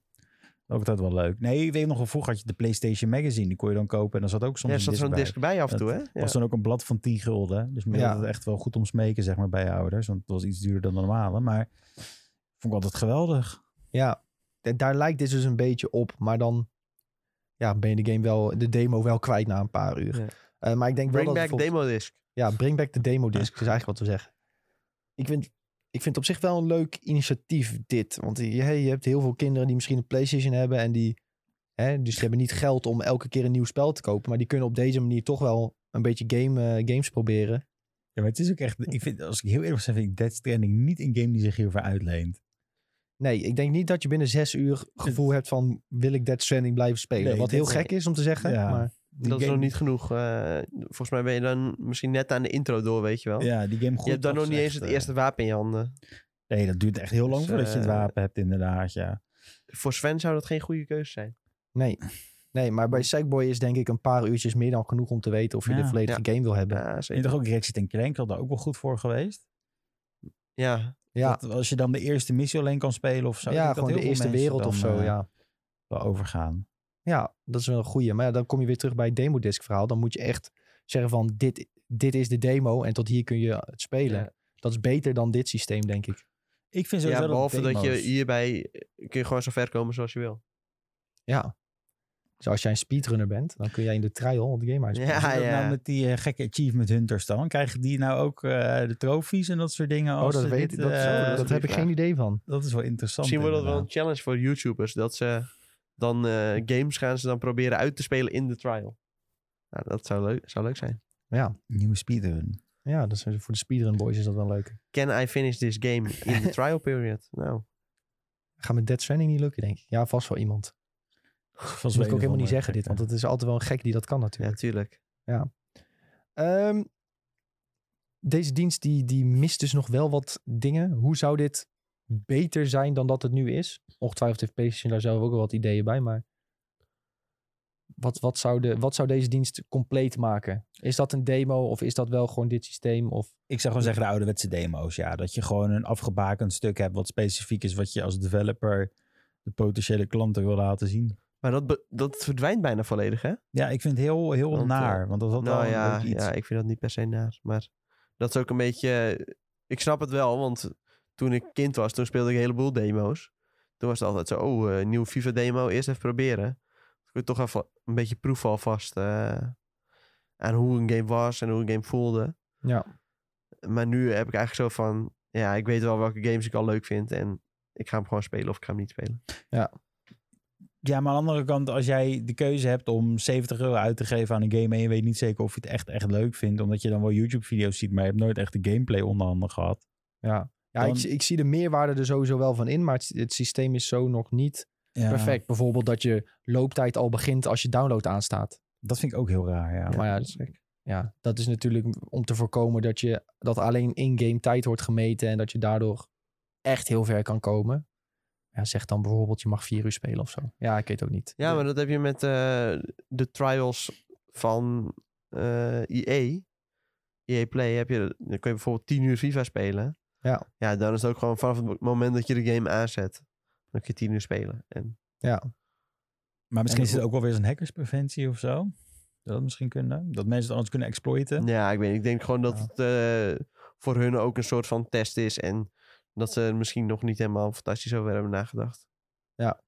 C: Ook altijd wel leuk. Nee, ik weet nog wel, vroeger had je de PlayStation Magazine. Die kon je dan kopen en dan zat ook soms
B: Ja, er
C: een
B: zat
C: disc
B: zo'n
C: bij.
B: disc bij af en toe, hè?
C: Dat
B: Ja.
C: was dan ook een blad van 10 gulden. Dus men
A: Ja.
C: had het echt wel goed om smeken, zeg maar, bij je ouders. Want het was iets duurder dan normale. Maar vond ik altijd geweldig.
A: Ja, da- daar lijkt dit dus een beetje op. Maar dan ja, ben je de game wel, de demo wel kwijt na een paar uur.
B: Ja.
A: Eh, maar ik denk
B: Bring
A: wel dat
B: back demo disc.
A: Ja, bring back de demo disc is eigenlijk wat we zeggen. Ik vind, ik vind op zich wel een leuk initiatief dit. Want je, je hebt heel veel kinderen die misschien een PlayStation hebben en die, hè, dus die hebben niet geld om elke keer een nieuw spel te kopen, maar die kunnen op deze manier toch wel een beetje game, eh, games proberen.
C: Ja, maar het is ook echt... Ik vind, als ik heel eerlijk zijn, vind ik Dead Stranding niet een game die zich hiervoor uitleent.
A: Nee, ik denk niet dat je binnen zes uur gevoel hebt van wil ik Dead Stranding blijven spelen.
C: Nee,
A: wat heel gek is om te zeggen.
C: Ja.
A: Maar
C: Die
B: dat is nog niet genoeg. eh, volgens mij ben je dan misschien net aan de intro door, weet je wel.
C: Ja, die game goed
B: je hebt dan nog niet eens het
C: eh,
B: eerste wapen in je handen.
C: Nee, dat duurt echt heel lang
B: Dus,
C: voordat je het
B: eh,
C: wapen hebt, inderdaad, ja.
B: Voor Sven zou dat geen goede keuze zijn.
A: nee. Nee, maar bij Sackboy is denk ik een paar uurtjes meer dan genoeg om te weten of je
C: Ja.
A: de volledige game wil hebben.
B: Ja,
C: En
B: zeker.
C: toch ook Ratchet Clank had daar ook wel goed voor geweest.
B: Ja,
A: Ja,
C: Dat als je dan de eerste missie alleen kan spelen of zo.
A: ja gewoon de eerste wereld of zo. ja.
C: Wel overgaan.
A: Ja, dat is wel een goeie. Maar ja, dan kom je weer terug bij het demodisc verhaal. Dan moet je echt zeggen van dit, dit is de demo en tot hier kun je het spelen.
B: Ja.
A: Dat is beter dan dit systeem, denk ik.
C: Ik vind
B: ja
C: sowieso
B: behalve dat je
C: demo's-
B: hierbij kun je gewoon zo ver komen zoals je wil.
A: Ja. Dus als jij een speedrunner bent, dan kun jij in de trial de game uitspelen.
B: Ja,
C: dat
B: ja.
C: nou met die eh, gekke achievement hunters dan? Krijgen die nou ook eh, de trofies en dat soort dingen?
A: Oh,
C: als
A: dat weet
C: dit,
A: ik. Dat,
C: eh,
A: zo, dat
B: dat
A: heb ik geen idee van.
C: dat is wel interessant.
B: Misschien wordt dat wel een challenge voor YouTubers. Dat ze dan eh, games gaan ze dan proberen uit te spelen in de trial. Nou, dat zou leuk, zou leuk zijn.
A: Ja,
C: Nieuwe speedrun.
A: ja dat is, voor de speedrun boys is dat wel leuk.
B: Can I finish this game in the trial period? Nou,
A: Gaat met Dead Stranding niet lukken, denk ik. Ja, vast wel iemand.
C: Vast
A: Dat wil ik ook helemaal niet zeggen dit, want het is altijd wel een gek die dat kan
B: ja,
A: natuurlijk.
B: tuurlijk.
A: Ehm, deze dienst die, die mist dus nog wel wat dingen. Hoe zou dit beter zijn dan dat het nu is? Ongetwijfeld heeft PlayStation daar zelf ook wel wat ideeën bij, maar wat, wat, zou de, wat zou deze dienst compleet maken? Is dat een demo of is dat wel gewoon dit systeem? Of,
C: Ik zou gewoon zeggen de ouderwetse demo's. Ja, dat je gewoon een afgebakend stuk hebt wat specifiek is wat je als developer de potentiële klanten wil laten zien.
B: Maar dat, dat verdwijnt bijna volledig, hè?
C: Ja, ik vind het heel, heel
B: Want,
C: naar. Want dat had
B: nou ja,
C: iets.
B: ja, ik vind dat niet per se naar. Maar dat is ook een beetje... Ik snap het wel, want toen ik kind was, toen speelde ik een heleboel demo's. Toen was het altijd zo, oh, eh, nieuwe FIFA-demo, eerst even proberen. Ik wil toch even een beetje proeven alvast eh aan hoe een game was en hoe een game voelde.
A: ja.
B: Maar nu heb ik eigenlijk zo van, ja, ik weet wel welke games ik al leuk vind en ik ga hem gewoon spelen of ik ga hem niet spelen.
C: Ja, maar aan de andere kant, als jij de keuze hebt om 70 euro uit te geven aan een game en je weet niet zeker of je het echt, echt leuk vindt, omdat je dan wel YouTube-video's ziet, maar je hebt nooit echt de gameplay onder handen gehad.
A: Ja, ja
C: Dan-
A: ik, ik zie de meerwaarde er sowieso wel van in, maar het, het systeem is zo nog niet
C: Ja,
A: perfect. Bijvoorbeeld dat je looptijd al begint als je download aanstaat.
C: Dat vind ik ook heel raar, ja.
A: maar ja,
B: dat is gek.
A: Ja, dat is natuurlijk om te voorkomen dat je dat alleen in-game tijd wordt gemeten en dat je daardoor echt heel ver kan komen. Ja, zeg dan bijvoorbeeld je mag vier uur spelen of zo. Ja, ik weet ook niet.
B: Ja, maar dat heb je met eh, de trials van eh EA, EA Play, heb je, dan kun je bijvoorbeeld 10 uur FIFA spelen.
A: Ja.
B: Ja, dan is het ook gewoon vanaf het moment dat je de game aanzet, dan kun je 10 uur spelen. En
A: Ja,
C: Maar misschien
A: En
C: is het ook wel weer zo'n hackerspreventie of zo. Dat het misschien kunnen. Dat mensen het anders kunnen exploiten.
B: ja, ik weet. Ik denk gewoon dat
A: Ja.
B: het eh, voor hun ook een soort van test is. En dat ze er misschien nog niet helemaal fantastisch over hebben nagedacht.
A: Ja.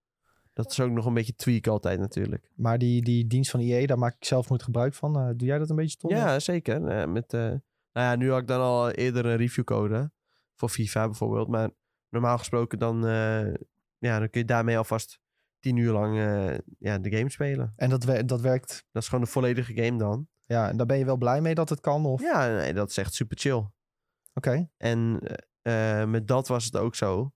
B: Dat is ook nog een beetje tweak altijd natuurlijk.
A: maar die, die dienst van EA, daar maak ik zelf nooit gebruik van. Eh, doe jij dat een beetje, Tom?
B: Ja, zeker. Eh, met, eh, nou ja, nu had ik dan al eerder een reviewcode voor FIFA bijvoorbeeld. Maar normaal gesproken dan, eh, ja, dan kun je daarmee alvast tien uur lang eh, ja, de game spelen.
A: En dat, wer- dat werkt,
B: Dat is gewoon de volledige game dan.
A: ja, en daar ben je wel blij mee dat het kan? Of?
B: Ja, nee, dat is echt super chill.
A: Oké,
B: En eh, met dat was het ook zo.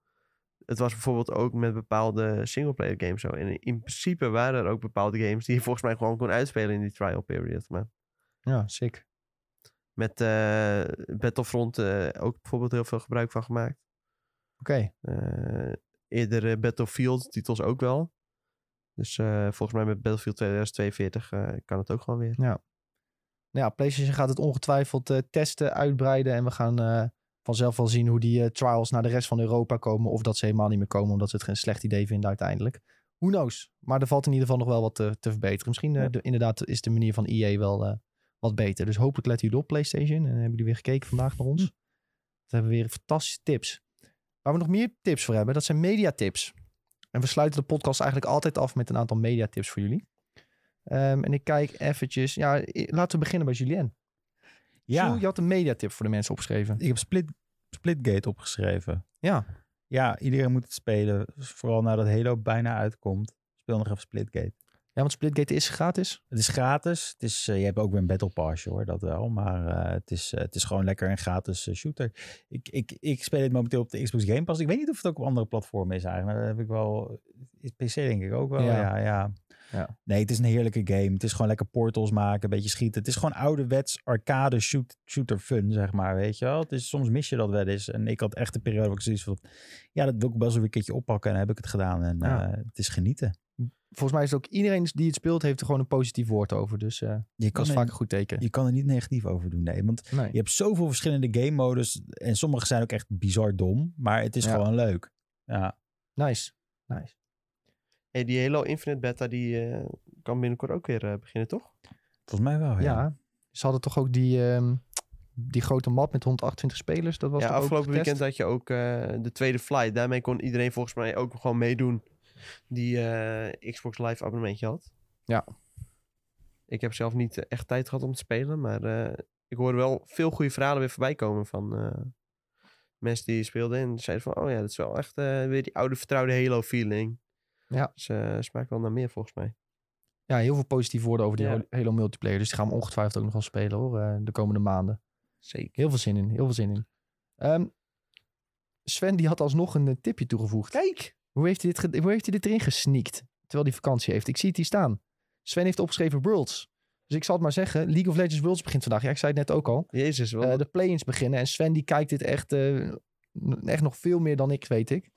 B: Het was bijvoorbeeld ook met bepaalde singleplayer games zo. En in principe waren er ook bepaalde games die je volgens mij gewoon kon uitspelen in die trial period. Maar
A: ja, sick.
B: Met eh, Battlefront eh, ook bijvoorbeeld heel veel gebruik van gemaakt.
A: Oké,
B: eerder eh, Battlefield titels ook wel. Dus volgens mij met Battlefield 2042 eh, kan het ook gewoon weer.
A: Nou ja, PlayStation gaat het ongetwijfeld testen, uitbreiden. En we gaan vanzelf wel zien hoe die trials naar de rest van Europa komen. Of dat ze helemaal niet meer komen, omdat ze het geen slecht idee vinden uiteindelijk. Who knows? Maar er valt in ieder geval nog wel wat te, te verbeteren. Misschien
B: Ja.
A: de- inderdaad is de manier van EA wel wat beter. Dus hopelijk letten jullie op PlayStation. En hebben jullie weer gekeken vandaag naar ons.
B: Hm.
A: We hebben weer fantastische tips. Waar we nog meer tips voor hebben, dat zijn mediatips. En we sluiten de podcast eigenlijk altijd af met een aantal mediatips voor jullie. Ehm, en ik kijk eventjes. Ja, laten we beginnen bij Julien.
C: Ja,
A: je had een mediatip voor de mensen opgeschreven.
C: ik heb Split, Splitgate opgeschreven.
A: Ja,
C: Ja, iedereen moet het spelen. Vooral nadat Halo bijna uitkomt. Speel nog even Splitgate.
A: Ja want Splitgate is gratis.
C: Het is gratis. Het is, eh, je hebt ook weer een Battle Pass hoor, dat wel. Maar eh, het, is, eh, het is gewoon lekker een gratis shooter. Ik, ik, ik speel het momenteel op de Xbox Game Pass. Ik weet niet of het ook op andere platformen is eigenlijk. Dat heb ik wel... PC denk ik ook wel.
A: Ja.
C: Ja. Ja,
A: Ja.
C: Nee, het is een heerlijke game. Het is gewoon lekker portals maken, een beetje schieten. Het is gewoon ouderwets arcade shoot, shooter fun, zeg maar, weet je wel. Het is, soms mis je dat wel eens. En ik had echt een periode waar ik zoiets van... Ja, dat wil ik best wel weer een keertje oppakken. En dan heb ik het gedaan. En
A: Ja.
C: het is genieten.
A: Volgens mij is het ook iedereen die het speelt, heeft er gewoon een positief woord over. Dus eh,
C: Je
A: dat
C: kan,
A: is vaak een goed teken.
C: je kan er niet negatief over doen, nee. Want
A: Nee.
C: Je hebt zoveel verschillende game modus. En sommige zijn ook echt bizar dom. Maar het is
A: Ja.
C: gewoon leuk. Ja.
A: Nice. Nice.
B: Hey, die Halo Infinite Beta die eh, kan binnenkort ook weer eh, beginnen, toch?
C: Volgens mij wel, ja.
A: Ja. Ze hadden toch ook die, ehm, die grote map met 128 spelers. Dat was
B: ja, afgelopen weekend had je ook eh, de tweede flight. Daarmee kon iedereen volgens mij ook gewoon meedoen die eh, Xbox Live abonnementje had.
A: Ja.
B: Ik heb zelf niet eh, echt tijd gehad om te spelen, maar eh, ik hoorde wel veel goede verhalen weer voorbij komen van eh, mensen die speelden. En zeiden van, oh ja, dat is wel echt eh, weer die oude vertrouwde Halo feeling.
A: Ja.
B: Dus smaakt wel naar meer volgens mij.
A: Ja, heel veel positieve woorden over die
B: Ja.
A: Halo- multiplayer. Dus die gaan we ongetwijfeld ook nog wel spelen hoor, eh, de komende maanden.
B: Zeker.
A: Heel veel zin in, heel veel zin in. Ehm, Sven die had alsnog een tipje toegevoegd.
B: Kijk!
A: Hoe heeft, hij dit hoe heeft hij dit erin gesneakt? Terwijl hij vakantie heeft. Ik zie het hier staan. Sven heeft opgeschreven Worlds. Dus ik zal het maar zeggen. League of Legends Worlds begint vandaag. Ja, ik zei het net ook al.
B: Jezus, wat...
A: Eh, de play-ins beginnen. En Sven die kijkt dit echt, eh, echt nog veel meer dan ik, weet ik.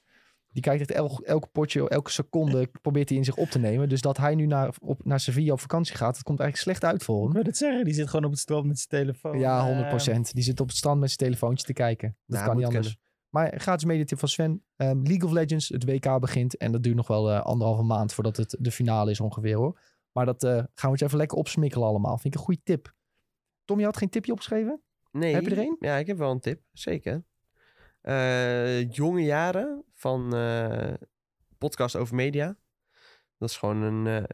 A: Die kijkt echt elk, elke potje, elke seconde probeert hij in zich op te nemen. Dus dat hij nu naar, op, naar Sevilla op vakantie gaat, dat komt eigenlijk slecht uit voor
C: Ik
A: hem.
C: wil het zeggen, die zit gewoon op het strand met zijn telefoon.
A: Ja,
C: Eh,
A: 100%. Die zit op het strand met zijn telefoontje te kijken. Dat
B: Nou,
A: kan niet anders. Maar gratis mediatip van Sven. Ehm, League of Legends, het WK begint. En dat duurt nog wel eh, anderhalve maand voordat het de finale is ongeveer hoor. Maar dat eh, gaan we eens even lekker opsmikkelen allemaal. Vind ik een goede tip. Tom, je had geen tipje opgeschreven?
B: Nee.
A: Heb je er een?
B: Ja, ik heb wel een tip. Zeker. Eh, jonge jaren van podcast over media. Dat is gewoon een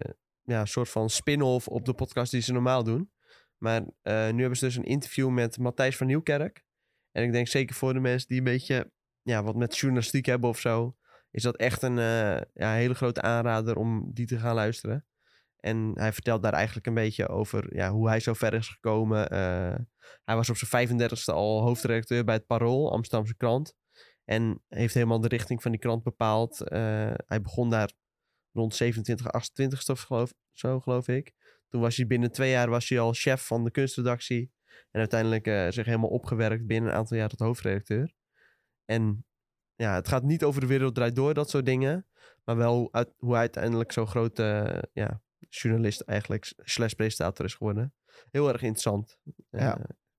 B: ja, soort van spin-off op de podcast die ze normaal doen. Maar nu hebben ze dus een interview met Matthijs van Nieuwkerk. En ik denk zeker voor de mensen die een beetje ja, wat met journalistiek hebben of zo. Is dat echt een eh, ja, hele grote aanrader om die te gaan luisteren. En hij vertelt daar eigenlijk een beetje over ja, hoe hij zo ver is gekomen. Eh, hij was op zijn 35ste al hoofdredacteur bij het Parool, Amsterdamse krant. En heeft helemaal de richting van die krant bepaald. Eh, hij begon daar rond 27, 28 of geloof, zo geloof ik. Toen was hij binnen twee jaar was hij al chef van de kunstredactie. En uiteindelijk eh, zich helemaal opgewerkt binnen een aantal jaar tot hoofdredacteur. En ja, het gaat niet over de wereld draait door, dat soort dingen. Maar wel hoe, uit, hoe hij uiteindelijk zo'n grote ja, journalist eigenlijk slash presentator is geworden. heel erg interessant. Eh,
A: Ja.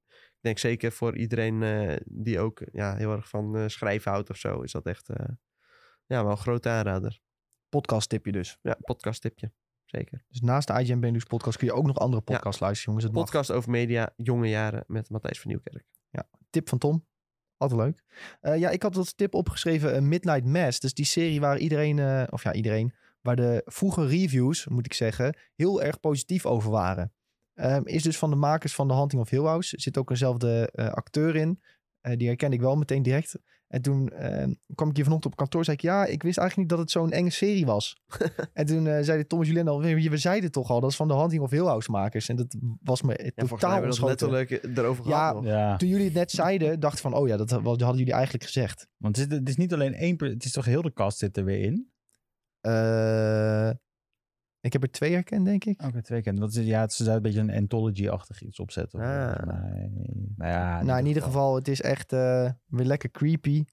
B: ik denk zeker voor iedereen eh, die ook ja, heel erg van eh, schrijven houdt of zo, is dat echt eh, ja, wel een grote aanrader.
A: Podcast tipje dus.
B: Ja, podcast tipje. Zeker.
A: Dus naast de IGN Benelux podcast kun je ook nog andere podcasts luisteren, jongens. Het mag.
B: Podcast over media, jonge jaren met Matthijs van Nieuwkerk.
A: Tip van Tom. Altijd leuk. Eh, ja, ik had als tip opgeschreven eh, Midnight Mass. Dus die serie waar iedereen, eh, of ja, iedereen, waar de vroege reviews, moet ik zeggen, heel erg positief over waren. Ehm, is dus van de makers van The Hunting of Hill House. Er zit ook eenzelfde acteur in. Die herkende ik wel meteen direct. En toen ehm, kwam ik hier vanochtend op kantoor. zei ik, ja, ik wist eigenlijk niet dat het zo'n enge serie was. en toen eh zeiden Tom en Julien al, we, we zeiden toch al, dat is van de Hunting of Hill House makers. En dat was me
B: Ja, volgens mij
A: totaal
B: hebben we letterlijk erover
A: Ja,
B: gehad nog.
C: Ja,
A: Toen jullie het net zeiden, dacht ik van, oh ja, dat hadden jullie eigenlijk gezegd.
C: want het is, het is niet alleen één... Het is toch heel de cast zit er weer in?
A: Eh, ik heb er twee herkend, denk ik.
C: Oké, twee. Want het is- ja, het is een beetje een anthology-achtig iets opzetten.
B: Ah.
C: mij. Nou ja,
A: nou, in ieder geval, het is echt eh, weer lekker creepy.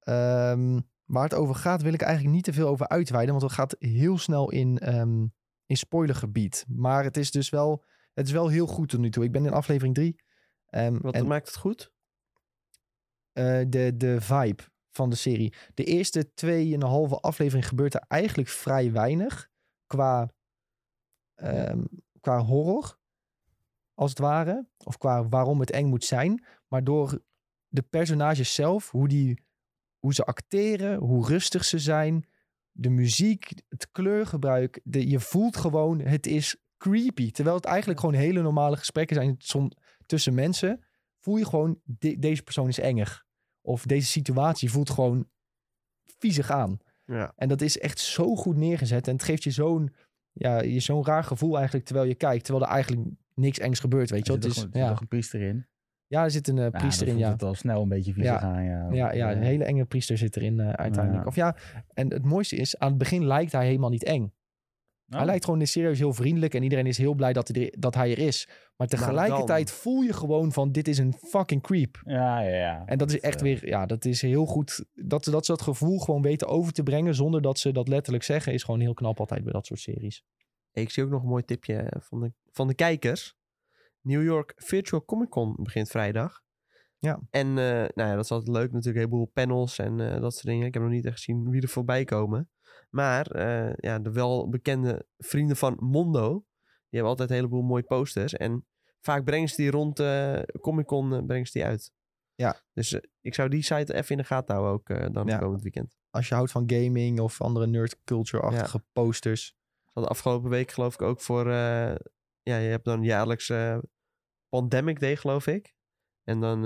A: Ehm, waar het over gaat, wil ik eigenlijk niet te veel over uitweiden. Want het gaat heel snel in, ehm in spoilergebied. Maar het is dus wel, het is wel heel goed tot nu toe. Ik ben in aflevering drie. Ehm,
B: Wat
A: en
B: maakt het goed?
A: eh, de, de vibe van de serie. De eerste tweeënhalve aflevering gebeurt er eigenlijk vrij weinig. Qua, ehm, qua horror, als het ware. Of qua waarom het eng moet zijn. Maar door de personages zelf, hoe, die, hoe ze acteren, hoe rustig ze zijn. De muziek, het kleurgebruik. De, je voelt gewoon, het is creepy. Terwijl het eigenlijk gewoon hele normale gesprekken zijn som, tussen mensen. Voel je gewoon, de- deze persoon is enger. Of deze situatie voelt gewoon viezig aan.
B: Ja.
A: En dat is echt zo goed neergezet. En het geeft je zo'n ja, je zo'n raar gevoel eigenlijk terwijl je kijkt. Terwijl er eigenlijk niks engs gebeurt, weet je
C: Er
A: wel.
C: zit, er
A: ja.
C: toch een priester in?
A: ja, er zit een eh,
C: Ja,
A: priester
C: dan
A: in, ja.
C: het al snel een beetje vies
A: Ja.
C: gaan, ja.
A: Ja, ja, een hele enge priester zit erin eh, uiteindelijk.
C: Ja.
A: Of ja, en het mooiste is, aan het begin lijkt hij helemaal niet eng. Hij
C: oh.
A: lijkt gewoon serieus heel vriendelijk en iedereen is heel blij dat hij er, dat hij er is. Maar tegelijkertijd voel je gewoon van, dit is een fucking creep.
C: Ja, ja, ja.
A: En dat is echt
C: eh,
A: weer, ja, dat is heel goed. Dat, ze- dat ze dat gevoel gewoon weten over te brengen zonder dat ze dat letterlijk zeggen, is gewoon heel knap altijd bij dat soort series.
B: Ik zie ook nog een mooi tipje eh, van de, van de kijkers. New York Virtual Comic Con begint vrijdag.
A: Ja.
B: En eh, nou ja, dat is altijd leuk natuurlijk. Een heleboel panels en eh, dat soort dingen. Ik heb nog niet echt gezien wie er voorbij komen. Maar eh, ja, de welbekende vrienden van Mondo. Die hebben altijd een heleboel mooie posters. En vaak brengen ze die rond eh Comic Con eh, brengen ze die uit.
A: Ja.
B: Dus ik zou die site even in de gaten houden ook dan
A: Ja.
B: komend weekend.
A: Als je houdt van gaming of andere nerd culture-achtige posters.
B: Hadden afgelopen week geloof ik ook voor... ja, je hebt dan jaarlijks Pandemic Day geloof ik. En dan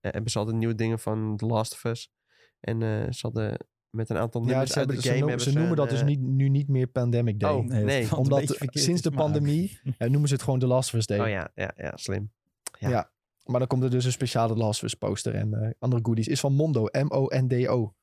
B: hebben ze altijd nieuwe dingen van The Last of Us. En ze hadden met een aantal
A: Ja,
B: nummers uit
A: hebben,
B: de
A: ze,
B: game...
A: noemen,
B: hebben
A: ze noemen dat dus
B: een,
A: niet, nu niet meer Pandemic Day.
B: Oh,
C: Nee,
A: Omdat sinds de pandemie eh, noemen ze het gewoon The Last of Us Day.
B: eh, Oh ja, ja, ja, slim. Ja.
A: Ja. Maar dan komt er dus een speciale The Last of Us poster en eh, andere goodies. Is van Mondo, M-O-N-D-O.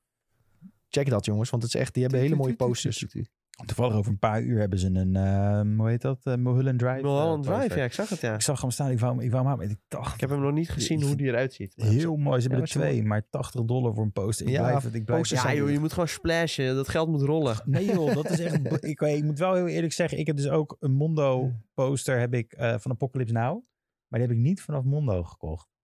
A: Check dat jongens, want het is echt, die hebben hele mooie posters.
C: Toevallig over een paar uur hebben ze een, ehm, hoe heet dat? Uh, Mulholland Drive.
B: Mulholland
C: eh,
B: Drive, ja, ik zag het, ja.
C: Ik zag hem staan, ik wou, ik wou hem. Ik dacht,
B: Ik heb hem nog niet gezien hoe die eruit ziet.
C: Heel mooi. Ze hebben er twee, maar 80 dollar voor een poster. Ik
A: Ja,
C: blijf het, ik blijf
B: Ja joh, je moet gewoon splashen. Dat geld moet rollen.
C: Nee joh, dat is echt... ik, ik moet wel heel eerlijk zeggen, ik heb dus ook een Mondo poster heb ik, eh, van Apocalypse Now. Maar die heb ik niet vanaf Mondo gekocht.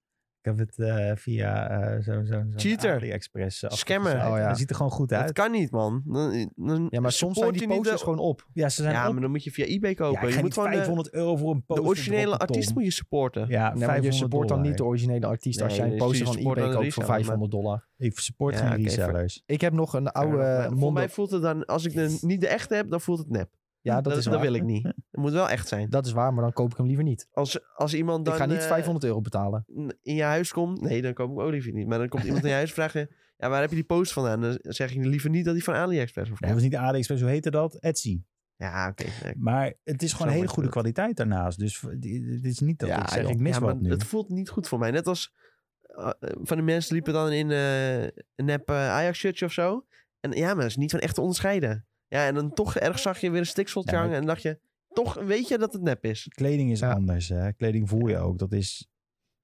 C: Ik heb het eh, via eh zo'n zo, zo
B: Cheater.
C: AliExpress. eh,
B: Scammer.
A: Oh, ja.
C: Dat ziet er gewoon goed
B: Dat
C: uit.
B: kan niet, man. Dan, dan
A: Ja, maar soms zijn die posters
B: de-
A: gewoon op.
C: Ja, ze zijn
B: Ja,
C: ook...
B: maar dan moet je via eBay kopen.
C: ja,
B: je moet
C: niet
B: gewoon de,
C: 500 euro voor een poster
B: de originele artiest moet je supporten.
C: Ja,
A: Nee, maar je
C: 500
A: support dan niet de originele artiest als jij een
B: dus
A: poster van eBay koopt voor
B: reseller,
A: 500 dollar.
C: Ik support geen resellers.
A: Ik heb nog een oude
B: voor mij voelt het dan, als ik de, niet de echte heb, dan voelt het nep.
A: Ja, dat, is
B: dat
A: waar.
B: wil ik niet. Het moet wel echt zijn.
A: Dat is waar, maar dan koop ik hem liever niet.
B: Als, als iemand dan
A: ik ga niet
B: eh,
A: 500 euro betalen.
B: in je huis komt, nee, dan koop ik ook liever niet. Maar dan komt iemand in je huis en vraagt je, ja, waar heb je die post vandaan? Dan zeg je liever niet dat die van AliExpress of
C: Nee, dat was niet AliExpress, hoe heette dat? Etsy.
B: Ja, oké. nee.
C: Maar het is gewoon een hele goede
B: het.
C: kwaliteit daarnaast. Dus dit is niet dat
A: Ja,
C: ik zeg, ik mis
B: ja,
C: wat nu.
B: het voelt niet goed voor mij. Net als eh, van de mensen liepen dan in eh, een nep eh, Ajax shirtje of zo. En ja, maar dat is niet van echt te onderscheiden. Ja, en dan toch ergens zag je weer een stikseltje hangen en dacht je, toch weet je dat het nep is.
C: Kleding is
A: Ja.
C: anders. Hè? Kleding voel je ook. Dat is...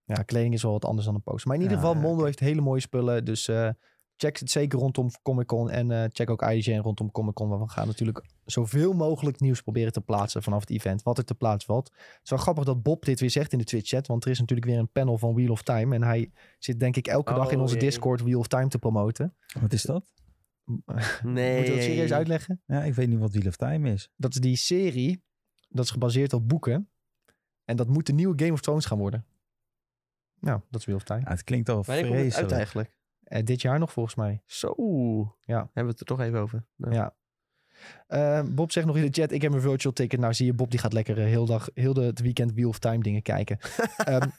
A: Ja, kleding is wel wat anders dan een poster. Maar in ieder
C: Ja,
A: geval, Mondo heeft hele mooie spullen. Dus eh, check het zeker rondom Comic Con. En eh, check ook IGN rondom Comic Con. Want we gaan natuurlijk zoveel mogelijk nieuws proberen te plaatsen vanaf het event. Wat er te plaatsen valt. Het is wel grappig dat Bob dit weer zegt in de Twitch chat. Want er is natuurlijk weer een panel van Wheel of Time. En hij zit denk ik elke dag in
B: Oh,
A: onze
B: jee.
A: Discord Wheel of Time te promoten.
C: Wat is dat?
B: Nee.
A: Moet je dat serieus uitleggen?
C: Ja, ik weet niet wat Wheel of Time is.
A: Dat is die serie. Dat is gebaseerd op boeken. En dat moet de nieuwe Game of Thrones gaan worden. Nou, dat is Wheel of Time.
C: Ja, het klinkt al
B: Wanneer komt het uit
C: vreselijk.
B: eigenlijk?
A: Eh, dit jaar nog volgens mij.
B: Zo.
A: Ja.
B: Hebben we het er toch even over. Nou.
A: Ja. Eh, Bob zegt nog in de chat, ik heb een virtual ticket. Nou zie je, Bob die gaat lekker eh, heel, dag, heel de, het weekend Wheel of Time dingen kijken. Ehm,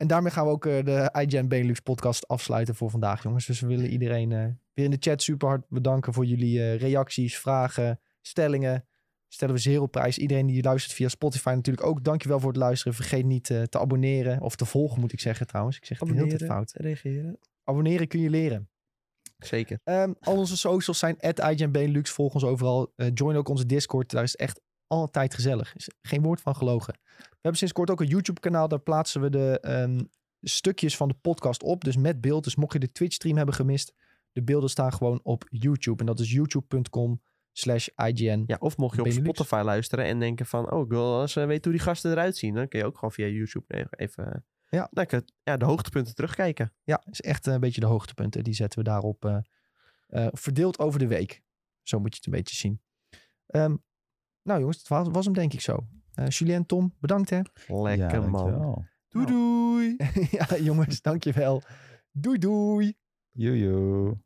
A: en daarmee gaan we ook eh, de IGN Benelux podcast afsluiten voor vandaag, jongens. Dus we willen iedereen eh, weer in de chat super hard bedanken voor jullie eh, reacties, vragen, stellingen. Stellen we zeer op prijs. Iedereen die luistert via Spotify natuurlijk ook. Dankjewel voor het luisteren. Vergeet niet eh, te abonneren. Of te volgen moet ik zeggen trouwens. Ik zeg het de hele tijd fout.
B: reageren.
A: Abonneren kun je leren.
B: Zeker.
A: Ehm, al onze socials zijn at Benelux. Volg ons overal. Eh, join ook onze Discord. Daar is echt altijd gezellig. Is geen woord van gelogen. We hebben sinds kort ook een YouTube kanaal. Daar plaatsen we de ehm, stukjes van de podcast op. Dus met beeld. Dus mocht je de Twitch stream hebben gemist. De beelden staan gewoon op YouTube. En dat is youtube.com slash IGN.
B: Ja, of mocht je op
A: Benelux.
B: Spotify luisteren en denken van... Oh, ik wil wel eens eh, weten hoe die gasten eruit zien. Dan kun je ook gewoon via YouTube even- even...
A: Ja.
B: Lekker, ja, de hoogtepunten terugkijken.
A: Ja, is echt een beetje de hoogtepunten. Die zetten we daarop eh, eh, verdeeld over de week. Zo moet je het een beetje zien. Ehm, nou jongens, dat was, was hem denk ik zo. Eh Julien, Tom, bedankt hè.
B: Lekker
C: ja,
B: man. Doei doei.
A: ja jongens, dankjewel. Doei doei.
C: 悠悠。